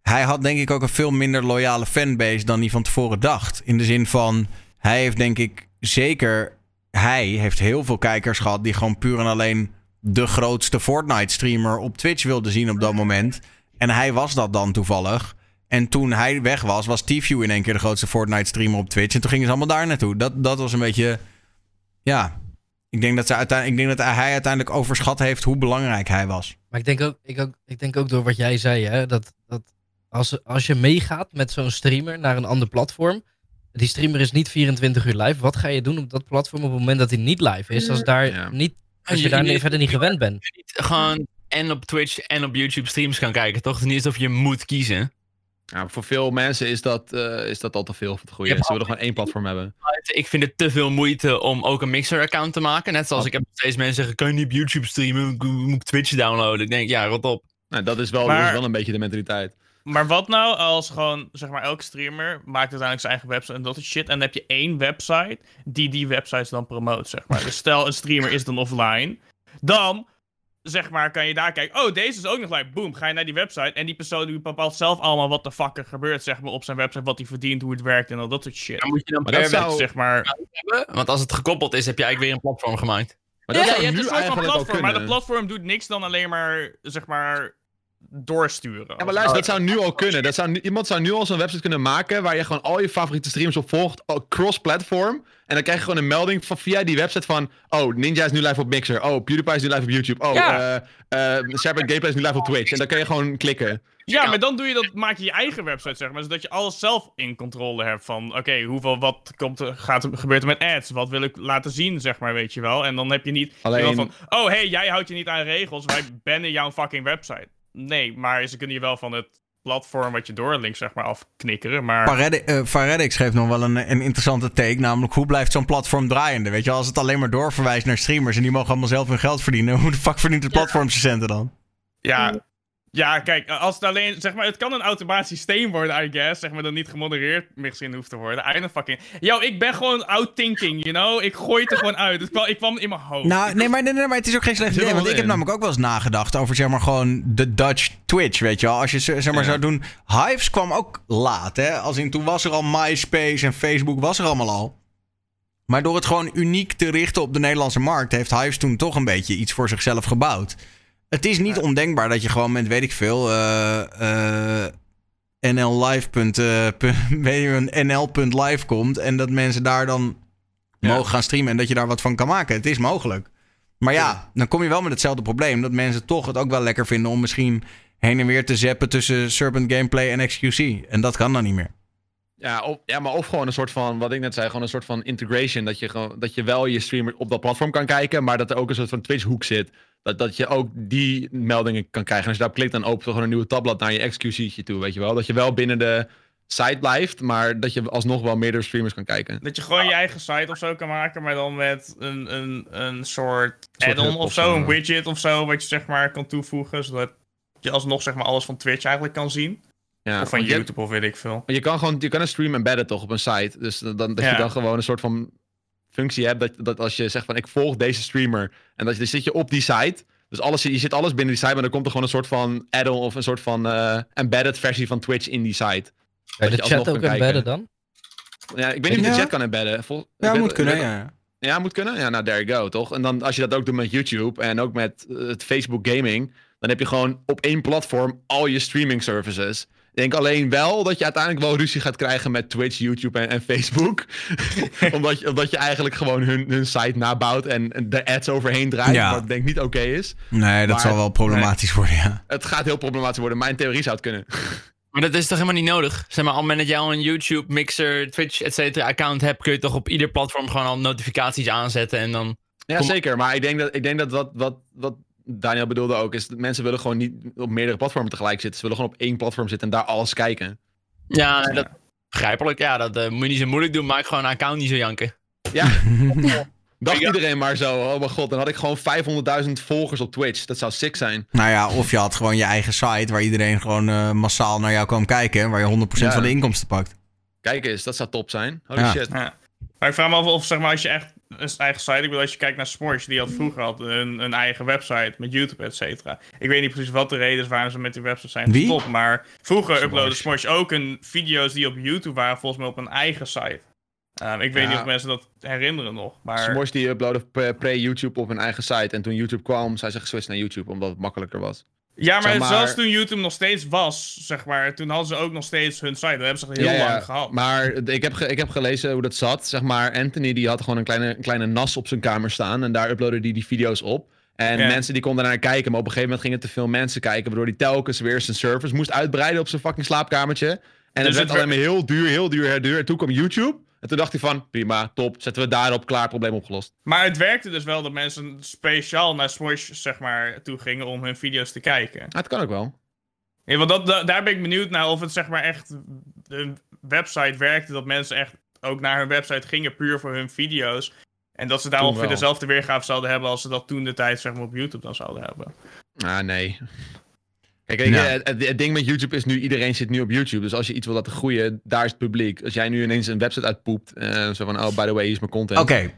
hij had denk ik ook een veel minder loyale fanbase dan hij van tevoren dacht. In de zin van. Hij heeft denk ik zeker. Hij heeft heel veel kijkers gehad die gewoon puur en alleen de grootste Fortnite-streamer op Twitch wilden zien op dat moment. En hij was dat dan toevallig. En toen hij weg was, was T-View in één keer de grootste Fortnite-streamer op Twitch. En toen gingen ze allemaal daar naartoe. Dat, dat was een beetje. Ja. Ik denk dat, uiteindelijk, ik denk dat hij uiteindelijk overschat heeft hoe belangrijk hij was. Maar ik denk ook, ik ook, ik denk ook door wat jij zei, hè, dat, dat als, als je meegaat met zo'n streamer naar een ander platform, die streamer is niet 24 uur live, wat ga je doen op dat platform op het moment dat hij niet live is, als, daar Ja. niet, als je Je- daar je- verder niet gewend bent? niet gewoon en op Twitch en op YouTube streams kan kijken, toch? Het is niet alsof je moet kiezen. Ja, voor veel mensen is dat, eh, is dat al te veel voor het goede. Ze willen gewoon één platform hebben. Ik vind het te veel moeite om ook een Mixer-account te maken. Net zoals ik heb nog steeds mensen zeggen, kan je niet op YouTube streamen? Moet ik Twitch downloaden? Ik denk, ja, rot op. Nou, dat, is wel, Maar- is wel een beetje de mentaliteit. Maar wat nou als gewoon, zeg maar, elke streamer maakt uiteindelijk zijn eigen website en dat is shit. En dan heb je één website die die websites dan promoot, zeg maar. Dus stel, een streamer is dan offline. Dan, zeg maar, kan je daar kijken. Oh, deze is ook nog live. Boom, ga je naar die website. En die persoon die bepaalt zelf allemaal wat de fuck er gebeurt, zeg maar, op zijn website. Wat hij verdient, hoe het werkt en al dat soort shit. Dan moet je dan Maar per zou- website Zeg maar... hebben. Want als het gekoppeld is, heb je eigenlijk weer een platform gemaakt. Maar dat ja, je hebt een soort van platform, maar dat platform doet niks dan alleen maar, zeg maar, doorsturen. Ja, maar luister, dat zou nu al kunnen. Dat zou iemand zou nu al zo'n website kunnen maken waar je gewoon al je favoriete streams op volgt, cross-platform. En dan krijg je gewoon een melding van, via die website van, oh, Ninja is nu live op Mixer. Oh, PewDiePie is nu live op YouTube. Oh, Ja. eh eh Serpent Gameplay is nu live op Twitch. En dan kan je gewoon klikken. Ja, maar dan doe je dat, maak je je eigen website, zeg maar. Zodat je alles zelf in controle hebt van, oké, hoeveel, wat komt er, gaat gebeurt er met ads? Wat wil ik laten zien, zeg maar, weet je wel? En dan heb je niet Alleen- van, oh, hey, jij houdt je niet aan regels, wij bannen jouw fucking website. Nee, maar ze kunnen je wel van het platform wat je doorlinkt, zeg maar, afknikkeren, maar... Faredi- eh, nog wel een, een interessante take. Namelijk, hoe blijft zo'n platform draaiende? Weet je, als het alleen maar doorverwijst naar streamers en die mogen allemaal zelf hun geld verdienen. Hoe de fuck verdient het platform zijn centen dan? Ja, ja, kijk, als het alleen, zeg maar, het kan een automatisch systeem worden, I guess, zeg maar, dat niet gemodereerd misschien hoeft te worden. I don't fucking... Yo, ik ben gewoon out-thinking, you know? Ik gooi het er gewoon uit. Het kwam, ik kwam in mijn hoofd. Nou, nee maar, nee, nee, maar het is ook geen slecht idee. Want ik heb namelijk ook wel eens nagedacht over zeg maar gewoon de Dutch Twitch, weet je wel. Als je zeg maar Ja. zou doen... Hives kwam ook laat, hè. Als in toen was er al MySpace en Facebook was er allemaal al. Maar door het gewoon uniek te richten op de Nederlandse markt... heeft Hives toen toch een beetje iets voor zichzelf gebouwd. Het is niet ondenkbaar dat je gewoon met, weet ik veel... eh, eh, NLlive. eh, NL.live komt... en dat mensen daar dan Ja. mogen gaan streamen... en dat je daar wat van kan maken. Het is mogelijk. Maar ja, dan kom je wel met hetzelfde probleem. Dat mensen toch het ook wel lekker vinden om misschien heen en weer te zappen tussen Serpent Gameplay en XQC. En dat kan dan niet meer. Ja, of, ja, maar of gewoon een soort van, wat ik net zei, gewoon een soort van integration. Dat je, gewoon, dat je wel je streamer op dat platform kan kijken, maar dat er ook een soort van Twitch-hoek zit. Dat, dat je ook die meldingen kan krijgen. En als je daarop klikt, dan opent er gewoon een nieuwe tabblad naar je XQC'tje toe, weet je wel. Dat je wel binnen de site blijft, maar dat je alsnog wel meerdere streamers kan kijken. Dat je gewoon je eigen site of zo kan maken, maar dan met een, een, een soort soort add-on of zo, een widget of zo, wat je zeg maar kan toevoegen, zodat je alsnog zeg maar alles van Twitch eigenlijk kan zien. Ja, of van je- YouTube of weet ik veel. Je kan gewoon, je kan een stream embedden toch op een site. Dus dan, dat Ja. je dan gewoon een soort van functie hebt. Dat, dat als je zegt van ik volg deze streamer. En dat je, dan zit je op die site. Dus alles, je zit alles binnen die site. Maar dan komt er gewoon een soort van add-on of een soort van eh, embedded versie van Twitch in die site. Je de chat ook embedden dan? Ja, ik weet niet of je Ja. de chat kan embedden. Vol- Ja, weet- moet kunnen, ja. Ja, moet kunnen. Ja, nou, there you go, toch? En dan als je dat ook doet met YouTube en ook met eh, het Facebook Gaming, dan heb je gewoon op één platform al je streaming services. Ik denk alleen wel dat je uiteindelijk wel ruzie gaat krijgen met Twitch, YouTube en, en Facebook. omdat, je, omdat je eigenlijk gewoon hun, hun site nabouwt en, de ads overheen draait. Ja. Wat ik denk niet oké is. Nee, dat Maar- zal wel problematisch worden, ja. Het gaat heel problematisch worden. Mijn theorie zou het kunnen. Maar dat is toch helemaal niet nodig? Zeg maar, op het moment dat jij al een YouTube, Mixer, Twitch, et cetera account hebt, kun je toch op ieder platform gewoon al notificaties aanzetten en dan... Ja, zeker. Maar ik denk dat, ik denk dat wat, wat, wat Daniel bedoelde ook, is dat mensen willen gewoon niet op meerdere platformen tegelijk zitten. Ze willen gewoon op één platform zitten en daar alles kijken. Ja, dat begrijpelijk. Ja, dat eh, moet je niet zo moeilijk doen. Maak gewoon een account niet zo janken. Ja, dacht iedereen maar zo. Oh mijn god, dan had ik gewoon 500.000 volgers op Twitch. Dat zou sick zijn. Nou ja, of je had gewoon je eigen site waar iedereen gewoon eh, massaal naar jou kwam kijken. en Waar je 100% Ja. van de inkomsten pakt. Kijk eens, dat zou top zijn. Holy Ja. shit. Ja. Maar ik vraag me af of zeg maar, als je echt een eigen site, ik bedoel, als je kijkt naar Smosh, die had vroeger had een, een eigen website met YouTube, et cetera. Ik weet niet precies wat de reden is waarom ze met die website zijn gestopt, maar vroeger Smosh. uploadde Smosh ook een video's die op YouTube waren, volgens mij op een eigen site. Ehm, ik weet Ja. niet of mensen dat herinneren nog, maar... Smosh die uploadde pre- pre-YouTube op hun eigen site. En toen YouTube kwam, zijn ze geswitcht naar YouTube, omdat het makkelijker was. Ja, maar, Zeg maar- zelfs toen YouTube nog steeds was, zeg maar, toen hadden ze ook nog steeds hun site. Dat hebben ze heel lang gehad. Maar ik heb, ik heb gelezen hoe dat zat. Zeg maar, Anthony die had gewoon een kleine, een kleine nas op zijn kamer staan. En daar uploadde hij die video's op. En mensen die konden naar kijken. Maar op een gegeven moment gingen te veel mensen kijken. Waardoor hij telkens weer zijn servers moest uitbreiden op zijn fucking slaapkamertje. En het Dus werd het alleen maar heel duur, heel duur, heel duur. En toen kwam YouTube. En toen dacht hij van, prima, top. Zetten we daarop, klaar, probleem opgelost. Maar het werkte dus wel dat mensen speciaal naar Smosh, zeg maar, toe gingen om hun video's te kijken. Ah, het kan ook wel. Ja, want dat, da- daar ben ik benieuwd naar of het zeg maar echt een website werkte. Dat mensen echt ook naar hun website gingen puur voor hun video's. En dat ze daar Toen ongeveer wel. dezelfde weergave zouden hebben als ze dat toen de tijd zeg maar op YouTube dan zouden hebben. Ah, nee. Kijk, Ja. het, het- ding met YouTube is nu, iedereen zit nu op YouTube. Dus als je iets wil laten groeien, daar is het publiek. Als jij nu ineens een website uitpoept, eh, zo van, oh, by the way, hier is mijn content. Oké.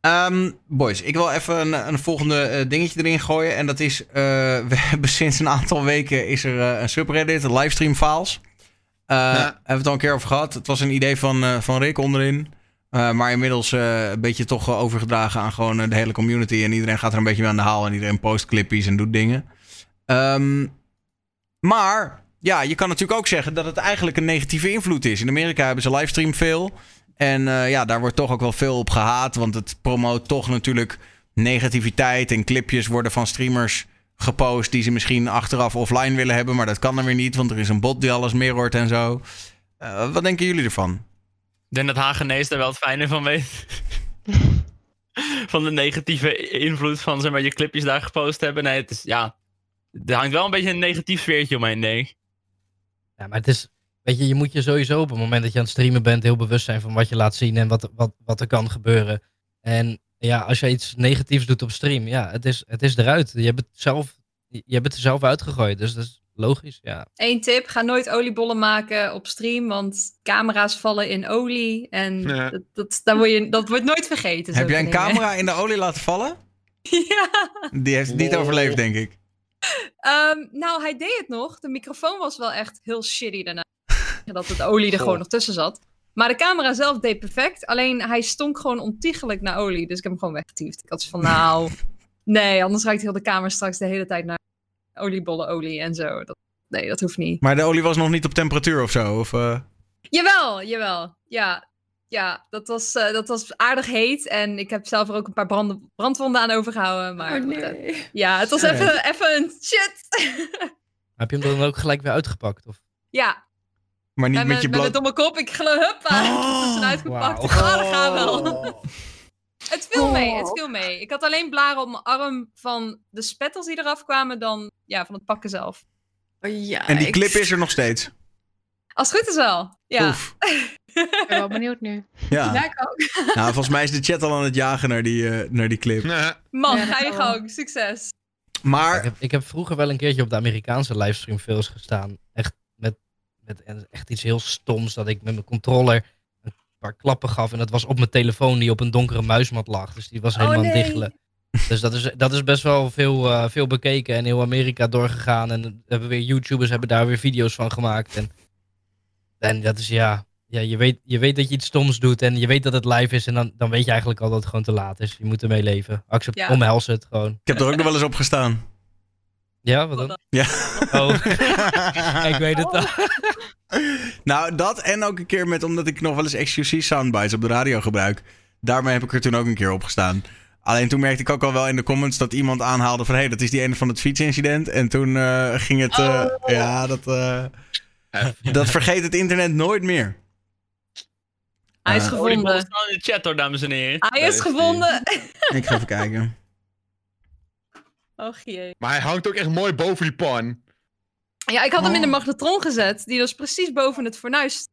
Ehm, boys, ik wil even een, een volgende eh, dingetje erin gooien. En dat is, eh, we hebben sinds een aantal weken is er een subreddit, livestream files. Eh Hebben we het al een keer over gehad. Het was een idee van, van Rick onderin. Maar inmiddels een beetje toch overgedragen aan gewoon de hele community. En iedereen gaat er een beetje mee aan de haal. En iedereen post clippies en doet dingen. Ehm, maar ja, je kan natuurlijk ook zeggen dat het eigenlijk een negatieve invloed is. In Amerika hebben ze livestream veel. En eh, ja, daar wordt toch ook wel veel op gehaat. Want het promoot toch natuurlijk negativiteit. En clipjes worden van streamers gepost die ze misschien achteraf offline willen hebben. Maar dat kan dan weer niet, want er is een bot die alles mirrort en zo. Eh, wat denken jullie ervan? Ik denk dat Hagenees daar wel het fijne van weet. van de negatieve invloed van zeg maar, je clipjes daar gepost hebben. Nee, het is, ja, er hangt wel een beetje een negatief sfeertje omheen, ik. Ja, maar het is, weet je, je moet je sowieso op het moment dat je aan het streamen bent heel bewust zijn van wat je laat zien en wat, wat, wat er kan gebeuren. En ja, als je iets negatiefs doet op stream, ja, het is, het is eruit. Je hebt het zelf, je hebt het er zelf uitgegooid, dus dat is logisch, ja. Eén tip, ga nooit oliebollen maken op stream, want camera's vallen in olie en Ja. dat, dat, daar word je, dat wordt nooit vergeten. Heb jij een dingen. camera in de olie laten vallen? ja. Die heeft het niet overleefd, denk ik. Ehm, nou, hij deed het nog. De microfoon was wel echt heel shitty daarna. dat het olie er Goh. gewoon nog tussen zat. Maar de camera zelf deed perfect. Alleen hij stonk gewoon ontiegelijk naar olie. Dus ik heb hem gewoon weggetiefd. Ik had van, nou... nee, anders ruikt heel de kamer straks de hele tijd naar oliebollen olie en zo. Dat, nee, dat hoeft niet. Maar de olie was nog niet op temperatuur of zo? Of, eh? Jawel, jawel. Ja, ja dat, was, eh, dat was aardig heet. En ik heb zelf er ook een paar branden, brandwonden aan overgehouden. Maar Oh eh, ja, het was Nee. even, even een shit. Heb je hem dan ook gelijk weer uitgepakt? Of? ja, Maar niet met, met je mijn- met bloot... mijn domme kop. Ik geloof, huppa. Oh, tussenuit gepakt. wauw. Ik dacht, ah, dat gaat wel. Oh. Het viel mee, het viel mee. Ik had alleen blaren op mijn arm van de spetters die eraf kwamen dan ja, van het pakken zelf. Oh, ja, En die ik- clip is er nog steeds. Als het goed is wel. Ja. Oef. Ik ben wel benieuwd nu. Ja. Ja, ik ook. Nou, volgens mij is de chat al aan het jagen naar die, eh, naar die clip. Man, Ja, ga je gang. Succes. Maar Ik heb, ik heb vroeger wel een keertje op de Amerikaanse livestream films gestaan. Echt met, met echt iets heel stoms. Dat ik met mijn controller een paar klappen gaf. En dat was op mijn telefoon die op een donkere muismat lag. Dus die was Oh, helemaal aan het nee. diggelen. Dus dat is, dat is best wel veel, eh, veel bekeken en heel Amerika doorgegaan. En er hebben weer YouTubers hebben daar weer video's van gemaakt. En, en dat is ja, ja je, weet, je weet dat je iets stoms doet en je weet dat het live is. En dan, dan weet je eigenlijk al dat het gewoon te laat is. Je moet ermee leven. Accept, Ja. Omhels het gewoon. ik heb er ook nog wel eens op gestaan. Ja, wat dan? Ja. Oh, ik weet het al. Nou, dat en ook een keer met, omdat ik nog wel eens XQC soundbites op de radio gebruik. Daarmee heb ik er toen ook een keer op gestaan. Alleen toen merkte ik ook al wel in de comments dat iemand aanhaalde van... hé, hey, dat is die ene van het fietsincident. En toen eh, ging het... eh, Ja, dat, eh, dat vergeet het internet nooit meer. Hij is Eh, Oh, gevonden. in de chat hoor, dames en heren. Hij is gevonden. Ik ga even kijken. Och jee. Maar hij hangt ook echt mooi boven die pan. Ja, ik had hem in Oh. de magnetron gezet. Die dus precies boven het fornuis.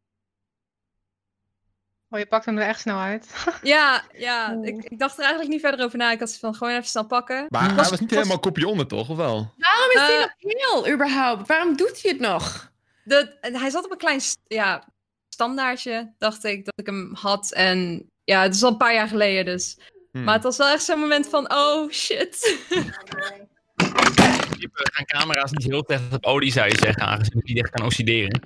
Oh, je pakt hem er echt snel uit. Ja, ja. Ik, ik dacht er eigenlijk niet verder over na. Ik had ze van gewoon even snel pakken. Maar hij Was- was niet was- helemaal kopje onder, toch? Of wel? Waarom is hij Eh, nog heel, überhaupt? Waarom doet hij het nog? De, hij zat op een klein ja, standaardje, dacht ik, dat ik hem had. En ja, het is al een paar jaar geleden dus. Hmm. Maar het was wel echt zo'n moment van, oh shit. Gaan camera's niet heel slecht op olie, zou je zeggen, aangezien het niet echt kan oxideren.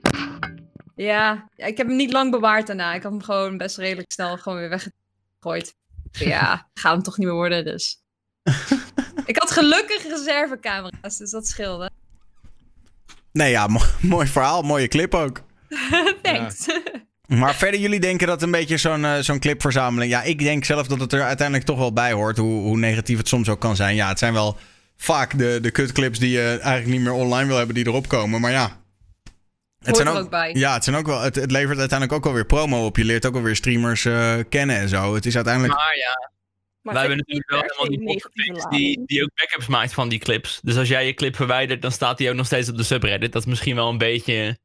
ja, ik heb hem niet lang bewaard daarna. Ik had hem gewoon best redelijk snel gewoon weer weggegooid. Ja, gaat hem toch niet meer worden, dus. ik had gelukkig reservecamera's, dus dat scheelde. Nee, ja, mo- mooi verhaal. Mooie clip ook. Thanks. Maar verder, jullie denken dat een beetje zo'n eh, zo'n clipverzameling... Ja, ik denk zelf dat het er uiteindelijk toch wel bij hoort. Hoe, hoe negatief het soms ook kan zijn. Ja, het zijn wel vaak de, de kutclips die je eigenlijk niet meer online wil hebben... die erop komen. Maar ja... Hoort er ook bij. Ja, het, zijn ook wel, het, het levert uiteindelijk ook wel weer promo op. Je leert ook wel weer streamers eh, kennen en zo. Het is uiteindelijk... Maar ja, Maar wij hebben natuurlijk wel helemaal die die, die ook backups maakt van die clips. Dus als jij je clip verwijdert, dan staat die ook nog steeds op de subreddit. Dat is misschien wel een beetje...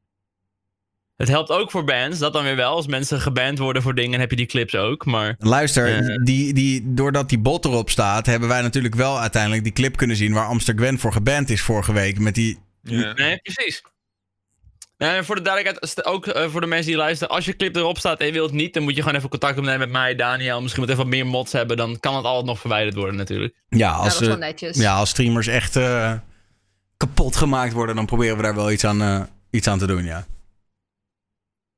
Het helpt ook voor bands, dat dan weer wel. Als mensen geband worden voor dingen, heb je die clips ook. Maar Luister, Eh. die, die, doordat die bot erop staat... hebben wij natuurlijk wel uiteindelijk die clip kunnen zien... waar Amster Gwen voor geband is vorige week. Met die... Ja. Nee, precies. Nee, voor de duidelijkheid, ook eh, voor de mensen die luisteren, als je clip erop staat en je wilt het niet, dan moet je gewoon even contact opnemen met mij, Daniel. Misschien moet even wat meer mods hebben, dan kan het altijd nog verwijderd worden natuurlijk. Ja, Ja, als, dat is wel eh, netjes. ja, als streamers echt eh, kapot gemaakt worden... dan proberen we daar wel iets aan, iets aan te doen, ja.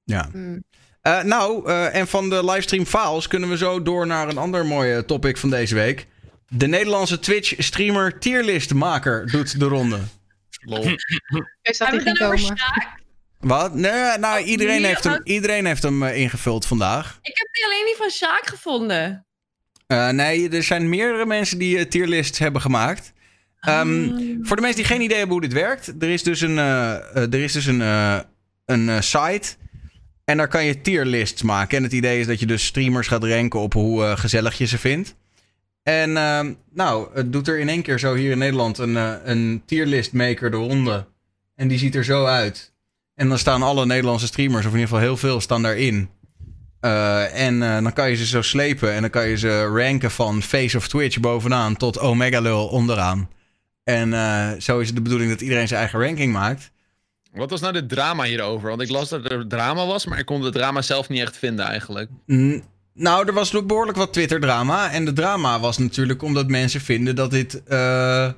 Ja. Mm. Eh, nou, eh, en van de livestream files kunnen we zo door naar een ander mooie topic van deze week. De Nederlandse Twitch-streamer tierlistmaker doet de ronde. Lol. Wist dat Hebben die we ging het dan over komen. Sjaak? Wat? Nee, nou, iedereen nee, heeft hem, wat? iedereen heeft hem eh, ingevuld vandaag. Ik heb die alleen die van Sjaak gevonden. Eh, nee, er zijn meerdere mensen die eh, tierlists hebben gemaakt. Ehm, Voor de mensen die geen idee hebben hoe dit werkt, er is dus een, eh, eh, er is dus een, eh, een eh, site. En daar kan je tierlists maken. En het idee is dat je dus streamers gaat ranken op hoe eh, gezellig je ze vindt. En ehm, nou, het doet er in één keer zo hier in Nederland een, eh, een tierlist maker de ronde. En die ziet er zo uit. En dan staan alle Nederlandse streamers, of in ieder geval heel veel, staan daarin. Eh, en dan kan je ze zo slepen. En dan kan je ze ranken van Face of Twitch bovenaan tot Omega Lul onderaan. En zo is het de bedoeling dat iedereen zijn eigen ranking maakt. Wat was nou de drama hierover? Want ik las dat er drama was, maar ik kon het drama zelf niet echt vinden eigenlijk. N- nou, er was behoorlijk wat Twitter-drama. En de drama was natuurlijk omdat mensen vinden dat dit eh,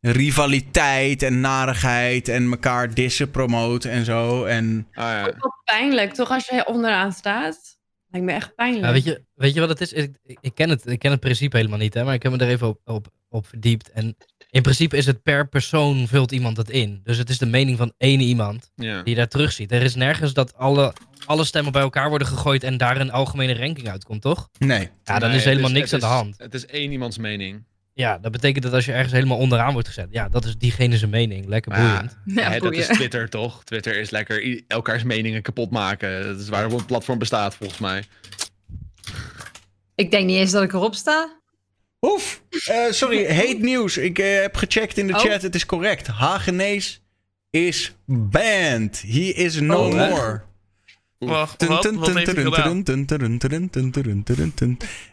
rivaliteit en narigheid en elkaar dissen promoot en zo. En Ah ja. Wat pijnlijk, toch? Als je onderaan staat. Lijkt me echt pijnlijk. Ja, weet, je, weet je wat het is? Ik, ik, ik ken het, ik ken het principe helemaal niet, hè, maar ik heb me er even op, op, op verdiept. En in principe is het per persoon vult iemand het in. Dus het is de mening van één iemand ja. die je daar terugziet. Er is nergens dat alle, alle stemmen bij elkaar worden gegooid en daar een algemene ranking uitkomt, toch? nee. Ja, dan Nee, is helemaal niks aan de hand. Het is één iemands mening. Ja, dat betekent dat als je ergens helemaal onderaan wordt gezet, ja, dat is diegene zijn mening. Lekker ja, boeiend. Ja, hè, dat is. Twitter toch? Twitter is lekker elkaars meningen kapot maken. Dat is waarom het platform bestaat volgens mij. Ik denk niet eens dat ik erop sta. Oef, eh, sorry, hate nieuws. Ik eh, heb gecheckt in de Oh. chat, het is correct. Hagenees is banned. He is no Oh, more. Wacht, wat? Wat heeft hij gedaan?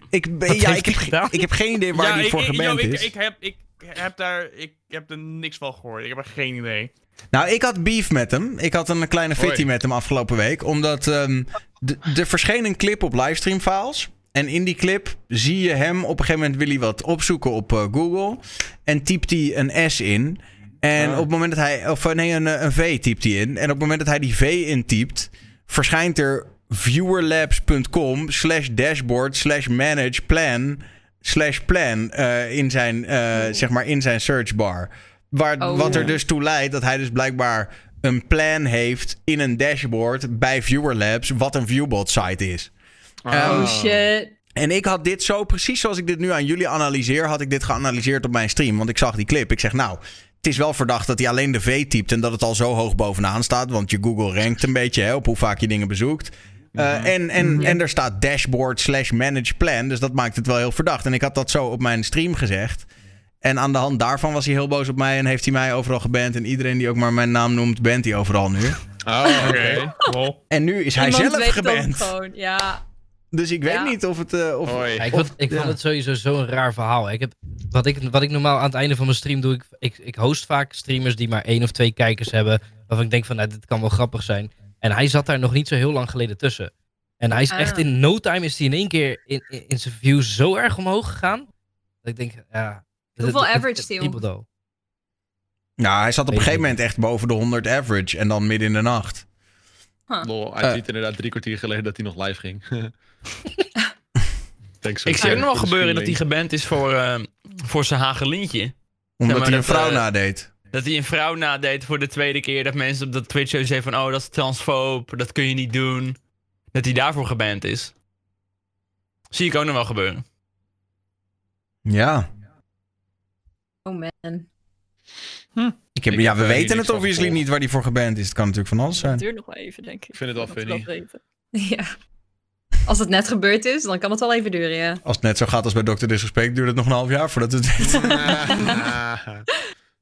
Ik, ben, ja, ik, heb, ik heb geen idee waar Ja, hij ik, voor ik, geband yo, ik, is. ik, heb, ik heb daar... Ik heb er niks van gehoord. Ik heb er geen idee. Nou, ik had beef met hem. Ik had een kleine fitty Hoi. met hem afgelopen week. Omdat ehm, d- er verscheen een clip op livestream files. En in die clip zie je hem... Op een gegeven moment wil hij wat opzoeken op eh, Google. En typt hij een S in. En Ah. op het moment dat hij... Of eh, nee, een, eh, een V typt hij in. En op het moment dat hij die V intypt... Verschijnt er viewerlabs.com slash dashboard slash manage plan slash plan eh, in, zijn, eh, zeg maar in zijn searchbar. Waar, Oh. Wat er dus toe leidt dat hij dus blijkbaar een plan heeft in een dashboard bij Viewer Labs, wat een viewbot site is. Ah. Ehm, Oh shit. En ik had dit zo, precies zoals ik dit nu aan jullie analyseer, had ik dit geanalyseerd op mijn stream. Want ik zag die clip. Ik zeg, nou, het is wel verdacht dat hij alleen de V typt en dat het al zo hoog bovenaan staat. Want je Google rankt een beetje hè, op hoe vaak je dingen bezoekt. Uh, en, en, en er staat dashboard slash manage plan. Dus dat maakt het wel heel verdacht. En ik had dat zo op mijn stream gezegd. En aan de hand daarvan was hij heel boos op mij en heeft hij mij overal geband. En iedereen die ook maar mijn naam noemt, bent hij overal nu. Oh, Oké. Lol. En nu is hij Iemand zelf geband. Gewoon, ja. Dus ik weet Ja. niet of het... eh, of, Hoi. Ja, ik of- vond, ik ja. vond het sowieso zo'n raar verhaal. Ik heb, wat, ik, wat ik normaal aan het einde van mijn stream doe, ik, ik, ik host vaak streamers die maar één of twee kijkers hebben. Waarvan ik denk van, nou, dit kan wel grappig zijn. En hij zat daar nog niet zo heel lang geleden tussen. En hij is Ah. echt in no time is hij in één keer in, in, in zijn views zo erg omhoog gegaan. Dat ik denk, ja... Hoeveel het- het- average het die, kriebelt al. Nou, hij zat op een gegeven moment echt boven de 100 average. En dan midden in de nacht. Lol, hij Eh. ziet inderdaad drie kwartier geleden dat hij nog live ging. Ik zie ook nog wel gebeuren dat hij geband is voor, eh, voor zijn hagelintje. Omdat Zeg maar hij een vrouw eh, nadeed. Dat hij een vrouw nadeed voor de tweede keer. Dat mensen op dat Twitch zo zeggen van... Oh, dat is transfoob. Dat kun je niet doen. Dat hij daarvoor geband is. Zie ik ook nog wel gebeuren. Ja. Oh man. Ik heb, Ik ja, we weten het obviously niet waar hij voor geband is. Het kan natuurlijk van alles Het zijn. duurt nog wel even, denk ik. Ik vind het wel funny. Ja. Als het net gebeurd is, dan kan het wel even duren, ja. Als het net zo gaat als bij Dr. Disrespect, duurt het nog een half jaar voordat het.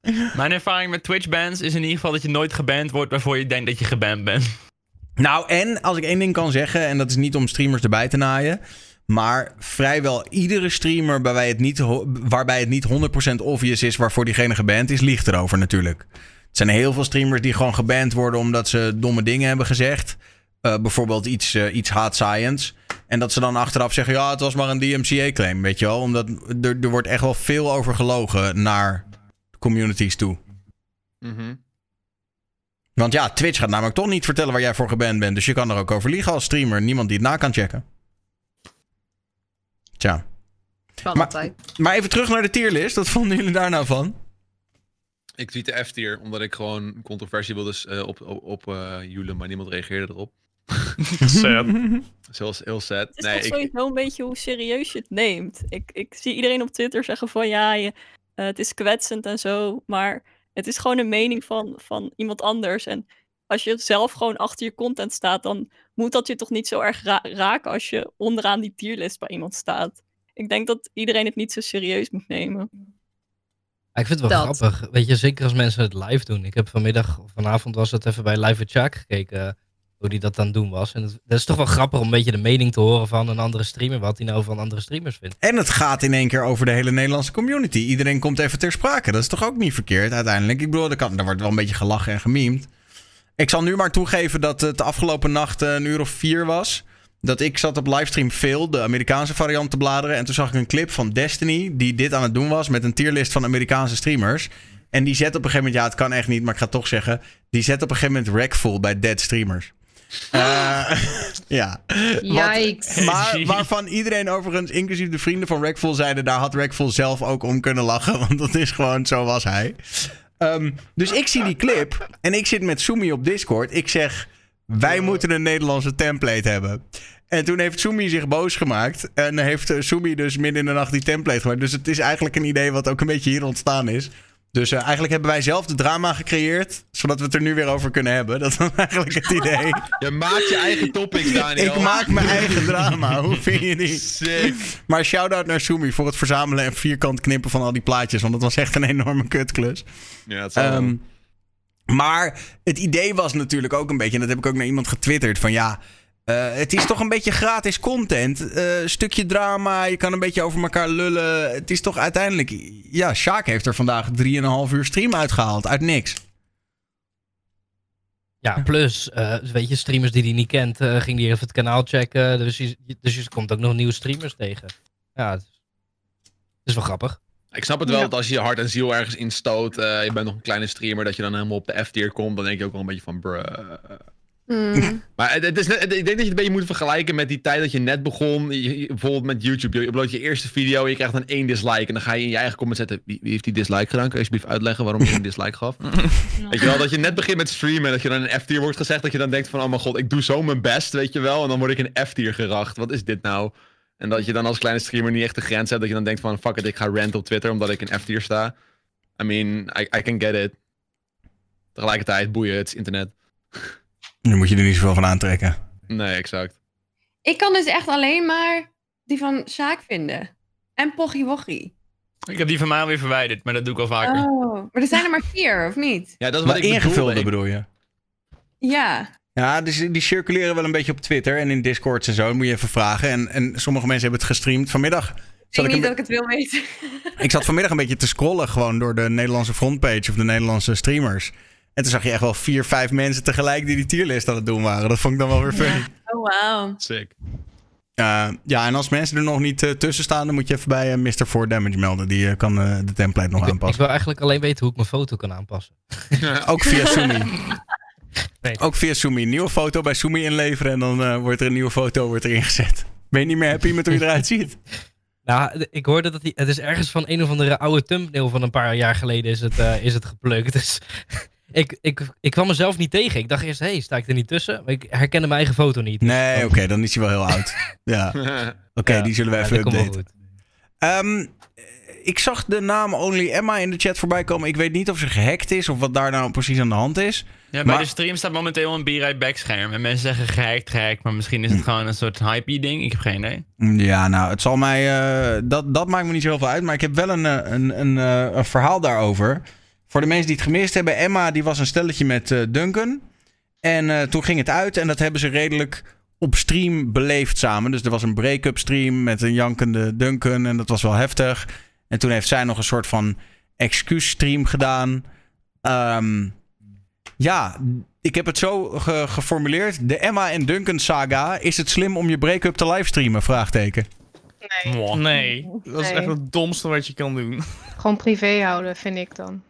Mijn ervaring met Twitch bans is in ieder geval dat je nooit geband wordt waarvoor je denkt dat je geband bent. Nou, en als ik één ding kan zeggen, en dat is niet om streamers erbij te naaien. Maar vrijwel iedere streamer waarbij het niet, waarbij het niet 100% obvious is waarvoor diegene geband is, liegt erover natuurlijk. Er zijn heel veel streamers die gewoon geband worden omdat ze domme dingen hebben gezegd. Eh, bijvoorbeeld iets, eh, iets hard science. En dat ze dan achteraf zeggen, ja, het was maar een DMCA-claim, weet je wel. Omdat er, er wordt echt wel veel over gelogen naar communities toe. Mhm. Want ja, Twitch gaat namelijk toch niet vertellen waar jij voor geband bent. Dus je kan er ook over liegen als streamer. Niemand die het na kan checken. Tja. Maar- altijd. Maar even terug naar de tierlist. Wat vonden jullie daar nou van? Ik tweette F-tier, omdat ik gewoon controversie wilde eh, op, op, op eh, joelen, maar niemand reageerde erop. Sad. Zoals heel sad. Het is Nee, ik, sowieso een beetje hoe serieus je het neemt. Ik, ik zie iedereen op Twitter zeggen van ja, je, eh, het is kwetsend en zo. Maar het is gewoon een mening van, van iemand anders. En als je zelf gewoon achter je content staat, dan moet dat je toch niet zo erg ra- raken als je onderaan die tierlist bij iemand staat. Ik denk dat iedereen het niet zo serieus moet nemen. Ja, ik vind het wel Dat. grappig. Weet je, zeker als mensen het live doen. Ik heb vanmiddag, of vanavond was het even bij Live with Chuck gekeken. Hoe die dat het doen was. En dat is toch wel grappig om een beetje de mening te horen van een andere streamer. Wat hij nou van andere streamers vindt. En het gaat in één keer over de hele Nederlandse community. Iedereen komt even ter sprake. Dat is toch ook niet verkeerd uiteindelijk. Ik bedoel, er, kan, er wordt wel een beetje gelachen en gememd. Ik zal nu maar toegeven dat het de afgelopen nacht eh, een uur of vier was. Dat ik zat op livestream Phil, de Amerikaanse variant, te bladeren. En toen zag ik een clip van Destiny, die dit aan het doen was met een tierlist van Amerikaanse streamers. En die zet op een gegeven moment, ja, het kan echt niet, maar ik ga het toch zeggen. Die zet op een gegeven moment Rackful bij dead streamers. Eh, ja. Wat- Yikes. maar waarvan iedereen overigens, inclusief de vrienden van Rackful, zeiden... daar had Rackful zelf ook om kunnen lachen. Want dat is gewoon, zo was hij. Ehm, dus ik zie die clip en ik zit met Sumi op Discord. Ik zeg, wij moeten een Nederlandse template hebben. En toen heeft Sumi zich boos gemaakt. En heeft Sumi dus midden in de nacht die template gemaakt. Dus het is eigenlijk een idee wat ook een beetje hier ontstaan is. Dus eh, eigenlijk hebben wij zelf de drama gecreëerd. Zodat we het er nu weer over kunnen hebben. Dat was eigenlijk het idee. je maakt je eigen topics, Daniel. Ik maak mijn eigen drama. Hoe vind je die? Sick. Maar shout-out naar Sumi voor het verzamelen en vierkant knippen van al die plaatjes. Want dat was echt een enorme kutklus. Ja, het zal wel. Ehm, Maar het idee was natuurlijk ook een beetje, en dat heb ik ook naar iemand getwitterd, van ja, het is toch een beetje gratis content. Eh, stukje drama, je kan een beetje over elkaar lullen. Het is toch uiteindelijk, ja, Sjaak heeft er vandaag 3,5 uur stream uitgehaald, uit niks. Ja, plus, eh, weet je, streamers die hij niet kent, eh, ging die even het kanaal checken. Dus je, dus je komt ook nog nieuwe streamers tegen. Ja, het is, het is wel grappig. Ik snap het wel dat als je je hart en ziel ergens instoot, eh je bent nog een kleine streamer, dat je dan helemaal op de F-tier komt, dan denk je ook wel een beetje van bruh. Hmm. Maar het, is net, ik denk dat je het een beetje moet vergelijken met die tijd dat je net begon. je- bijvoorbeeld met YouTube. Je uploadt je eerste video, je krijgt dan één dislike. En dan ga je in je eigen comment zetten. Wie, wie heeft die dislike gedaan? Kun je alsjeblieft uitleggen waarom je een dislike gaf? Weet je wel, dat je net begint met streamen en dat je dan een F-tier wordt gezegd. Dat je dan denkt van, oh mijn god, ik doe zo mijn best, weet je wel. En dan word ik een F-tier geracht. Wat is dit nou? En dat je dan als kleine streamer niet echt de grens hebt. Dat je dan denkt van, fuck it, ik ga rant op Twitter omdat ik een F-tier sta. I mean, I, I can get it. Tegelijkertijd, boeien, het is internet. Nu moet je er niet zoveel van aantrekken. Nee, exact. Ik kan dus echt alleen maar die van Sjaak vinden. En Pochi Wochi. Ik heb die van mij alweer verwijderd, maar dat doe ik al vaker. Oh, maar er zijn er maar vier, of niet? Ja, dat is Maar wat ik ingevulde bedoel je? Ja. Ja, dus die circuleren wel een beetje op Twitter en in Discords en zo. Dat moet je even vragen. En, en sommige mensen hebben het gestreamd. Vanmiddag Ik denk niet dat ik het wil weten. ik zat vanmiddag een beetje te scrollen gewoon door de Nederlandse frontpage of de Nederlandse streamers. En toen zag je echt wel vier, vijf mensen tegelijk die die tierlist aan het doen waren. Dat vond ik dan wel weer funny. Oh, wauw. Sick. Uh, ja, en als mensen er nog niet eh, tussen staan, dan moet je even bij eh, Mr. 4 Damage melden. Die eh, kan eh, de template nog Ik, ik aanpassen. wil eigenlijk alleen weten hoe ik mijn foto kan aanpassen. Ook via Sumi. Nee. Ook via Sumi. Nieuwe foto bij Sumi inleveren en dan eh, wordt er een nieuwe foto wordt er ingezet. Ben je niet meer happy met hoe je eruit ziet? Nou, ik hoorde dat die, het is ergens van een of andere oude thumbnail van een paar jaar geleden is het, eh, is het geplukt. Dus ik, ik, ik kwam mezelf niet tegen. Ik dacht eerst, hé, hey, sta ik er niet tussen? Maar ik herkende mijn eigen foto niet. Dus Nee, oké, dan is hij wel heel oud. Ja, oké, Ja, die zullen we ja, even dat komt wel updaten. Ehm, ik zag de naam Only Emma in de chat voorbij komen. Ik weet niet of ze gehackt is of wat daar nou precies aan de hand is. Ja, bij Maar- de stream staat momenteel een B-Right backscherm. En mensen zeggen gehackt, gehackt. Maar misschien is het gewoon een soort hype ding. Ik heb geen idee. Ja, nou, het zal mij. eh, dat, dat maakt me niet zoveel uit. Maar ik heb wel een, eh, een, een, eh, een verhaal daarover. Voor de mensen die het gemist hebben. Emma, die was een stelletje met eh, Duncan. En eh, toen ging het uit. En dat hebben ze redelijk op stream beleefd samen. Dus er was een break-up stream met een jankende Duncan. En dat was wel heftig. En toen heeft zij nog een soort van excuusstream gedaan. Ehm, ja, ik heb het zo ge- geformuleerd. De Emma en Duncan saga. Is het slim om je break-up te livestreamen? Vraagteken. Nee, Nee, dat is Nee. echt het domste wat je kan doen. gewoon privé houden, vind ik dan.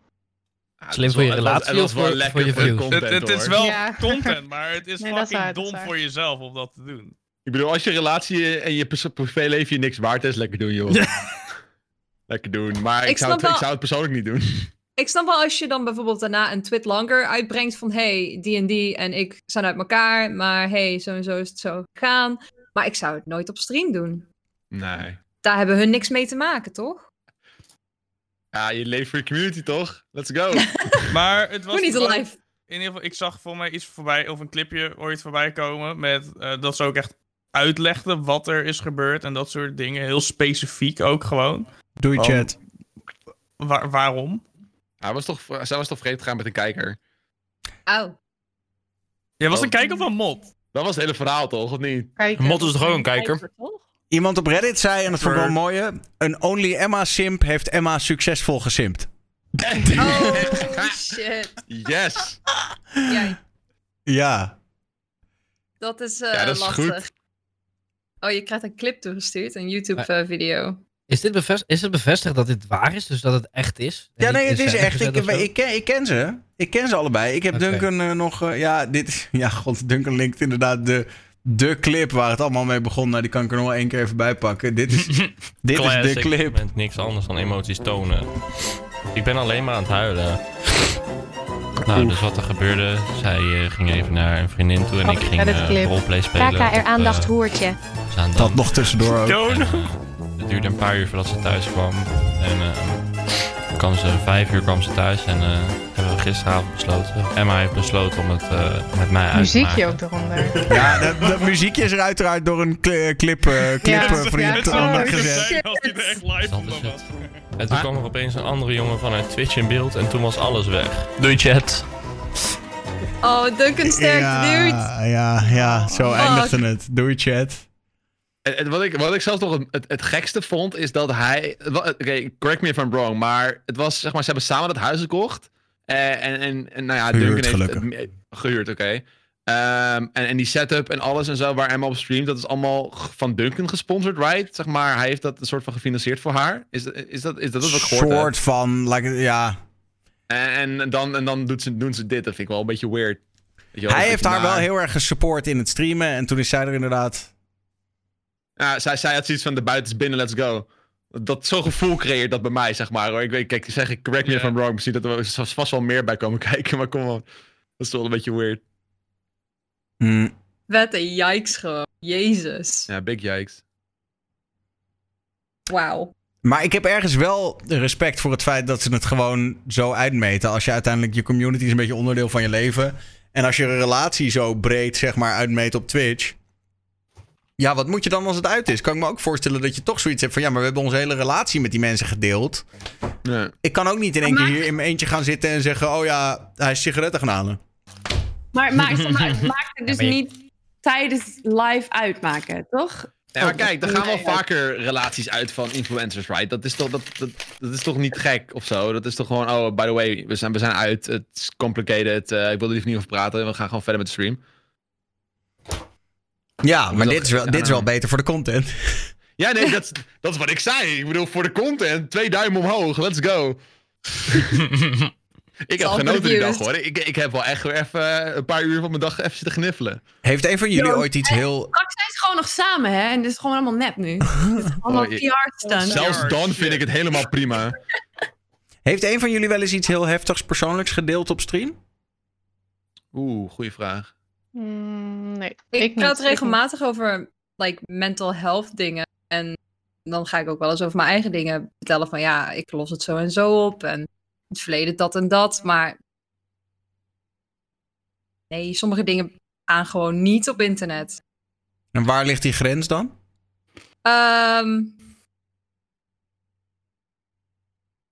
Slim voor je relatie of voor, voor je views? Het, het is wel Ja. content, maar het is Nee, dat is fucking waar, dat is dom voor jezelf om dat te doen. Ik bedoel, als je relatie en je privéleven je niks waard is, lekker doen, joh. lekker doen. Maar ik, Ik zou, het, snap wel- ik zou het persoonlijk niet doen. Ik snap wel als je dan bijvoorbeeld daarna een tweet langer uitbrengt van hey, die en die en ik zijn uit elkaar, maar hey, zo en zo is het zo gegaan. Maar ik zou het nooit op stream doen. Nee. Daar hebben hun niks mee te maken, toch? Ja, je leeft voor je community, toch? Let's go. Maar het was Doe niet live. In ieder geval, ik zag voor mij iets voorbij, of een clipje ooit voorbij komen. Met eh, dat ze ook echt uitlegden wat er is gebeurd en dat soort dingen. Heel specifiek ook gewoon. Doei, Van, chat. wa- waarom? Hij was toch, zij was toch vreemd gegaan met een kijker? Auw. Jij was Oh. een kijker van Mod. Dat was het hele verhaal, toch? Of niet? Mot is toch ook een kijker? toch? Iemand op Reddit zei, en dat vond ik wel een mooie... Een Only Emma simp heeft Emma succesvol gesimpt. Oh, shit. Yes! Ja, Ja. dat is, eh Ja, dat is lastig. goed. Oh, je krijgt een clip toegestuurd, een YouTube-video. Is, dit bevest, is het bevestigd dat dit waar is? Dus dat het echt is? En Ja, niet nee, het is scène echt. gezet Ik, of zo? ik, ken, ik ken ze. Ik ken ze allebei. Ik heb Oké. Duncan eh, nog... eh, ja, dit. Ja, god, Duncan linkt inderdaad de, de clip waar het allemaal mee begon. Nou, die kan ik er nog wel één keer even bij pakken. Dit is, dit is de clip. Met niks anders dan emoties tonen. Ik ben alleen maar aan het huilen. Nou, dus wat er gebeurde, zij eh, ging even naar een vriendin toe en ik ging clip. roleplay spelen. KKR op, aandacht eh, hoertje. Dat nog tussendoor ook. Het duurde een paar uur voordat ze thuis kwam. En eh, kwam ze, vijf uur kwam ze thuis en eh, gisteravond besloten. Emma heeft besloten om het eh, met mij uit te Muziekje maken. ook eronder. Ja, dat, dat muziekje is er uiteraard door een cli- clip, eh, clip Ja, eh, ja, te- gezet. als er echt live was. En toen kwam er opeens een andere jongen vanuit Twitch in beeld en toen was alles weg. Doei chat. Oh, Duncan sterk, dude. Ja, ja, ja, zo eindigde het. Doei chat. En, en wat, ik, wat ik zelfs nog het, het, het gekste vond, is dat hij... Oké, correct me if I'm wrong, maar het was, zeg maar, ze hebben samen dat huis gekocht. Eh, en, en, en nou ja, Gehuurd, Duncan heeft... het me- gehuurd, oké. Ehm, en, en die setup en alles en zo, waar Emma op streamt, dat is allemaal van Duncan gesponsord, right? Zeg maar, hij heeft dat een soort van gefinancierd voor haar. Is, is, dat, is dat wat ik gehoord heb? soort van, like, ja. En, en dan, en dan doet ze, doen ze dit, dat vind ik wel een beetje weird. Wel, Hij een heeft haar wel heel erg gesupport in het streamen. En toen is zij er inderdaad... Ja, zij, zij had zoiets van de buiten is binnen, let's go. Dat zo'n gevoel creëert dat bij mij, zeg maar. Hoor. Ik weet, kijk, zeg ik correct me if I'm wrong. Misschien dat er vast wel meer bij komen kijken, maar kom op. Dat is wel een beetje weird. Mm. Wette yikes gewoon. Jezus. Ja, big yikes. Wauw. Maar ik heb ergens wel respect voor het feit dat ze het gewoon zo uitmeten. Als je uiteindelijk je community is een beetje onderdeel van je leven. En als je een relatie zo breed, zeg maar, uitmeet op Twitch. Ja, wat moet je dan als het uit is? Kan ik me ook voorstellen dat je toch zoiets hebt van... Ja, maar we hebben onze hele relatie met die mensen gedeeld. Ja. Ik kan ook niet in één keer hier in mijn eentje gaan zitten en zeggen... Oh ja, hij is sigaretten gaan halen. Maar maakt maar, maakt het dus Ja, maar je- niet tijdens live uitmaken, toch? Ja, maar Oh, kijk, er gaan wel nee, vaker relaties uit van influencers, right? Dat is toch, dat, dat, dat is toch niet gek of zo? Dat is toch gewoon, oh, by the way, we zijn, we zijn uit. Het is complicated. eh, ik wil er liever niet over praten. We gaan gewoon verder met de stream. Ja, maar dit is wel, dit is wel beter voor de content. Ja, nee, dat, is- dat is wat ik zei. Ik bedoel, voor de content, twee duimen omhoog. Let's go. ik heb genoten die dag, hoor. Ik, ik heb wel echt weer even een paar uur van mijn dag even zitten gniffelen. Heeft een van jullie Yo, ooit iets heel... Straks zijn ze gewoon nog samen, hè? En dit is gewoon allemaal nep nu. Het is allemaal Oh, PR-stunt. Zelfs dan vind ik het helemaal prima. Heeft een van jullie wel eens iets heel heftigs persoonlijks gedeeld op stream? Oeh, goede vraag. Mm, nee, Ik, ik praat niet. regelmatig over like, mental health dingen. En dan ga ik ook wel eens over mijn eigen dingen vertellen. Van ja, ik los het zo en zo op. En in het verleden dat en dat. Maar nee, sommige dingen gaan gewoon niet op internet. En waar ligt die grens dan? Ehm,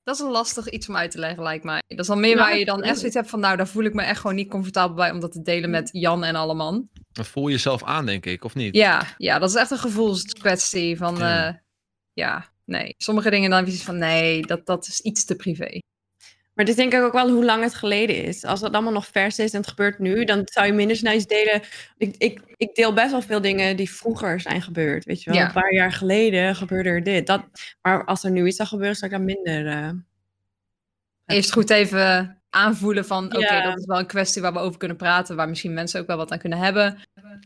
dat is een lastig iets om uit te leggen, lijkt mij. Dat is dan meer Nou, waar je dan echt zoiets hebt van... nou, daar voel ik me echt gewoon niet comfortabel bij... om dat te delen met Jan en alle man. Dat voel je jezelf aan, denk ik, of niet? Ja, ja, dat is echt een gevoelskwestie van... Ja. ja, ja nee. Sommige dingen dan heb je van... nee, dat, dat is iets te privé. Maar het is denk ik ook wel hoe lang het geleden is. Als dat allemaal nog vers is en het gebeurt nu, dan zou je minder snel iets delen. Ik, ik, ik deel best wel veel dingen die vroeger zijn gebeurd. Weet je wel, Ja. een paar jaar geleden gebeurde er dit. Dat, maar als er nu iets zou gebeuren, zou ik dan minder. eh, Eerst goed even aanvoelen van... oké, Ja. dat is wel een kwestie waar we over kunnen praten... waar misschien mensen ook wel wat aan kunnen hebben.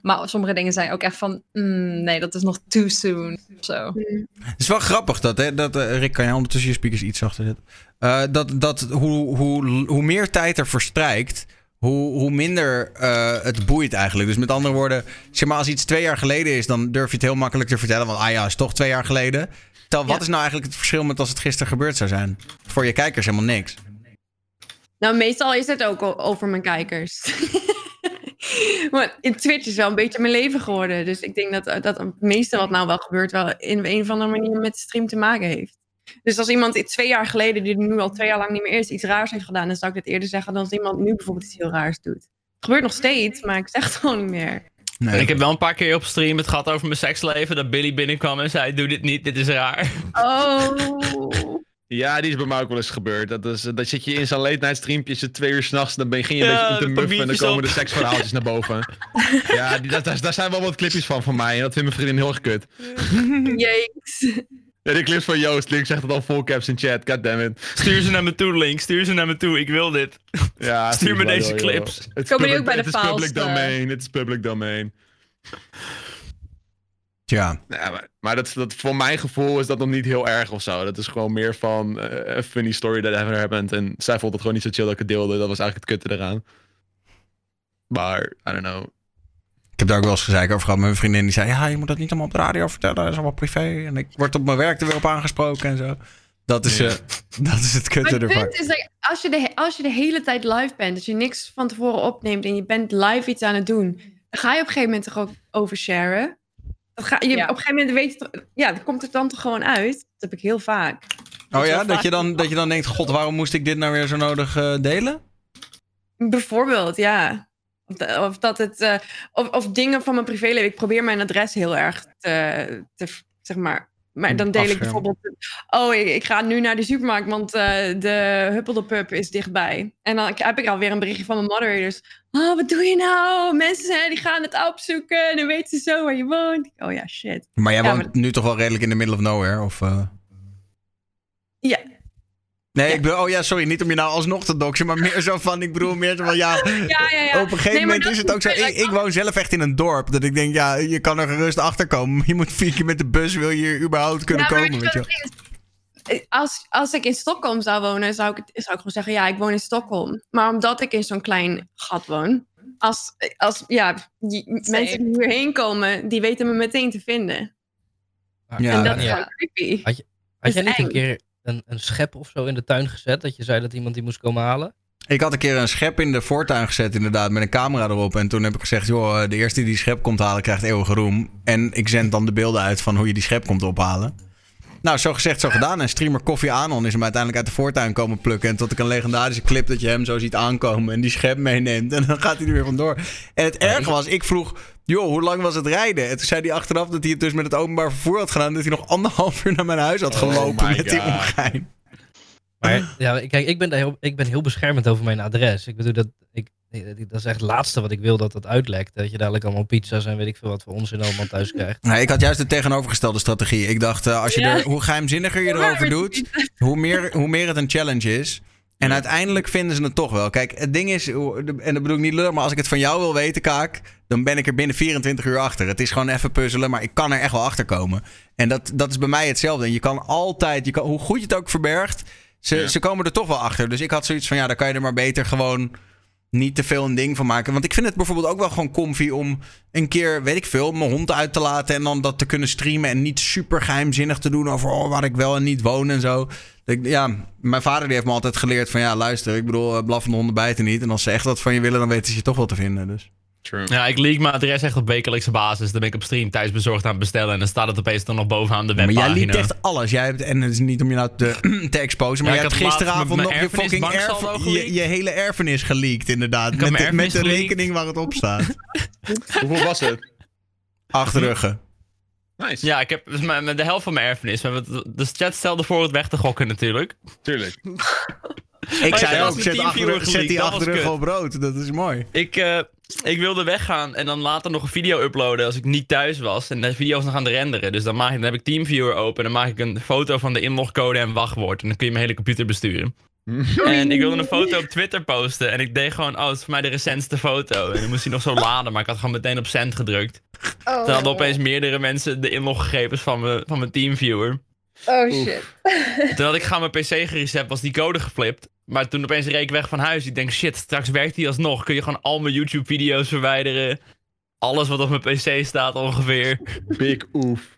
Maar sommige dingen zijn ook echt van... mm, nee, dat is nog too soon. of Zo. Het is wel grappig dat, hè, dat eh, Rick, kan je ondertussen je speakers iets zachter zetten? Eh, dat dat hoe, hoe, hoe meer tijd er verstrijkt, hoe, hoe minder eh, het boeit eigenlijk. Dus met andere woorden, zeg maar, als iets twee jaar geleden is, dan durf je het heel makkelijk te vertellen. Want ah ja, is toch twee jaar geleden. Terwijl, wat Ja. is nou eigenlijk het verschil met als het gisteren gebeurd zou zijn? Voor je kijkers helemaal niks. Nou, meestal is het ook over mijn kijkers. maar in Twitch is wel een beetje mijn leven geworden. Dus ik denk dat, dat het meeste wat nou wel gebeurt, wel in een of andere manier met de stream te maken heeft. Dus als iemand twee jaar geleden, die er nu al twee jaar lang niet meer is, iets raars heeft gedaan, dan zou ik dit eerder zeggen dan als iemand nu bijvoorbeeld iets heel raars doet. Het gebeurt nog steeds, maar ik zeg het gewoon niet meer. Nee. Ik heb wel een paar keer op stream het gehad over mijn seksleven. Dat Billy binnenkwam en zei: Doe dit niet, dit is raar. Oh. Ja, die is bij mij ook wel eens gebeurd. Dat, is, dat zit je in zo'n late night streampje, zit twee uur s'nachts, dan begin je een Ja, beetje te de muffen en dan komen op. de seksverhaaltjes naar boven. Ja, die, dat, daar, daar zijn wel wat clipjes van van mij en dat vindt mijn vriendin heel erg kut. Jeeks. Ja, die clips van Joost, Link zegt het al vol caps in chat, goddammit. Stuur ze naar me toe, Link. Stuur ze naar me toe. Ik wil dit. Ja, Stuur me deze clips. Het is public- ook bij de Het is public domain, het is public domain. Ja, maar, maar dat, dat, voor mijn gevoel is dat nog niet heel erg of zo. Dat is gewoon meer van eh, een funny story that ever happened. En zij vond het gewoon niet zo chill dat ik het deelde. Dat was eigenlijk het kutte eraan. Maar, I don't know. Ik heb daar ook wel eens gezeik over gehad met mijn vriendin. Die zei, ja, je moet dat niet allemaal op de radio vertellen. Dat is allemaal privé. En ik word op mijn werk er weer op aangesproken en zo. Dat is, Ja. eh, dat is het Maar kutte het ervan. punt is als je, de, als je de hele tijd live bent, dat je niks van tevoren opneemt en je bent live iets aan het doen, dan ga je op een gegeven moment toch ook oversharen. Dat ga, je, Ja. Op een gegeven moment weet je toch, ja, dan komt het dan toch gewoon uit. Dat heb ik heel vaak. Oh ja, dat vaak- je, dan, dat je dan denkt, god, waarom moest ik dit nou weer zo nodig eh, delen? Bijvoorbeeld, ja. Of, of dat het. eh, of, of dingen van mijn privéleven. Ik probeer mijn adres heel erg te. te zeg maar. Maar dan deel ik bijvoorbeeld. Oh, ik, ik ga nu naar de supermarkt, want eh, de Huppeldepup is dichtbij. En dan heb ik alweer een berichtje van mijn moderators. Oh, wat doe je nou? Mensen die gaan het opzoeken en dan weten ze zo waar je woont. Oh ja, shit. Maar jij Ja, woont nu toch wel redelijk in the middle of nowhere? Of, eh? Ja. Nee, ik bedoel, oh ja, sorry, niet om je nou alsnog te doxen, maar meer zo van, ik bedoel meer zo van, ja, Ja, ja, ja. op een gegeven Nee, moment is het ook zo. Ik, ik woon zelf echt in een dorp, dat ik denk, ja, je kan er gerust achter komen. Je moet vier keer met de bus, wil je hier überhaupt kunnen komen, weet je wel. Als, als ik in Stockholm zou wonen, zou ik, het- zou ik gewoon zeggen: ja, ik woon in Stockholm. Maar omdat ik in zo'n klein gat woon, als, als ja, die, mensen die hierheen komen, die weten me meteen te vinden. Ja, en dat is ja. gewoon creepy. Had, je, Dat had jij is niet een keer een, een schep of zo in de tuin gezet? Dat je zei dat iemand die moest komen halen? Ik had een keer een schep in de voortuin gezet, inderdaad, met een camera erop. En toen heb ik gezegd, joh, de eerste die die schep komt halen, krijgt eeuwige roem. En ik zend dan de beelden uit van hoe je die schep komt ophalen. Nou, zo gezegd, zo gedaan. En streamer Koffie Anon is hem uiteindelijk uit de voortuin komen plukken. En tot ik een legendarische clip dat je hem zo ziet aankomen en die schep meeneemt. En dan gaat hij er weer vandoor. En het erge was, ik vroeg, joh, hoe lang was het rijden? En toen zei hij achteraf dat hij het dus met het openbaar vervoer had gedaan. Dat hij nog anderhalf uur naar mijn huis had gelopen my met die omgein. Maar ja, kijk, ik ben, daar heel, ik ben heel beschermend over mijn adres. Ik bedoel, dat, ik, dat is echt het laatste wat ik wil dat dat uitlekt. Dat je dadelijk allemaal pizza's en weet ik veel wat voor onzin allemaal thuis krijgt. Nee, ik had juist de tegenovergestelde strategie. Ik dacht, eh, als je Ja. er, hoe geheimzinniger je erover doet, hoe meer, hoe meer het een challenge is. En uiteindelijk vinden ze het toch wel. Kijk, het ding is, en dat bedoel ik niet lullig, maar als ik het van jou wil weten, Kaak, dan ben ik er binnen 24 uur achter. Het is gewoon even puzzelen, maar ik kan er echt wel achter komen. En dat, dat is bij mij hetzelfde. En je kan altijd, je kan, hoe goed je het ook verbergt, ze, Ja. ze komen er toch wel achter. Dus ik had zoiets van, ja, dan kan je er maar beter gewoon niet te veel een ding van maken. Want ik vind het bijvoorbeeld ook wel gewoon comfy om een keer, weet ik veel, mijn hond uit te laten en dan dat te kunnen streamen en niet super geheimzinnig te doen over oh, waar ik wel en niet woon en zo. Ik, ja, mijn vader die heeft me altijd geleerd van ja, luister, ik bedoel, eh, blaffende honden bijten niet. En als ze echt wat van je willen, dan weten ze je toch wel te vinden. Dus. True. Ja, ik leak mijn adres echt op wekelijkse basis. Dan ben ik op stream thuis bezorgd aan het bestellen. En dan staat het opeens dan nog bovenaan de Maar webpagina. jij liet echt alles. Jij hebt, en het is niet om je nou te, te exposen, maar Ja, jij ik hebt gisteravond nog je fucking erf, je, geleakt. je hele erfenis geleakt, inderdaad. Met, de, met de geleakt. rekening waar het op staat. Hoeveel was het? Achterruggen. Nice. Ja, ik heb dus mijn- de helft van mijn erfenis. We hebben het- De chat stelde voor het weg te gokken natuurlijk. Tuurlijk. Ik Maar zei ook, zet, achter, zet die kut. op rood. Dat is mooi. Ik, eh, ik wilde weggaan en dan later nog een video uploaden als ik niet thuis was. En de video was nog aan het renderen. Dus dan, maak ik, dan heb ik TeamViewer open en dan maak ik een foto van de inlogcode en wachtwoord. En dan kun je mijn hele computer besturen. En ik wilde een foto op Twitter posten. En ik deed gewoon, oh, het is voor mij de recentste foto. En dan moest hij nog zo laden, maar ik had gewoon meteen op send gedrukt. Oh. Toen hadden opeens meerdere mensen de inloggegevens van mijn, van mijn TeamViewer. Oh shit. Toen had ik gaan mijn PC gereset, was die code geflipt. Maar toen opeens reed ik weg van huis. Ik denk, shit, straks werkt die alsnog. Kun je gewoon al mijn YouTube-video's verwijderen. Alles wat op mijn PC staat ongeveer. Big oef.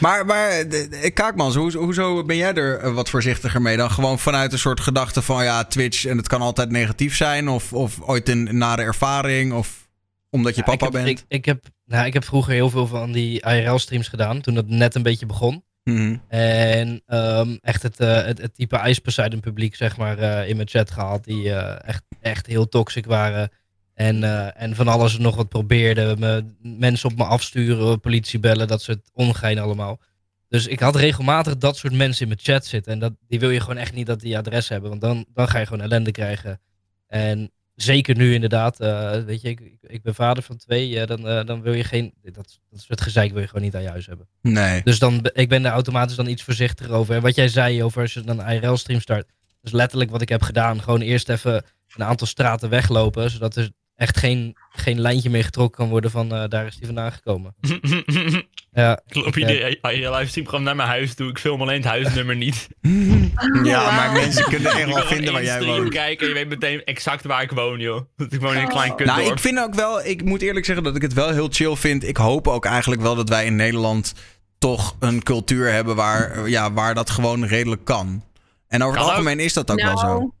Maar, maar Kaakmans, hoe, hoezo ben jij er eh, wat voorzichtiger mee dan? Gewoon vanuit een soort gedachte van ja, Twitch en het kan altijd negatief zijn? Of, of ooit een nare ervaring? Of omdat je Ja, papa ik heb, bent? Ik, ik, heb, nou, ik heb vroeger heel veel van die IRL-streams gedaan, toen het net een beetje begon. Mhm. En ehm, echt het, eh, het, het type Poseidon publiek, zeg maar, eh, in mijn chat gehad. Die eh, echt, echt heel toxic waren. En, en van alles en nog wat probeerden. Me, mensen op me afsturen, politie bellen, dat soort ongein allemaal. Dus ik had regelmatig dat soort mensen in mijn chat zitten. En dat, die wil je gewoon echt niet dat die adres hebben. Want dan, dan ga je gewoon ellende krijgen. En zeker nu inderdaad, eh, weet je, ik, ik, ik ben vader van twee. eh, dan, eh, dan wil je geen, dat, dat soort gezeik wil je gewoon niet aan je huis hebben. Nee. Dus dan, ik ben daar automatisch dan iets voorzichtiger over. En wat jij zei over als je dan een IRL-stream start. Dus letterlijk wat ik heb gedaan. Gewoon eerst even een aantal straten weglopen. Zodat er echt geen, geen lijntje meer getrokken kan worden van eh, daar is die vandaan gekomen. Ja, Ik loop je livestream gewoon naar mijn huis toe. Ik film alleen het huisnummer niet. Ja, maar mensen kunnen echt wel vinden waar jij woont. kijken en je weet meteen exact waar ik woon, joh. Dat ik woon in een klein kutdorp. Nou, ik vind ook wel, ik moet eerlijk zeggen dat ik het wel heel chill vind. Ik hoop ook eigenlijk wel dat wij in Nederland toch een cultuur hebben waar, ja, waar dat gewoon redelijk kan. En over het ook. algemeen is dat ook wel Nou, zo.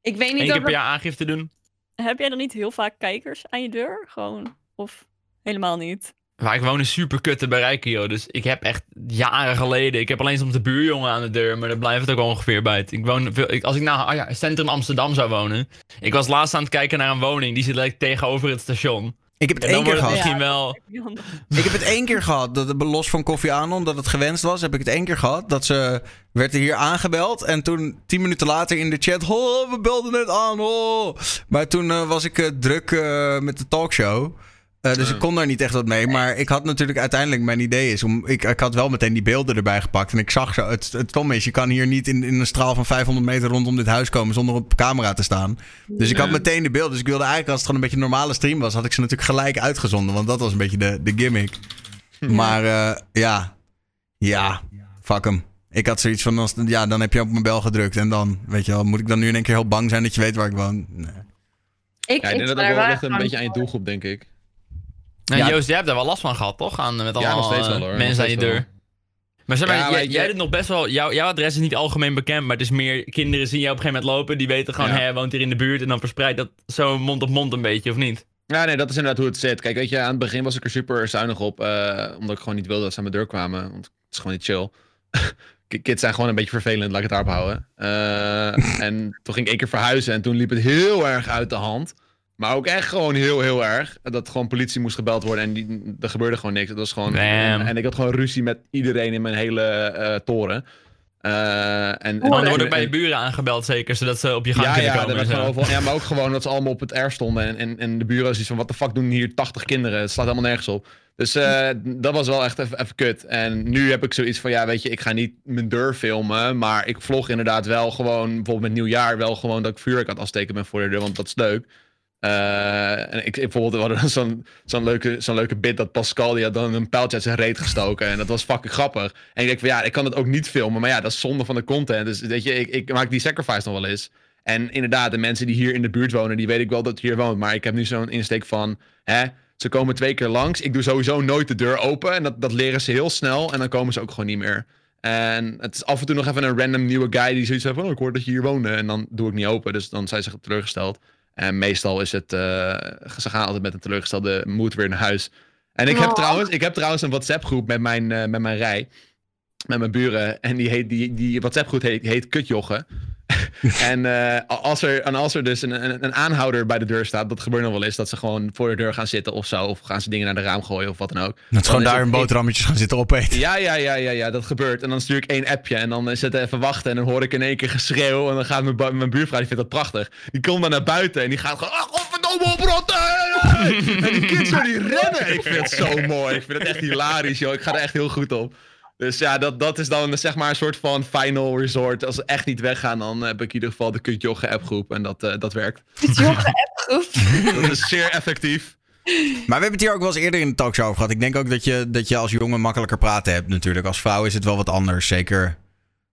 Ik weet Eén niet keer per jaar aangifte doen. Heb jij dan niet heel vaak kijkers aan je deur? Gewoon, of helemaal niet? Waar ik woon is super kut te bereiken, joh. Dus ik heb echt jaren geleden... Ik heb alleen soms de buurjongen aan de deur, maar daar blijft het ook ongeveer bij. het. Ik woon, veel- ik, als ik nou ah ja, centrum Amsterdam zou wonen... Ik was laatst aan het kijken naar een woning, die zit like, tegenover het station. Ik heb het één keer het gehad. misschien wel... Ik heb het één keer gehad, dat, los van Koffie Anon, dat het gewenst was, heb ik het één keer gehad. Dat ze werd er hier aangebeld en toen tien minuten later in de chat, oh, we belden net aan, oh. Maar toen eh, was ik eh, druk eh, met de talkshow. Eh, dus ik kon daar niet echt wat mee. Maar ik had natuurlijk uiteindelijk mijn idee is om. Ik, ik had wel meteen die beelden erbij gepakt. En ik zag zo. Het, het stom is, je kan hier niet in, in een straal van 500 meter rondom dit huis komen zonder op camera te staan. Dus ik had meteen de beelden. Dus ik wilde eigenlijk, als het gewoon een beetje een normale stream was, had ik ze natuurlijk gelijk uitgezonden. Want dat was een beetje de, de gimmick. Maar eh, ja. Ja. Fuck hem. Ik had zoiets van, als, ja, dan heb je op mijn bel gedrukt. En dan, weet je wel, moet ik dan nu in één keer heel bang zijn dat je weet waar ik woon? Nee. Ik, Ja, ik denk dat dat wel ligt een beetje aan je doelgroep, denk ik. Nou, Ja. Joost, jij hebt daar wel last van gehad, toch? Aan, met Ja, allemaal nog steeds wel, eh, hoor. mensen aan je deur. Maar zeg maar, Ja, jij, jij doet nog best wel... Jouw, jouw adres is niet algemeen bekend, maar het is meer... Kinderen zien jou op een gegeven moment lopen, die weten gewoon... Ja. hé, woont hier in de buurt en dan verspreidt dat zo mond op mond een beetje, of niet? Ja, nee, dat is inderdaad hoe het zit. Kijk, weet je, aan het begin was ik er super zuinig op. eh, omdat ik gewoon niet wilde dat ze aan mijn deur kwamen. Want het is gewoon niet chill. Ki- Kids zijn gewoon een beetje vervelend, laat ik het daarop houden. Eh, en toen ging ik één keer verhuizen en toen liep het heel erg uit de hand. Maar ook echt gewoon heel, heel erg. Dat gewoon politie moest gebeld worden en die, er gebeurde gewoon niks. Dat was gewoon... Damn. En ik had gewoon ruzie met iedereen in mijn hele eh, toren. Eh, en, en, dan wordt en- ook bij je en- buren aangebeld, zeker, zodat ze op je gang ja, kunnen ja, komen. dat en overal- ja, maar ook gewoon dat ze allemaal op het R stonden. En, en, en de buren zoiets van, wat de fuck doen hier 80 kinderen? Het slaat helemaal nergens op. Dus eh, dat was wel echt even, even kut. En nu heb ik zoiets van, ja, weet je, ik ga niet mijn deur filmen. Maar ik vlog inderdaad wel gewoon, bijvoorbeeld met nieuwjaar, wel gewoon dat ik vuurwerk aan het afsteken ben voor de deur. Want dat is leuk. Eh, en ik, bijvoorbeeld, we hadden zo'n zo'n leuke, zo'n leuke bit dat Pascal, die had dan een pijltje uit zijn reet gestoken. En dat was fucking grappig. En ik denk van, ja, ik kan het ook niet filmen. Maar ja, dat is zonde van de content. Dus weet je, ik, ik maak die sacrifice nog wel eens. En inderdaad, de mensen die hier in de buurt wonen, die weet ik wel dat hier woont. Maar ik heb nu zo'n insteek van, hè, ze komen twee keer langs. Ik doe sowieso nooit de deur open. En dat, dat leren ze heel snel. En dan komen ze ook gewoon niet meer. En het is af en toe nog even een random nieuwe guy die zoiets heeft van, oh, ik hoor dat je hier woont. En dan doe ik niet open. Dus dan zijn ze teleurgesteld. En meestal is het, eh, ze gaan altijd met een teleurgestelde moed weer naar huis. En ik heb, Oh. trouwens, ik heb trouwens een WhatsApp groep met mijn, eh, met mijn rij. Met mijn buren. En die, heet, die, die WhatsApp groep heet, heet Kutjoggen. en, eh, als er, en als er dus een, een, een aanhouder bij de deur staat, dat gebeurt nog wel eens, dat ze gewoon voor de deur gaan zitten of zo. Of gaan ze dingen naar de raam gooien of wat dan ook. Dat ze gewoon daar hun boterhammetjes gaan zitten opeten. ja, ja, ja, ja, ja, dat gebeurt. En dan stuur ik één appje en dan het even wachten. En dan hoor ik in één keer geschreeuw. En dan gaat mijn, mijn buurvrouw, die vindt dat prachtig. Die komt dan naar buiten en die gaat gewoon... Ah, godverdomme, oprotten! en die kids zo, die rennen. Ik vind het zo mooi. Ik vind het echt hilarisch, joh. Ik ga er echt heel goed op. Dus ja, dat, dat is dan zeg maar een soort van final resort. Als ze echt niet weggaan, dan heb ik in ieder geval de Kutjoggen appgroep. En dat, eh, dat werkt. dat is zeer effectief. Maar we hebben het hier ook wel eens eerder in de talkshow over gehad. Ik denk ook dat je, dat je als jongen makkelijker praten hebt natuurlijk. Als vrouw is het wel wat anders, zeker.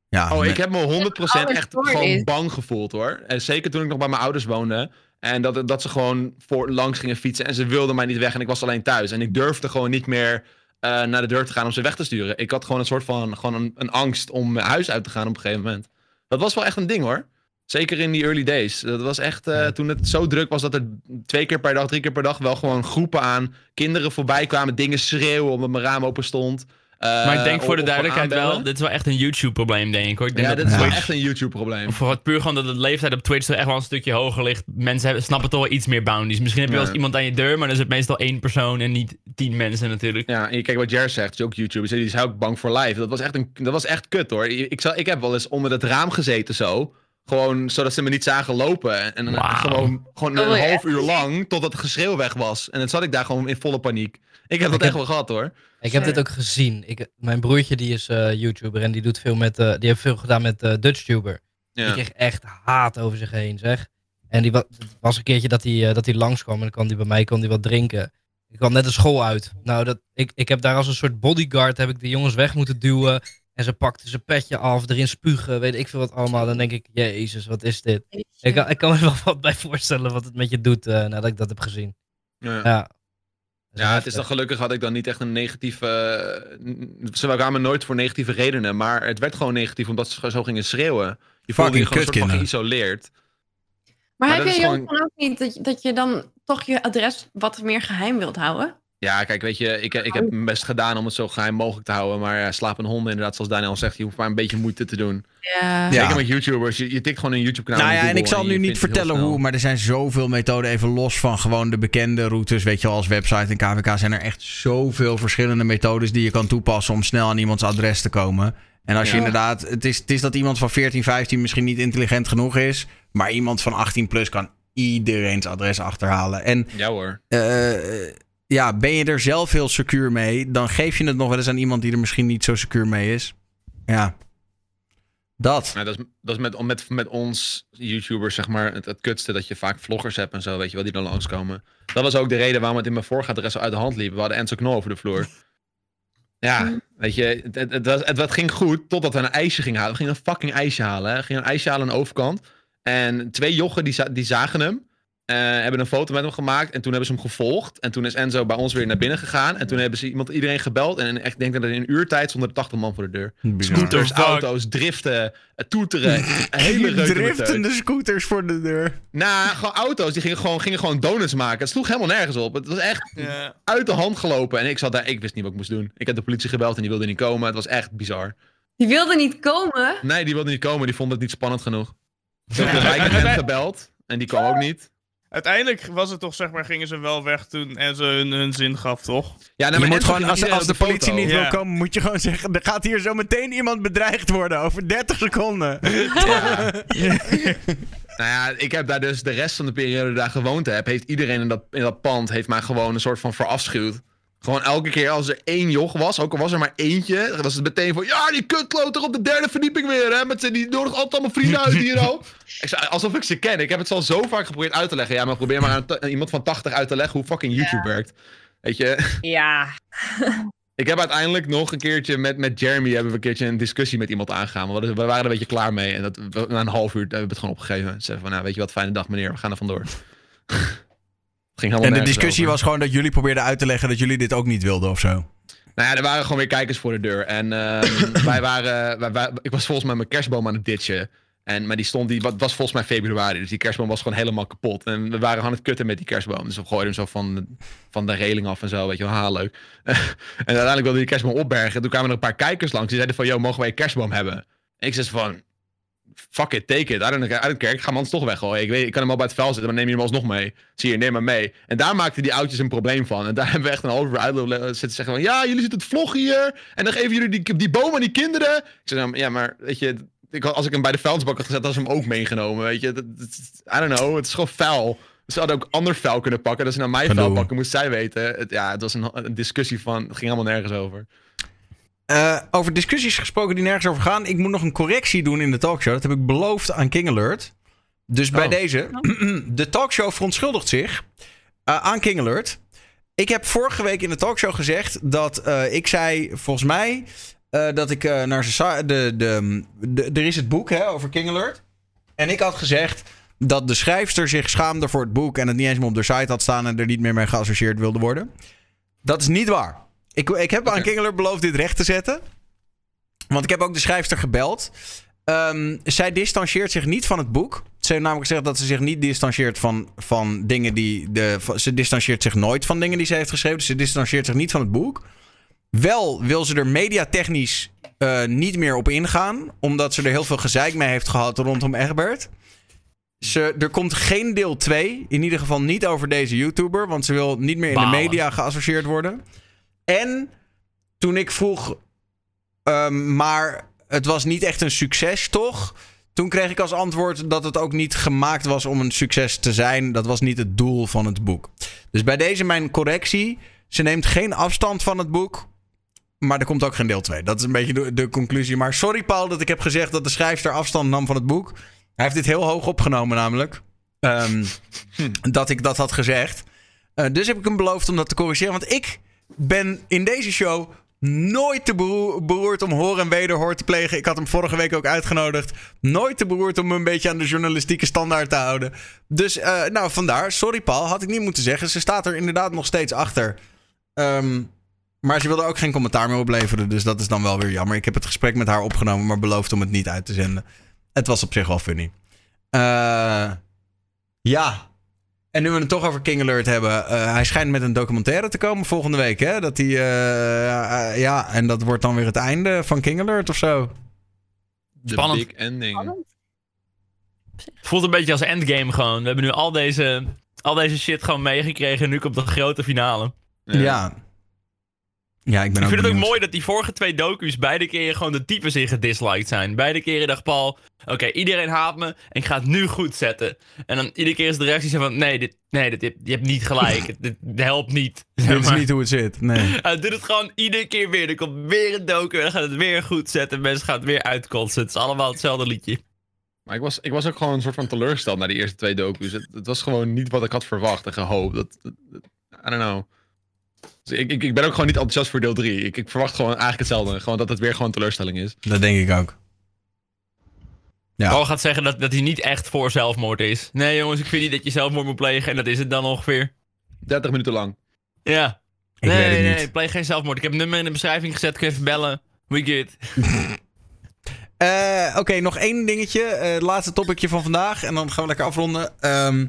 Ja, Oh, met- ik heb me 100% ouders echt gewoon is. bang gevoeld hoor. En zeker toen ik nog bij mijn ouders woonde. En dat, dat ze gewoon voor langs gingen fietsen. En ze wilden mij niet weg. En ik was alleen thuis. En ik durfde gewoon niet meer eh, naar de deur te gaan om ze weg te sturen. Ik had gewoon een soort van gewoon een, een angst om mijn huis uit te gaan op een gegeven moment. Dat was wel echt een ding hoor. Zeker in die early days. Dat was echt eh, toen het zo druk was dat er twee keer per dag, drie keer per dag wel gewoon groepen aan kinderen voorbij kwamen. Dingen schreeuwen omdat mijn raam open stond. Eh, Maar ik denk voor de duidelijkheid wel, dit is wel echt een YouTube-probleem, denk ik hoor. Ik denk Ja, dat dit is wel echt een YouTube-probleem. Voor het puur gewoon dat de leeftijd op Twitch toch echt wel een stukje hoger ligt. Mensen hebben, snappen toch wel iets meer boundaries. Misschien heb je wel eens iemand aan je deur, maar dan is het meestal één persoon en niet tien mensen natuurlijk. Ja, en je kijkt wat Jer zegt, is ook YouTube. Die is ook bang voor live. Dat was echt, een, dat was echt kut hoor. Ik, zal, ik heb wel eens onder het raam gezeten zo. Gewoon zodat ze me niet zagen lopen. En dan gewoon, gewoon Oh, een ja. half uur lang totdat het geschreeuw weg was. En dan zat ik daar gewoon in volle paniek. Ik heb dat Ik echt heb- wel gehad hoor. Ik heb dit ook gezien. Ik, mijn broertje die is eh, YouTuber en die doet veel met, eh, die heeft veel gedaan met eh DutchTuber. Die kreeg echt haat over zich heen, zeg. En die was een keertje dat hij, eh, dat hij langskwam en dan kwam hij bij mij kwam die wat drinken. Ik kwam net de school uit. Nou, dat, ik, ik heb daar als een soort bodyguard heb ik de jongens weg moeten duwen. En ze pakten zijn petje af, erin spugen, weet ik veel wat allemaal. Dan denk ik, jezus, wat is dit? Ik, kan- ik kan me er wel wat bij voorstellen wat het met je doet eh, nadat ik dat heb gezien. Ja. Ja, Ja, het is dan gelukkig had ik dan niet echt een negatieve. eh, ze kwamen nooit voor negatieve redenen, maar het werd gewoon negatief omdat ze zo gingen schreeuwen. Je voelde je Fucking gewoon een soort van geïsoleerd. Maar, Maar heb je gewoon- dan ook niet dat, je- dat je dan toch je adres wat meer geheim wilt houden? Ja, kijk, weet je, ik, ik heb mijn best gedaan om het zo geheim mogelijk te houden. Maar ja, slapen honden, inderdaad, zoals Daniel zegt, je hoeft maar een beetje moeite te doen. Ja. Ja. Zeker met YouTubers, je, je tikt gewoon een YouTube-kanaal. Nou ja, en ik zal nu niet vertellen hoe, maar er zijn zoveel methoden. Even los van gewoon de bekende routes, weet je wel, als website en KVK zijn er echt zoveel verschillende methodes die je kan toepassen om snel aan iemands adres te komen. En als je Ja. inderdaad, het is, het is dat iemand van 14, 15 misschien niet intelligent genoeg is, maar iemand van 18 plus kan iedereen's adres achterhalen. En Ja hoor. eh, ja, ben je er zelf heel secuur mee, dan geef je het nog wel eens aan iemand die er misschien niet zo secuur mee is. Ja. Dat. Maar dat is, dat is met, met, met ons YouTubers, zeg maar, het, het kutste dat je vaak vloggers hebt en zo, weet je wel, die dan langskomen. Dat was ook de reden waarom het in mijn voorgaat de rest zo uit de hand liep. We hadden Enzo Knol over de vloer. Ja, weet je, het, het, het, was- het, het ging goed totdat we een ijsje gingen halen. We gingen een fucking ijsje halen. Hè. We gingen een ijsje halen aan de overkant. En twee jochen die, die zagen hem. Eh, hebben een foto met hem gemaakt. En toen hebben ze hem gevolgd. En toen is Enzo bij ons weer naar binnen gegaan. En toen hebben ze iemand, iedereen gebeld. En echt, ik denk dat in een uurtijd stonden er 80 man voor de deur. Bizar. Scooters, fuck? auto's, driften, eh, toeteren. hele Driftende scooters voor de deur. Nou, gewoon auto's die gingen gewoon, gingen gewoon donuts maken. Het sloeg helemaal nergens op. Het was echt uit de hand gelopen. En ik zat daar, ik wist niet wat ik moest doen. Ik heb de politie gebeld en die wilde niet komen. Het was echt bizar. Die wilde niet komen. Nee, die wilde niet komen. Die vond het niet spannend genoeg. Ik heb de wijkagent gebeld en die kwam ook niet. Uiteindelijk was het toch, zeg maar, gingen ze wel weg toen en ze hun, hun zin gaf, toch? Ja, nou, je moet gewoon, als, de politie foto. niet Ja. wil komen, moet je gewoon zeggen: er gaat hier zo meteen iemand bedreigd worden over 30 seconden. Nou ja, ik heb daar dus de rest van de periode daar gewoond heb, heeft iedereen in dat, in dat pand heeft mij gewoon een soort van verafschuwd. Gewoon elke keer als er één joch was, ook al was er maar eentje, dan was het meteen van, ja, die kutkloter op de derde verdieping weer, hè, met z'n, die nodigt altijd allemaal vrienden uit hier al. Ik zei, alsof ik ze ken. Ik heb het al zo vaak geprobeerd uit te leggen. Ja, maar probeer maar aan, iemand van 80 uit te leggen hoe fucking YouTube werkt. Weet je, Ja. ik heb uiteindelijk nog een keertje met, met Jeremy hebben we een keertje een discussie met iemand aangegaan. We, waren er een beetje klaar mee. En dat, na een half uur hebben we het gewoon opgegeven. Ze zeggen van, nou, weet je wat, fijne dag meneer, we gaan er vandoor. Ging helemaal En de discussie over. was gewoon dat jullie probeerden uit te leggen dat jullie dit ook niet wilden of zo. Nou ja, er waren gewoon weer kijkers voor de deur. En ehm, wij waren, wij, wij- ik was volgens mij mijn kerstboom aan het ditchen. En, maar die stond, die wat was volgens mij februari. Dus die kerstboom was gewoon helemaal kapot. En we waren aan het kutten met die kerstboom. Dus we gooiden hem zo van, de- van de reling af en zo. Weet je wel, ha, leuk. en uiteindelijk wilde die kerstboom opbergen. En toen kwamen er een paar kijkers langs. Die zeiden van, yo, mogen wij een kerstboom hebben? En ik zei van, fuck it, take it. I don't, I don't care. Ik ga anders toch weggooien. Ik, weet, ik kan hem al bij het vuil zetten, maar neem je hem alsnog mee. Zie je, neem maar mee. En daar maakten die oudjes een probleem van. En daar hebben we echt een half uur uit zitten zeggen van... Ja, jullie zitten het vlog hier. En dan geven jullie die, die boom aan die kinderen. Ik zei dan, ja, maar weet je... Ik, als ik hem bij de vuilnisbak had gezet, had ze hem ook meegenomen. Weet je, dat, dat- I don't know. Het is gewoon vuil. Ze hadden ook ander vuil kunnen pakken. Dat ze naar mijn vuil pakken, moest zij weten. Het, ja, het was een, een discussie van... Het ging helemaal nergens over. Eh, over discussies gesproken die nergens over gaan. Ik moet nog een correctie doen in de talkshow. Dat heb ik beloofd aan King Alert. Dus bij Oh. deze, de talkshow verontschuldigt zich eh, aan King Alert. Ik heb vorige week in de talkshow gezegd dat eh, ik zei, volgens mij, dat ik naar de, de, de, Er is het boek hè, over King Alert. En ik had gezegd dat de schrijfster zich schaamde voor het boek en het niet eens meer op de site had staan en er niet meer mee geassocieerd wilde worden. Dat is niet waar. Ik, ik heb aan King Alert beloofd dit recht te zetten. Want ik heb ook de schrijfster gebeld. Ehm, zij distancieert zich niet van het boek. Ze heeft namelijk gezegd dat ze zich niet distancieert van, van dingen die. De, van- ze distancieert zich nooit van dingen die ze heeft geschreven. Dus ze distancieert zich niet van het boek. Wel wil ze er mediatechnisch eh, niet meer op ingaan. Omdat ze er heel veel gezeik mee heeft gehad rondom Egbert. Ze, er komt geen deel 2. In ieder geval niet over deze YouTuber. Want ze wil niet meer in Balen. de media geassocieerd worden. En toen ik vroeg. ehm, maar het was niet echt een succes, toch? Toen kreeg ik als antwoord dat het ook niet gemaakt was om een succes te zijn. Dat was niet het doel van het boek. Dus bij deze mijn correctie. Ze neemt geen afstand van het boek. Maar er komt ook geen deel 2. Dat is een beetje de, de conclusie. Maar sorry Paul dat ik heb gezegd dat de schrijfster afstand nam van het boek. Hij heeft dit heel hoog opgenomen namelijk. Ehm, dat ik dat had gezegd. Eh, dus heb ik hem beloofd om dat te corrigeren. Want ik ben in deze show nooit te beroer- beroerd om hoor en wederhoor te plegen. Ik had hem vorige week ook uitgenodigd. Nooit te beroerd om me een beetje aan de journalistieke standaard te houden. Dus eh, nou, vandaar. Sorry Paul, had ik niet moeten zeggen. Ze staat er inderdaad nog steeds achter. Ehm, maar ze wilde ook geen commentaar meer opleveren. Dus dat is dan wel weer jammer. Ik heb het gesprek met haar opgenomen, maar beloofd om het niet uit te zenden. Het was op zich wel funny. Eh, ja. En nu we het toch over King Alert hebben. eh, hij schijnt met een documentaire te komen volgende week. Hè? Dat hij, eh, eh, ja, en dat wordt dan weer het einde van King Alert of zo. De Spannend. big ending. Het voelt een beetje als endgame gewoon. We hebben nu al deze, al deze shit gewoon meegekregen. En nu komt de grote finale. Ja. Ja, ik ben ik ook vind het ook mooi dat die vorige twee docu's beide keren gewoon de types in gedisliked zijn. Beide keren dacht Paul, oké, iedereen haat me en ik ga het nu goed zetten. En dan iedere keer is de reactie zo van, nee, dit, nee dit, je, hebt niet gelijk. dit, helpt niet. Zeg Dit is maar. niet hoe het zit. Nee. Hij doet het gewoon iedere keer weer. Er komt weer een docu en dan gaat het weer goed zetten. Mensen gaan het weer uitkotsen. Het is allemaal hetzelfde liedje. Maar ik was, ik was ook gewoon een soort van teleurgesteld naar die eerste twee docu's. Het, het was gewoon niet wat ik had verwacht en gehoopt. Dat- I don't know. Dus ik, ik, ik ben ook gewoon niet enthousiast voor deel 3. Ik, ik verwacht gewoon eigenlijk hetzelfde. Gewoon dat het weer gewoon teleurstelling is. Dat denk ik ook. Ja. Paul gaat zeggen dat, dat hij niet echt voor zelfmoord is. Nee jongens, ik vind niet dat je zelfmoord moet plegen. En dat is het dan ongeveer. 30 minuten lang. Ja. Ik nee, weet het nee, niet. nee, pleeg geen zelfmoord. Ik heb een nummer in de beschrijving gezet. Kun je even bellen. We good. Eh, Oké, nog één dingetje. eh, Het laatste topicje van vandaag. En dan gaan we lekker afronden. Ehm, eh,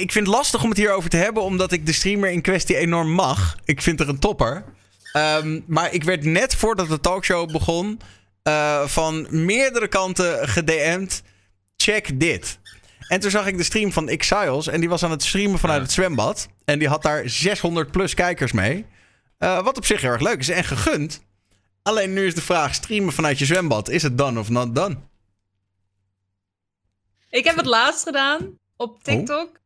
ik vind het lastig om het hierover te hebben. Omdat ik de streamer in kwestie enorm mag. Ik vind er een topper. Ehm, maar ik werd net voordat de talkshow begon. eh, van meerdere kanten gedM'd. Check dit. En toen zag ik de stream van Exiles. En die was aan het streamen vanuit het zwembad. En die had daar 600 plus kijkers mee. Eh, wat op zich heel erg leuk is en gegund. Alleen nu is de vraag: streamen vanuit je zwembad, is het done of not done? Ik heb het laatst gedaan. Op TikTok.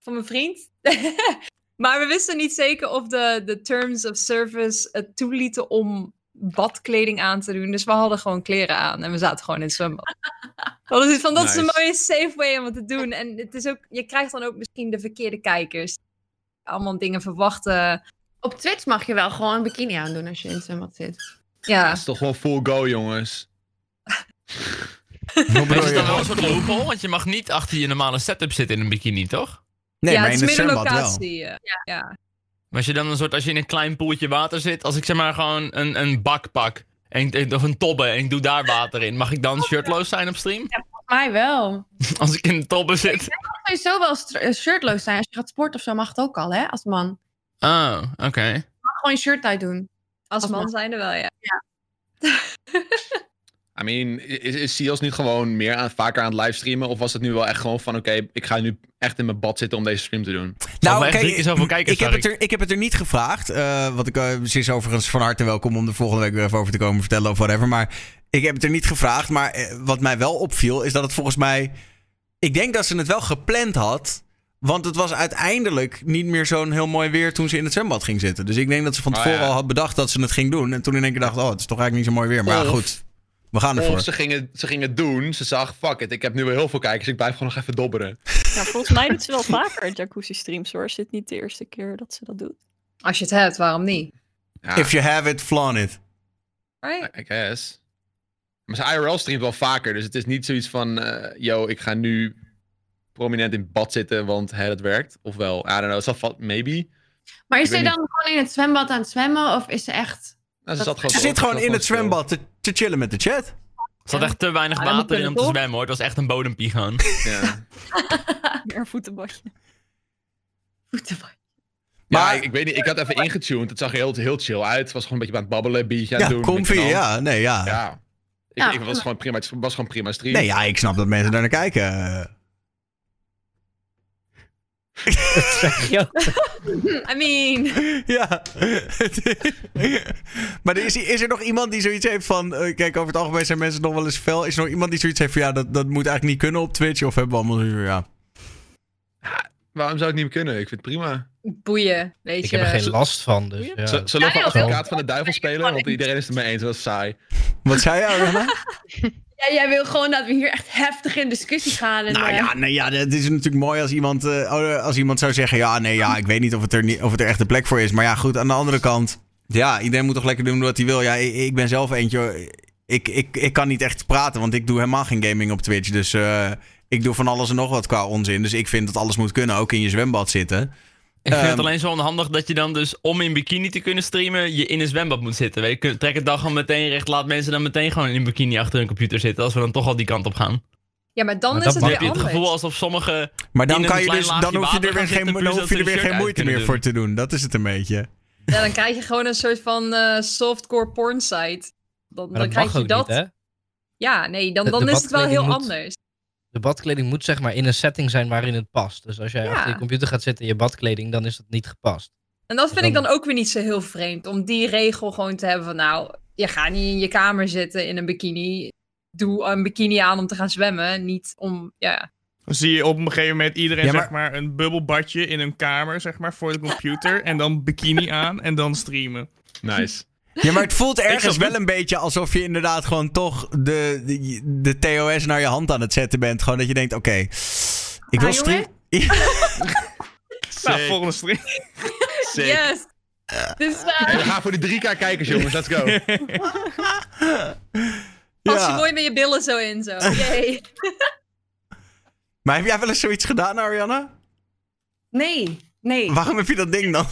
Van mijn vriend. maar we wisten niet zeker of de, de terms of service het toelieten om badkleding aan te doen. Dus we hadden gewoon kleren aan en we zaten gewoon in het zwembad. We hadden zoiets van, dat is een mooie safe way om het te doen. En het is ook, je krijgt dan ook misschien de verkeerde kijkers. Allemaal dingen verwachten. Op Twitch mag je wel gewoon een bikini aandoen als je in het zwembad zit. Ja. Dat is toch gewoon full go, jongens. Maar is het dan wel je? een soort loophole? Want je mag niet achter je normale setup zitten in een bikini, toch? Nee, ja, maar het in is het meer een zwembad wel. locatie. eh, Ja. ja. Maar als je dan een soort, als je in een klein poeltje water zit, als ik zeg maar gewoon een, een bak pak, en, of een tobbe, en ik doe daar water in, mag ik dan shirtloos zijn op stream? Volgens mij wel. Als ik in een tobbe zit? Je mag sowieso wel eh, shirtloos zijn. Als je gaat sporten of zo mag het ook al, hè, als man. Je Oh, oké. mag gewoon je shirt uit doen. Als, Als man man. zijn er wel, ja. I mean, is, is Sios niet gewoon meer aan, vaker aan het livestreamen? Of was het nu wel echt gewoon van, oké, ik ga nu echt in mijn bad zitten om deze stream te doen? Nou, kijkers, ik heb, het er, ik heb het er niet gevraagd. eh wat ik, eh, ze is overigens van harte welkom om er volgende week weer even over te komen vertellen of whatever. Maar ik heb het er niet gevraagd. Maar eh, wat mij wel opviel is dat het volgens mij... Ik denk dat ze het wel gepland had. Want het was uiteindelijk niet meer zo'n heel mooi weer toen ze in het zwembad ging zitten. Dus ik denk dat ze van Oh, tevoren ja. al had bedacht dat ze het ging doen. En toen in één keer dacht, oh, het is toch eigenlijk niet zo mooi weer. Maar ja, goed, we gaan Of ervoor. ze gingen, ze gingen het doen, ze zag, fuck it, ik heb nu wel heel veel kijkers, ik blijf gewoon nog even dobberen. Nou, volgens mij doet ze wel vaker jacuzzi streams hoor. Is dit niet de eerste keer dat ze dat doet? Als je het hebt, waarom niet? Ja, If you have it, flaunt it. Right? I guess. Maar zijn IRL streamt wel vaker, dus het is niet zoiets van, eh, yo, ik ga nu prominent in bad zitten, want het werkt. Ofwel, I don't know, maybe. Maar is ze dan gewoon in het zwembad aan het zwemmen? Of is ze echt... Nou, ze zat gewoon Ze zit gewoon in het zwembad te, te chillen met de chat. Er zat echt te weinig water in om te zwemmen hoor. Het was echt een bodempie gewoon. Ja. Meer een voetenbadje. voetenbad? Maar ik, ik weet niet, ik had even ingetuned, het zag er heel, heel chill uit. Het was gewoon een beetje aan het babbelen, biertje aan het Ja, doen. comfy, ja. Nee, ja. Ja. Ik, Ja, ik was gewoon prima, het was gewoon prima stream. Nee, ja, ik snap dat mensen daar naar kijken. Zeg je ook. I mean... Ja. maar is, is er nog iemand die zoiets heeft van... eh, kijk, over het algemeen zijn mensen nog wel eens fel. Is er nog iemand die zoiets heeft van... Ja, dat, dat moet eigenlijk niet kunnen op Twitch? Of hebben we allemaal zoiets van, ja... Waarom zou het niet meer kunnen? Ik vind het prima. Boeien, weet Ik je. heb er geen last van, dus ja. Zullen we Ja, advocaat van de duivel spelen? Want iedereen is het mee eens, dat is saai. Wat zei je, Ariana? Ja, jij wil gewoon dat we hier echt heftig in discussie gaan. En, nou eh, ja, nee, ja, het is natuurlijk mooi als iemand, eh, als iemand zou zeggen... Ja, nee, ja, ik weet niet of het, er niet of het er echt een plek voor is. Maar ja, goed, aan de andere kant... Ja, iedereen moet toch lekker doen wat hij wil. Ja, ik, ik ben zelf eentje... Ik, ik, ik kan niet echt praten, want ik doe helemaal geen gaming op Twitch. Dus eh, ik doe van alles en nog wat qua onzin. Dus ik vind dat alles moet kunnen, ook in je zwembad zitten. Ik vind het Ehm, alleen zo onhandig dat je dan dus om in bikini te kunnen streamen, je in een zwembad moet zitten. Weet je, trek het dan gewoon meteen recht, laat mensen dan meteen gewoon in een bikini achter hun computer zitten, als we dan toch al die kant op gaan. Ja, maar dan Maar is het Dan weer heb je het anders. gevoel alsof sommige... Maar dan, kan je dus, dan hoef je er weer geen, dan hoef je er weer moeite meer voor te doen. Dat is het een beetje. Ja, dan krijg je gewoon een soort van eh, softcore porn site. Dan, Maar dan krijg mag je ook dat. niet, hè? Ja, nee, dan, dan de is het wel heel moet- anders. De badkleding moet zeg maar in een setting zijn waarin het past. Dus als jij Ja. achter je computer gaat zitten in je badkleding, dan is dat niet gepast. En dat vind Dan- ik dan ook weer niet zo heel vreemd. Om die regel gewoon te hebben van nou, je gaat niet in je kamer zitten in een bikini. Doe een bikini aan om te gaan zwemmen. Niet om, ja. Dan zie je op een gegeven moment iedereen Ja, maar- zeg maar een bubbelbadje in een kamer zeg maar voor de computer en dan bikini aan en dan streamen. Nice. Ja, maar het voelt ergens wel een beetje alsof je inderdaad gewoon toch de, de, de TOS naar je hand aan het zetten bent. Gewoon dat je denkt, oké, ik wil Ah, stream... Nou, volgende stream. Sick. Yes! Dus eh, We gaan voor die 3K kijkers, jongens. Let's go. pas je mooi met je billen zo in zo. Yay. Maar heb jij wel eens zoiets gedaan, Ariana? Nee, nee. Waarom heb je dat ding dan?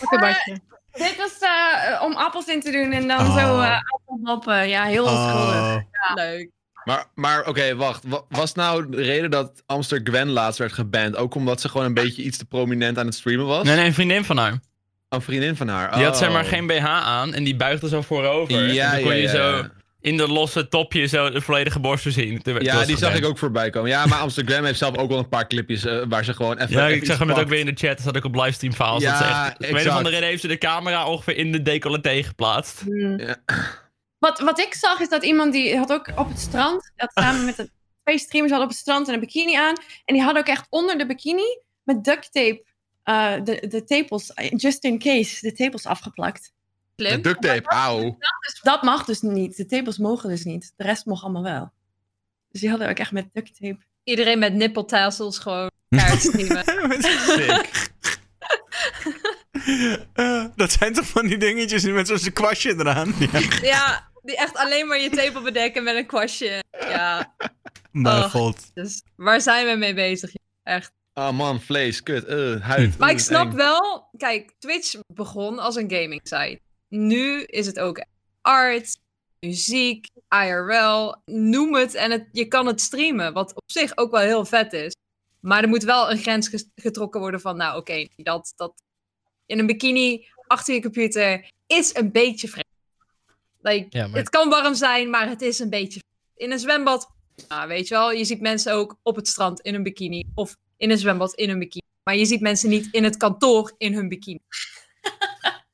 Pottenbadje. Dit was eh, om appels in te doen en dan Oh. zo eh appelmoppen. Ja, heel onschuldig. Leuk. Maar, maar oké, wacht. Wa- Was nou de reden dat Amster Gwen laatst werd geband ook omdat ze gewoon een beetje iets te prominent aan het streamen was? Nee, nee, een vriendin van haar. Een vriendin van haar. Die had zeg maar Oh. geen BH aan en die buigde zo voorover. Ja, en dan kon ja, je ja, zo ja. In de losse topje zo de volledige zien. Toen werd- toen Ja, die zag ik ook voorbij komen. Ja, maar Amsterdam heeft zelf ook wel een paar clipjes eh, waar ze gewoon even. Ja, even ik zag hem net ook weer in de chat. Dat zat ik op livestream files. Ja, dat ze echt, op een of exact. andere reden heeft ze de camera ongeveer in de decolleté geplaatst. Ja. Wat, wat ik zag is dat iemand die had ook op het strand, dat samen met de twee streamers hadden op het strand een bikini aan. En die hadden ook echt onder de bikini met duct tape eh, de, de tepels, eh, just in case, de tepels afgeplakt. Met duct tape, auw. Dus dat mag dus niet. De tepels mogen dus niet. De rest mocht allemaal wel. Dus die hadden ook echt met duct tape. Iedereen met nippeltassels gewoon. Sick. Eh, dat zijn toch van die dingetjes met zo'n kwastje eraan? Ja. ja, die echt alleen maar je tepel bedekken met een kwastje. Ja, Mijn Oh. god. dus waar zijn we mee bezig? Echt. Oh man, vlees, kut, eh, huid. Maar ik oeh, snap eng. wel, kijk, Twitch begon als een gaming site. Nu is het ook art, muziek, IRL, noem het. En het, je kan het streamen, wat op zich ook wel heel vet is. Maar er moet wel een grens getrokken worden van, nou oké, dat, dat in een bikini achter je computer is een beetje vreemd. Like, Ja, maar- Het kan warm zijn, maar het is een beetje vreemd. In een zwembad, nou, weet je wel, je ziet mensen ook op het strand in een bikini. Of in een zwembad in een bikini. Maar je ziet mensen niet in het kantoor in hun bikini.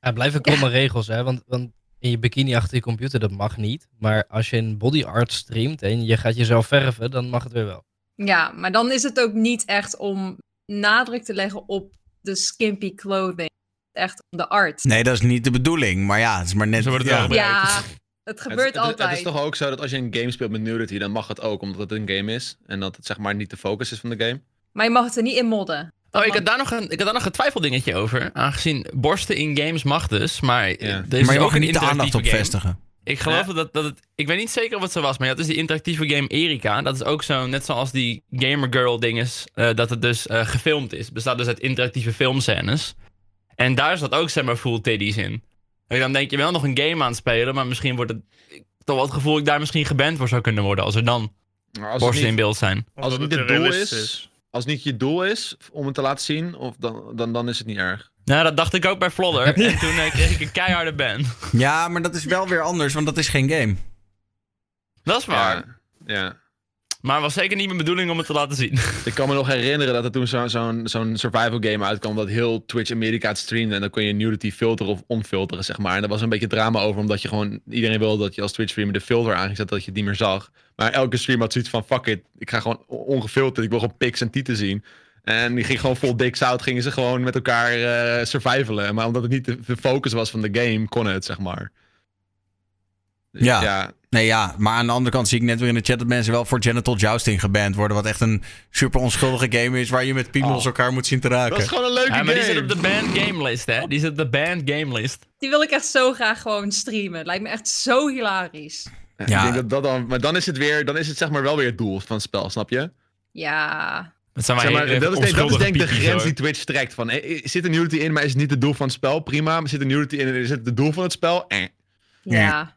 Ja, blijven kromme regels, hè? Want, want in je bikini achter je computer, dat mag niet. Maar als je een body art streamt en je gaat jezelf verven, dan mag het weer wel. Ja, maar dan is het ook niet echt om nadruk te leggen op de skimpy clothing. Echt om de art. Nee, dat is niet de bedoeling. Maar ja, het is maar net... Zo wordt het ja. wel. Ja, het gebeurt het, het- altijd. Het is toch ook zo dat als je een game speelt met nudity, dan mag het ook, omdat het een game is. En dat het zeg maar niet de focus is van de game. Maar je mag het er niet in modden. Oh, ik had, daar nog een, ik had daar nog een twijfeldingetje over. Aangezien borsten in games mag dus, maar er is Maar je mag ook er niet de aandacht op game. vestigen. Ik geloof dat, dat het... Ik weet niet zeker of het zo was, maar je had dus die interactieve game Erika. Dat is ook zo, net zoals die Gamer Girl dinges, eh, dat het dus eh, gefilmd is. Het bestaat dus uit interactieve filmscènes. En daar zat ook, zeg maar, full titties in. En dan denk je wel nog een game aan het spelen, maar misschien wordt het... Toch wel het gevoel dat ik daar misschien geband voor zou kunnen worden als er dan het borsten niet- in beeld zijn. Als het niet het het doel is, is. Als het niet je doel is om het te laten zien, of dan, dan, dan is het niet erg. Nou, dat dacht ik ook bij Flodder. en toen eh, kreeg ik een keiharde ban. Ja, maar dat is wel weer anders, want dat is geen game. Dat is waar. Ja. ja. Maar het was zeker niet mijn bedoeling om het te laten zien. Ik kan me nog herinneren dat er toen zo- zo'n zo'n survival game uitkwam dat heel Twitch Amerika het streamde. En dan kon je nudity filteren of onfilteren, zeg maar. En daar was een beetje drama over, omdat je gewoon... Iedereen wilde dat je als Twitch streamer de filter aangezet, dat je het niet meer zag. Maar elke streamer had zoiets van, fuck it, ik ga gewoon ongefilterd. Ik wil gewoon pics en tieten zien. En die ging gewoon vol dicks out, gingen ze gewoon met elkaar eh, survivalen. Maar omdat het niet de, de focus was van de game, kon het, zeg maar. Dus Ja. ja. Nee, ja. Maar aan de andere kant zie ik net weer in de chat dat mensen wel voor genital jousting geband worden. Wat echt een super onschuldige game is waar je met piemels elkaar moet zien te raken. Dat is gewoon een leuke Ja, maar die game. zit op de banned game list, hè? Die zit op de banned game list. Die wil ik echt zo graag gewoon streamen. Het lijkt me echt zo hilarisch. Ja, Ja. Ik denk dat dat dan, maar dan is het weer, dan is het zeg maar wel weer het doel van het spel, snap je? Ja. Dat zijn Zeg maar, maar, hele dat, is denk, dat is onschuldige denk ik de grens hoor. die Twitch trekt. Van, eh, zit er nudity in, maar is het niet het doel van het spel? Prima. Maar zit er nudity in en is het het doel van het spel? Eh. Ja.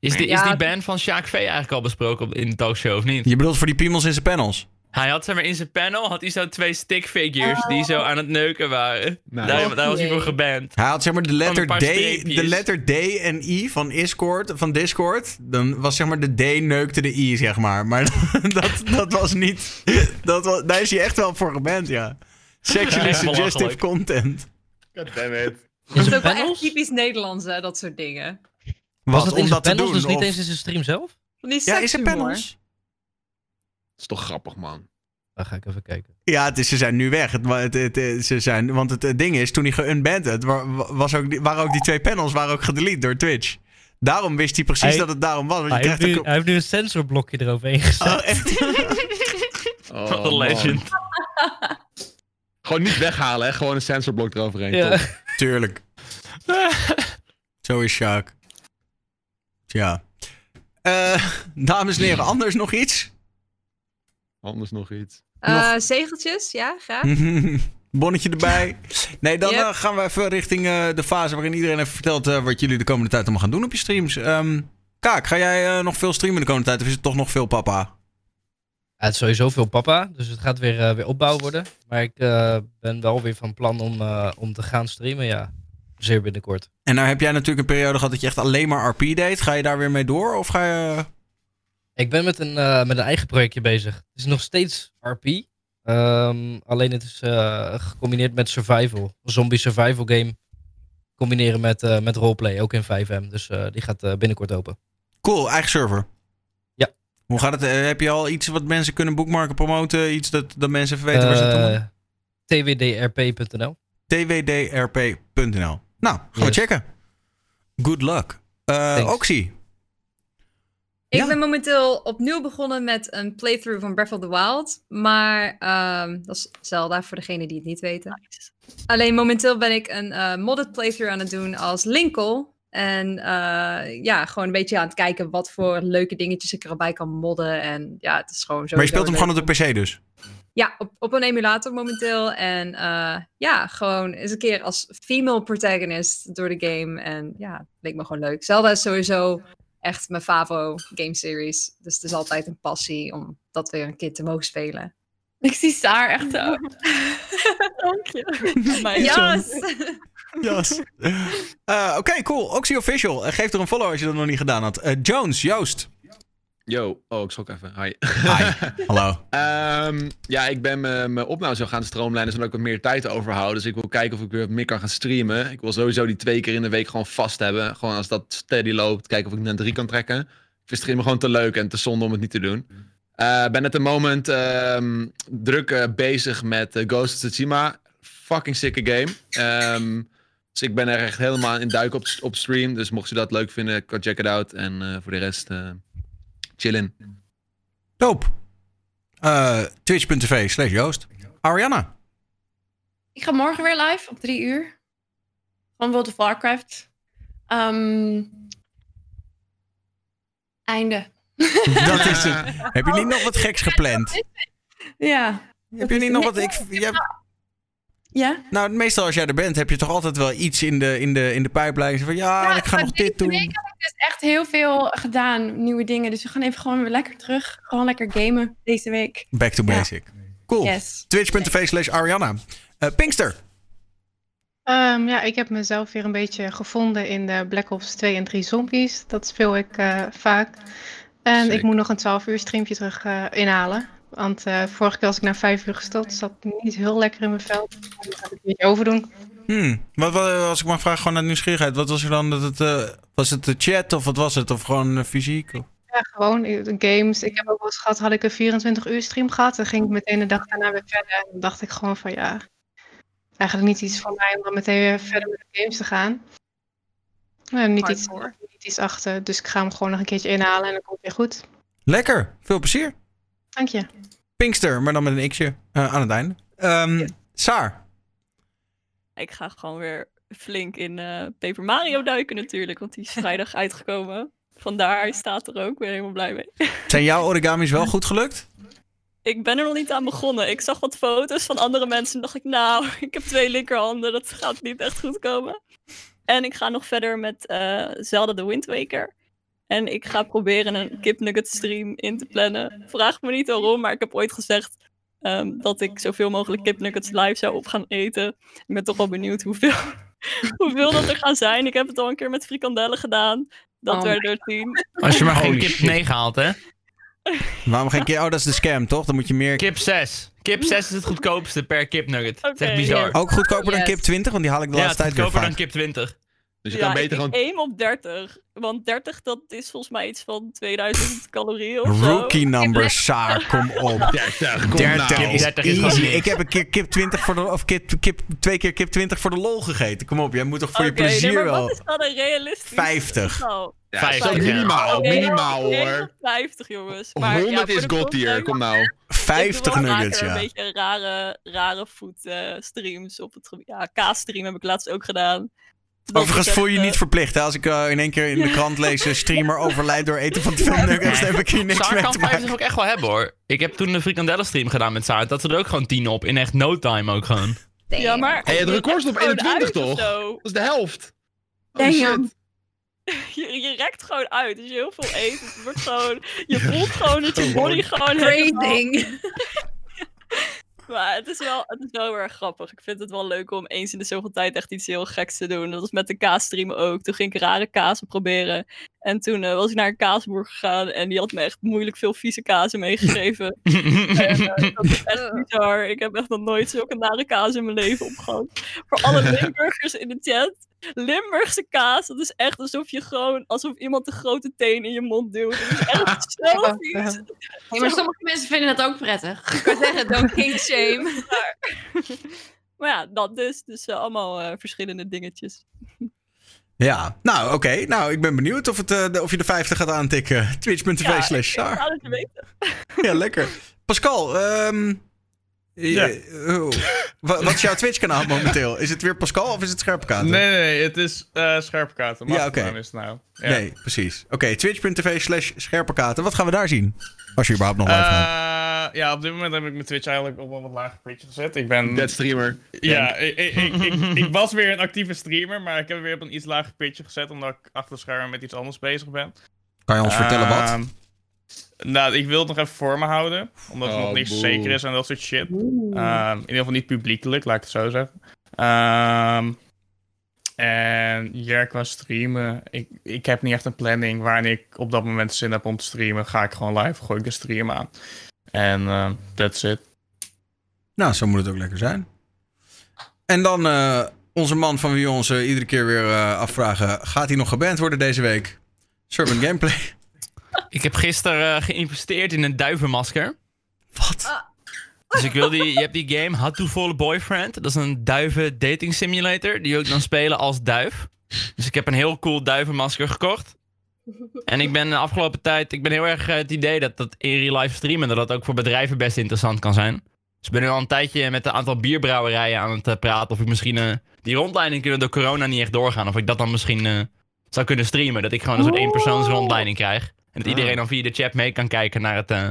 Is, die, is die ban van Sjaak V eigenlijk al besproken op- in de talkshow of niet? Je bedoelt voor die piemels in zijn panels? Hij had zeg maar in zijn panel had hij zo twee stick figures die zo aan het neuken waren. Daar, daar was hij voor geband. Hij had zeg maar de letter, D, streepjes. de letter D en I van Discord, van Discord. Dan was zeg maar de D neukte de I, zeg maar. Maar dat, dat was niet... Dat was, daar is hij echt wel voor geband, ja. Sexually Ja, suggestive content. Goddammit. Dat is ook wel echt typisch Nederlands, hè, dat soort dingen. Was het om zijn dat te panels, doen? dus niet of- eens in zijn stream zelf? Die Ja, is er sekshumor. panels? Dat is toch grappig, man. Dan ga ik even kijken. Ja, het is, ze zijn nu weg. Het, het, het- het- ze zijn, want het, ding is, toen hij geunband het, wa- was ook, waren ook die twee panels waren ook gedelete door Twitch. Daarom wist hij precies Hij- dat het daarom was. Want je Hij heeft, krijgt nu, ook- hij heeft nu een sensorblokje eroverheen gezet. Oh, echt? Oh, Wat een legend. Gewoon niet weghalen, hè? Gewoon een sensorblok eroverheen. Ja. Tuurlijk. Zo is Sjaak. Tja. Eh, dames en heren, anders nog iets? Anders nog iets. Eh, zegeltjes, ja, graag. Bonnetje erbij. Nee, dan Yep. eh, gaan we even richting eh, de fase waarin iedereen even vertelt eh, wat jullie de komende tijd allemaal gaan doen op je streams. Ehm, Kaak, ga jij eh, nog veel streamen de komende tijd of is het toch nog veel papa? Ja, het is sowieso veel papa, dus het gaat weer, eh, weer opbouwen worden. Maar ik eh, ben wel weer van plan om, eh, om te gaan streamen, ja. Zeer binnenkort. En nou heb jij natuurlijk een periode gehad dat je echt alleen maar RP deed. Ga je daar weer mee door of ga je... Ik ben met een, eh, met een eigen projectje bezig. Het is nog steeds RP. Ehm, alleen het is eh, gecombineerd met survival. Een zombie survival game. Combineren met, eh, met roleplay, ook in 5M. Dus die gaat binnenkort open. Cool, eigen server. Ja. Hoe gaat het? Heb je al iets wat mensen kunnen bookmarken, promoten? Iets dat, dat mensen even weten waar ze het? Eh, twdrp.nl twdrp.nl. Nou, gaan we checken. Good luck. Eh Thanks. Oxy. Ik Ja. ben momenteel opnieuw begonnen met een playthrough van Breath of the Wild. Maar ehm, dat is Zelda, voor degenen die het niet weten. Alleen momenteel ben ik een eh, modded playthrough aan het doen als Linkle. En eh, ja, gewoon een beetje aan het kijken wat voor leuke dingetjes ik erbij kan modden. En ja, het is gewoon zo. Maar je speelt hem gewoon op de PC dus? Ja, op, op een emulator momenteel. En eh, ja, gewoon eens een keer als female protagonist door de game. En ja, leek me gewoon leuk. Zelda is sowieso echt mijn favo game series. Dus het is altijd een passie om dat weer een keer te mogen spelen. Ik zie Saar echt zo. Dank je. Yes! Yes. Eh, Oké, cool. Oxy Official. Eh, geef er een follow als je dat nog niet gedaan had. Eh, Jones, Joost. Yo, oh, ik schrok even. Hi. Hi. Hallo. Ehm, ja, ik ben mijn mijn opname zo gaan stroomlijnen, zodat ik wat meer tijd overhoud. Dus ik wil kijken of ik weer wat meer kan gaan streamen. Ik wil sowieso die twee keer in de week gewoon vast hebben. Gewoon als dat steady loopt, kijken of ik naar drie kan trekken. Ik vind streamen gewoon te leuk en te zonde om het niet te doen. Eh ben at the moment ehm, druk bezig met Ghost of Tsushima. Fucking sicke game. Ehm, dus ik ben er echt helemaal in duik op, op stream. Dus mocht je dat leuk vinden, go check it out. En eh, voor de rest, eh chillin. Doop. Eh, Twitch.tv slash Joost. Ariana. Ik ga morgen weer live op drie uur. Van World of Warcraft. Ehm, einde. Dat is het. Heb je niet nog wat geks gepland? Ja. Heb je niet nog wat... Ik, je hebt- Ja? nou, meestal als jij er bent, heb je toch altijd wel iets in de, in de, in de pijplijn. Van ja, ik ga nog dit doen. Deze week heb ik dus echt heel veel gedaan. Nieuwe dingen. Dus we gaan even gewoon weer lekker terug. Gewoon lekker gamen deze week. Back to Ja. basic. Cool. Yes. Twitch.tv slash Ariana. Eh, Pinkster. Ehm, ja, ik heb mezelf weer een beetje gevonden in de Black Ops 2 en 3 zombies. Dat speel ik eh, vaak. En ik moet nog een 12 uur streampje terug eh, inhalen. Want eh, vorige keer was ik na 5 uur gestopt. Zat niet heel lekker in mijn vel. Ik ga het een beetje overdoen. Hmm. Wat, wat, als ik mag vragen, gewoon uit nieuwsgierigheid. Wat was er dan? Dat het, eh, was het de chat of wat was het? Of gewoon eh, fysiek? Of- Ja, gewoon games. Ik heb ook wel eens gehad, had ik een 24 uur stream gehad. Dan ging ik meteen de dag daarna weer verder. En dan dacht ik gewoon van ja, eigenlijk niet iets voor mij om dan meteen weer verder met de games te gaan. Nou, niet, iets, Hardcore. niet iets achter. Dus ik ga hem gewoon nog een keertje inhalen en dan komt het weer goed. Lekker. Veel plezier. Dank je. Pinkster, maar dan met een x'je eh, aan het einde. Ehm Saar. Ik ga gewoon weer flink in eh Paper Mario duiken natuurlijk, want die is vrijdag uitgekomen. Vandaar, hij staat er ook, ben helemaal blij mee. Zijn jouw origamis wel goed gelukt? Ik ben er nog niet aan begonnen. Ik zag wat foto's van andere mensen en dacht ik, nou, ik heb twee linkerhanden, dat gaat niet echt goed komen. En ik ga nog verder met eh Zelda The Wind Waker. En ik ga proberen een kipnugget stream in te plannen. Vraag me niet waarom, maar ik heb ooit gezegd ehm, dat ik zoveel mogelijk kipnuggets live zou op gaan eten. Ik ben toch wel benieuwd hoeveel, hoeveel dat er gaan zijn. Ik heb het al een keer met frikandellen gedaan. Dat Oh werden er tien. Als je maar geen Holy kip shit. 9 haalt, hè? Waarom geen keer? Oh, dat is de scam, toch? Dan moet je meer... Kip 6. Kip 6 is het goedkoopste per kipnugget. Dat is echt Oké. bizar. Ook goedkoper dan kip 20, want die haal ik de Ja, laatste tijd weer goedkoper dan kip 20. Dus je ja, kan beter ik, gewoon... ik aim op 30. Want 30 dat is volgens mij iets van 2000 calorieën of zo. Rookie number, Saar, kom op. 30, kom 30 nou. is 30 is easy. Ik heb een keer kip 20 voor de, of kip, kip, twee keer kip 20 voor de lol gegeten. Kom op, jij moet toch voor je plezier nee, maar wel. wat is dan een realistisch 50. getal? Ja, dat is ook 50, ja. minimaal, minimaal hoor. 50 jongens. Maar, ja, 100 voor is god context, kom nou. ik doe 50 wel nuggets, ja. Een beetje rare, rare food eh, streams op het gebied. Ja, kaasstream heb ik laatst ook gedaan. Overigens voel je je niet eh, verplicht. Hè? Als ik eh, in één keer in de krant lees... een streamer overlijdt door eten van te veel nuggets... dan heb ik hier niks Saar mee kan te 50 maken. ook echt wel hebben hoor. Ik heb toen de frikandellenstream gedaan met Saar. Dat ze er ook gewoon 10 op. In echt no time ook gewoon. Ja, maar Hey, het je record is op rekt gewoon 21 uit of toch? Dat is de helft. Oh Damn. Je, je rekt gewoon uit. Als je heel veel eet, het wordt gewoon... Je voelt gewoon dat je body gewoon helemaal... Craving. Maar het is, wel, het is wel heel erg grappig. Ik vind het wel leuk om eens in de zoveel tijd echt iets heel geks te doen. Dat was met de kaasstream ook. Toen ging ik rare kazen proberen. En toen eh, was ik naar een kaasboer gegaan. En die had me echt moeilijk veel vieze kazen meegegeven. en, eh, dat is echt bizar. Ik heb echt nog nooit zulke nare kaas in mijn leven opgehad. Voor alle Limburgers in de chat. Limburgse kaas, dat is echt alsof je gewoon... Alsof iemand de grote teen in je mond duwt. Dat is echt zo vies. Maar sommige mensen vinden dat ook prettig. Ik wou zeggen, don't king shame. Maar ja, dat dus. Dus eh, allemaal eh, verschillende dingetjes. Ja, nou oké. Nou, ik ben benieuwd of, het, eh, de- of je de 50 gaat aantikken. Twitch.tv Ja, slash. Ja, lekker. Pascal, ehm Ja. eh, oh, wa- wat is jouw Twitch-kanaal momenteel? Is het weer Pascal of is het Scherpkater? Nee, nee, nee, het is eh Scherpkater. Ja, Ja, oké. is het nou. Ja. Nee, precies. Oké, twitch.tv slash Scherpkater. Wat gaan we daar zien? Als je überhaupt nog live gaat. Eh, ja, op dit moment heb ik mijn Twitch eigenlijk op een wat lager pitje gezet. Ik ben... Dead streamer. Ja, ik, ik, ik, ik, ik was weer een actieve streamer, maar ik heb het weer op een iets lager pitje gezet, omdat ik achter de schermen met iets anders bezig ben. Kan je ons vertellen wat? Nou, ik wil het nog even voor me houden, omdat er Oh, nog niks boe. zeker is en dat soort shit. Ehm, in ieder geval niet publiekelijk, laat ik het zo zeggen. Ehm, en ja, qua streamen, ik, ik heb niet echt een planning waarin ik op dat moment zin heb om te streamen. Ga ik gewoon live, gooi ik de stream aan. En eh, that's it. Nou, zo moet het ook lekker zijn. En dan eh, onze man van wie we ons eh, iedere keer weer eh, afvragen... gaat hij nog geband worden deze week? Servant Gameplay. Ik heb gisteren eh, geïnvesteerd in een duivenmasker. Wat? Dus ik wil die, je hebt die game How to Follow Boyfriend. Dat is een duiven dating simulator. Die je ook dan spelen als duif. Dus ik heb een heel cool duivenmasker gekocht. En ik ben de afgelopen tijd, ik ben heel erg eh, het idee dat dat in real life streamen, dat dat ook voor bedrijven best interessant kan zijn. Dus ik ben nu al een tijdje met een aantal bierbrouwerijen aan het eh, praten of ik misschien die rondleiding kunnen door corona niet echt doorgaan. Of ik dat dan misschien eh, zou kunnen streamen. Dat ik gewoon een soort éénpersoons rondleiding krijg. En dat iedereen dan via de chat mee kan kijken naar het... eh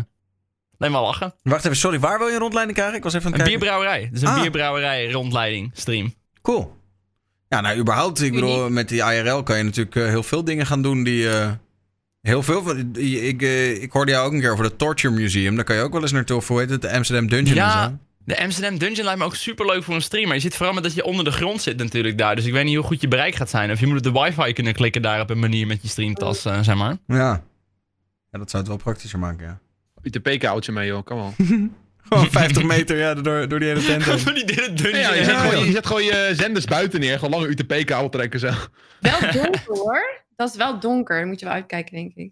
Alleen maar lachen. Wacht even, sorry. Waar wil je een rondleiding krijgen? Ik was even aan het Een kijken. bierbrouwerij. Dus een Ah. bierbrouwerij rondleiding stream. Cool. Ja, nou überhaupt, ik bedoel, met die IRL kan je natuurlijk eh, heel veel dingen gaan doen die... eh, heel veel van... Ik, ik hoorde jou ook een keer over het Torture Museum. Daar kan je ook wel eens naartoe. Hoe heet het? De Amsterdam Dungeon Ja, zo. de Amsterdam Dungeon lijkt me ook super leuk voor een streamer. Je zit vooral met dat je onder de grond zit natuurlijk daar. Dus ik weet niet hoe goed je bereik gaat zijn. Of je moet op de wifi kunnen klikken daar op een manier met je streamtas, eh, zeg maar. Ja. Ja, dat zou het wel praktischer maken, ja. UTP-koudje mee, joh. Kom al. Gewoon 50 meter ja, door, door die hele tent heen. Van die dungeon. Ja, je, zet Ja, gewoon, je zet gewoon je zenders buiten neer. Gewoon lange UTP-kabel trekken zo. Wel donker hoor. Dat is wel donker. Daar moet je wel uitkijken, denk ik.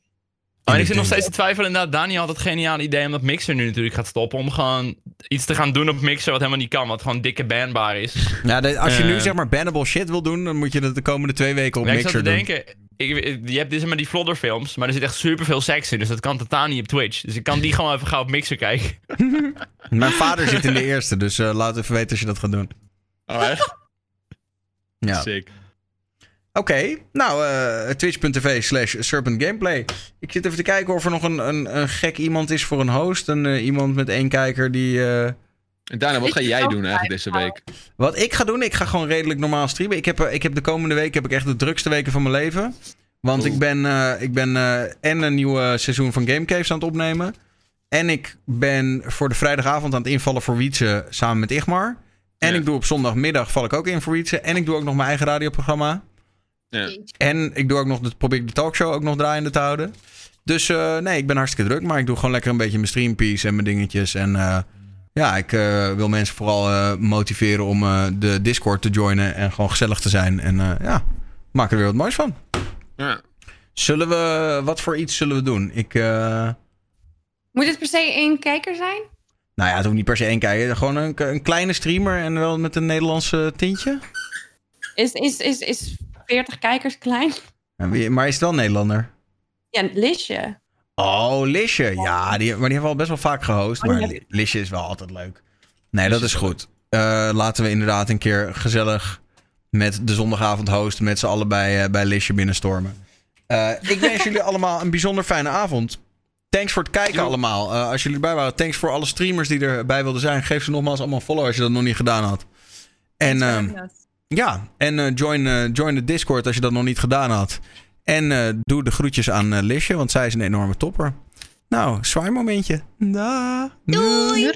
Oh, en ik zit nog steeds te twijfelen. Inderdaad, Daniel had het geniale idee omdat Mixer nu natuurlijk gaat stoppen. Om gewoon iets te gaan doen op Mixer wat helemaal niet kan. Wat gewoon dikke banbaar is. Ja, als je nu Eh. zeg maar bannable shit wil doen, dan moet je dat de komende twee weken op Ja, ik zat Mixer te doen. denken, ik, je hebt dus maar die flodderfilms, maar er zit echt super veel seks in. Dus dat kan totaal niet op Twitch. Dus ik kan die gewoon even gauw op Mixer kijken. Mijn vader zit in de eerste, dus eh, laat even weten als je dat gaat doen. Oh, echt? Ja. Sick. Oké, nou, eh, twitch.tv slash serpent gameplay. Ik zit even te kijken of er nog een, een, een gek iemand is voor een host. Een, eh, iemand met één kijker die... En daarna, wat ga jij doen eigenlijk deze week? Wat ik ga doen, ik ga gewoon redelijk normaal streamen. Ik heb, eh, ik heb de komende week heb ik echt de drukste weken van mijn leven. Want Oeh. ik ben, eh, ik ben eh, en een nieuwe seizoen van Game Caves aan het opnemen. En ik ben voor de vrijdagavond aan het invallen voor Wietse samen met Igmar. En Ja. ik doe op zondagmiddag val ik ook in voor Wietse. En ik doe ook nog mijn eigen radioprogramma. Ja. En ik doe ook nog de, probeer ik de talkshow ook nog draaiende te houden. Dus eh, nee, ik ben hartstikke druk. Maar ik doe gewoon lekker een beetje mijn streampiece en mijn dingetjes. En eh, ja, ik eh, wil mensen vooral eh, motiveren om eh, de Discord te joinen. En gewoon gezellig te zijn. En eh, ja, maak er weer wat moois van. Ja. Zullen we, wat voor iets zullen we doen? Ik, eh, Moet het per se één kijker zijn? nou ja, het hoeft niet per se één kijken. Gewoon een, een kleine streamer en wel met een Nederlandse tintje. Is, is, is, is 40 kijkers klein? Wie- Maar is het wel een Nederlander? Ja, een Lisje. Oh, Lisje. Ja, die, maar die hebben we al best wel vaak gehost. Oh, Maar Lisje is wel altijd leuk. Nee, dat is goed. Eh, laten we inderdaad een keer gezellig met de zondagavond hosten... met z'n allen bij, eh, bij Lisje binnenstormen. Eh, ik wens jullie allemaal een bijzonder fijne avond. Thanks voor het kijken allemaal. Eh, als jullie erbij waren, thanks voor alle streamers die erbij wilden zijn. Geef ze nogmaals allemaal follow als je dat nog niet gedaan had. En ehm, ja, en eh, join, eh, join de Discord als je dat nog niet gedaan had. En eh, doe de groetjes aan eh, Lisje, want zij is een enorme topper. Nou, zwaai momentje. Da. Doei.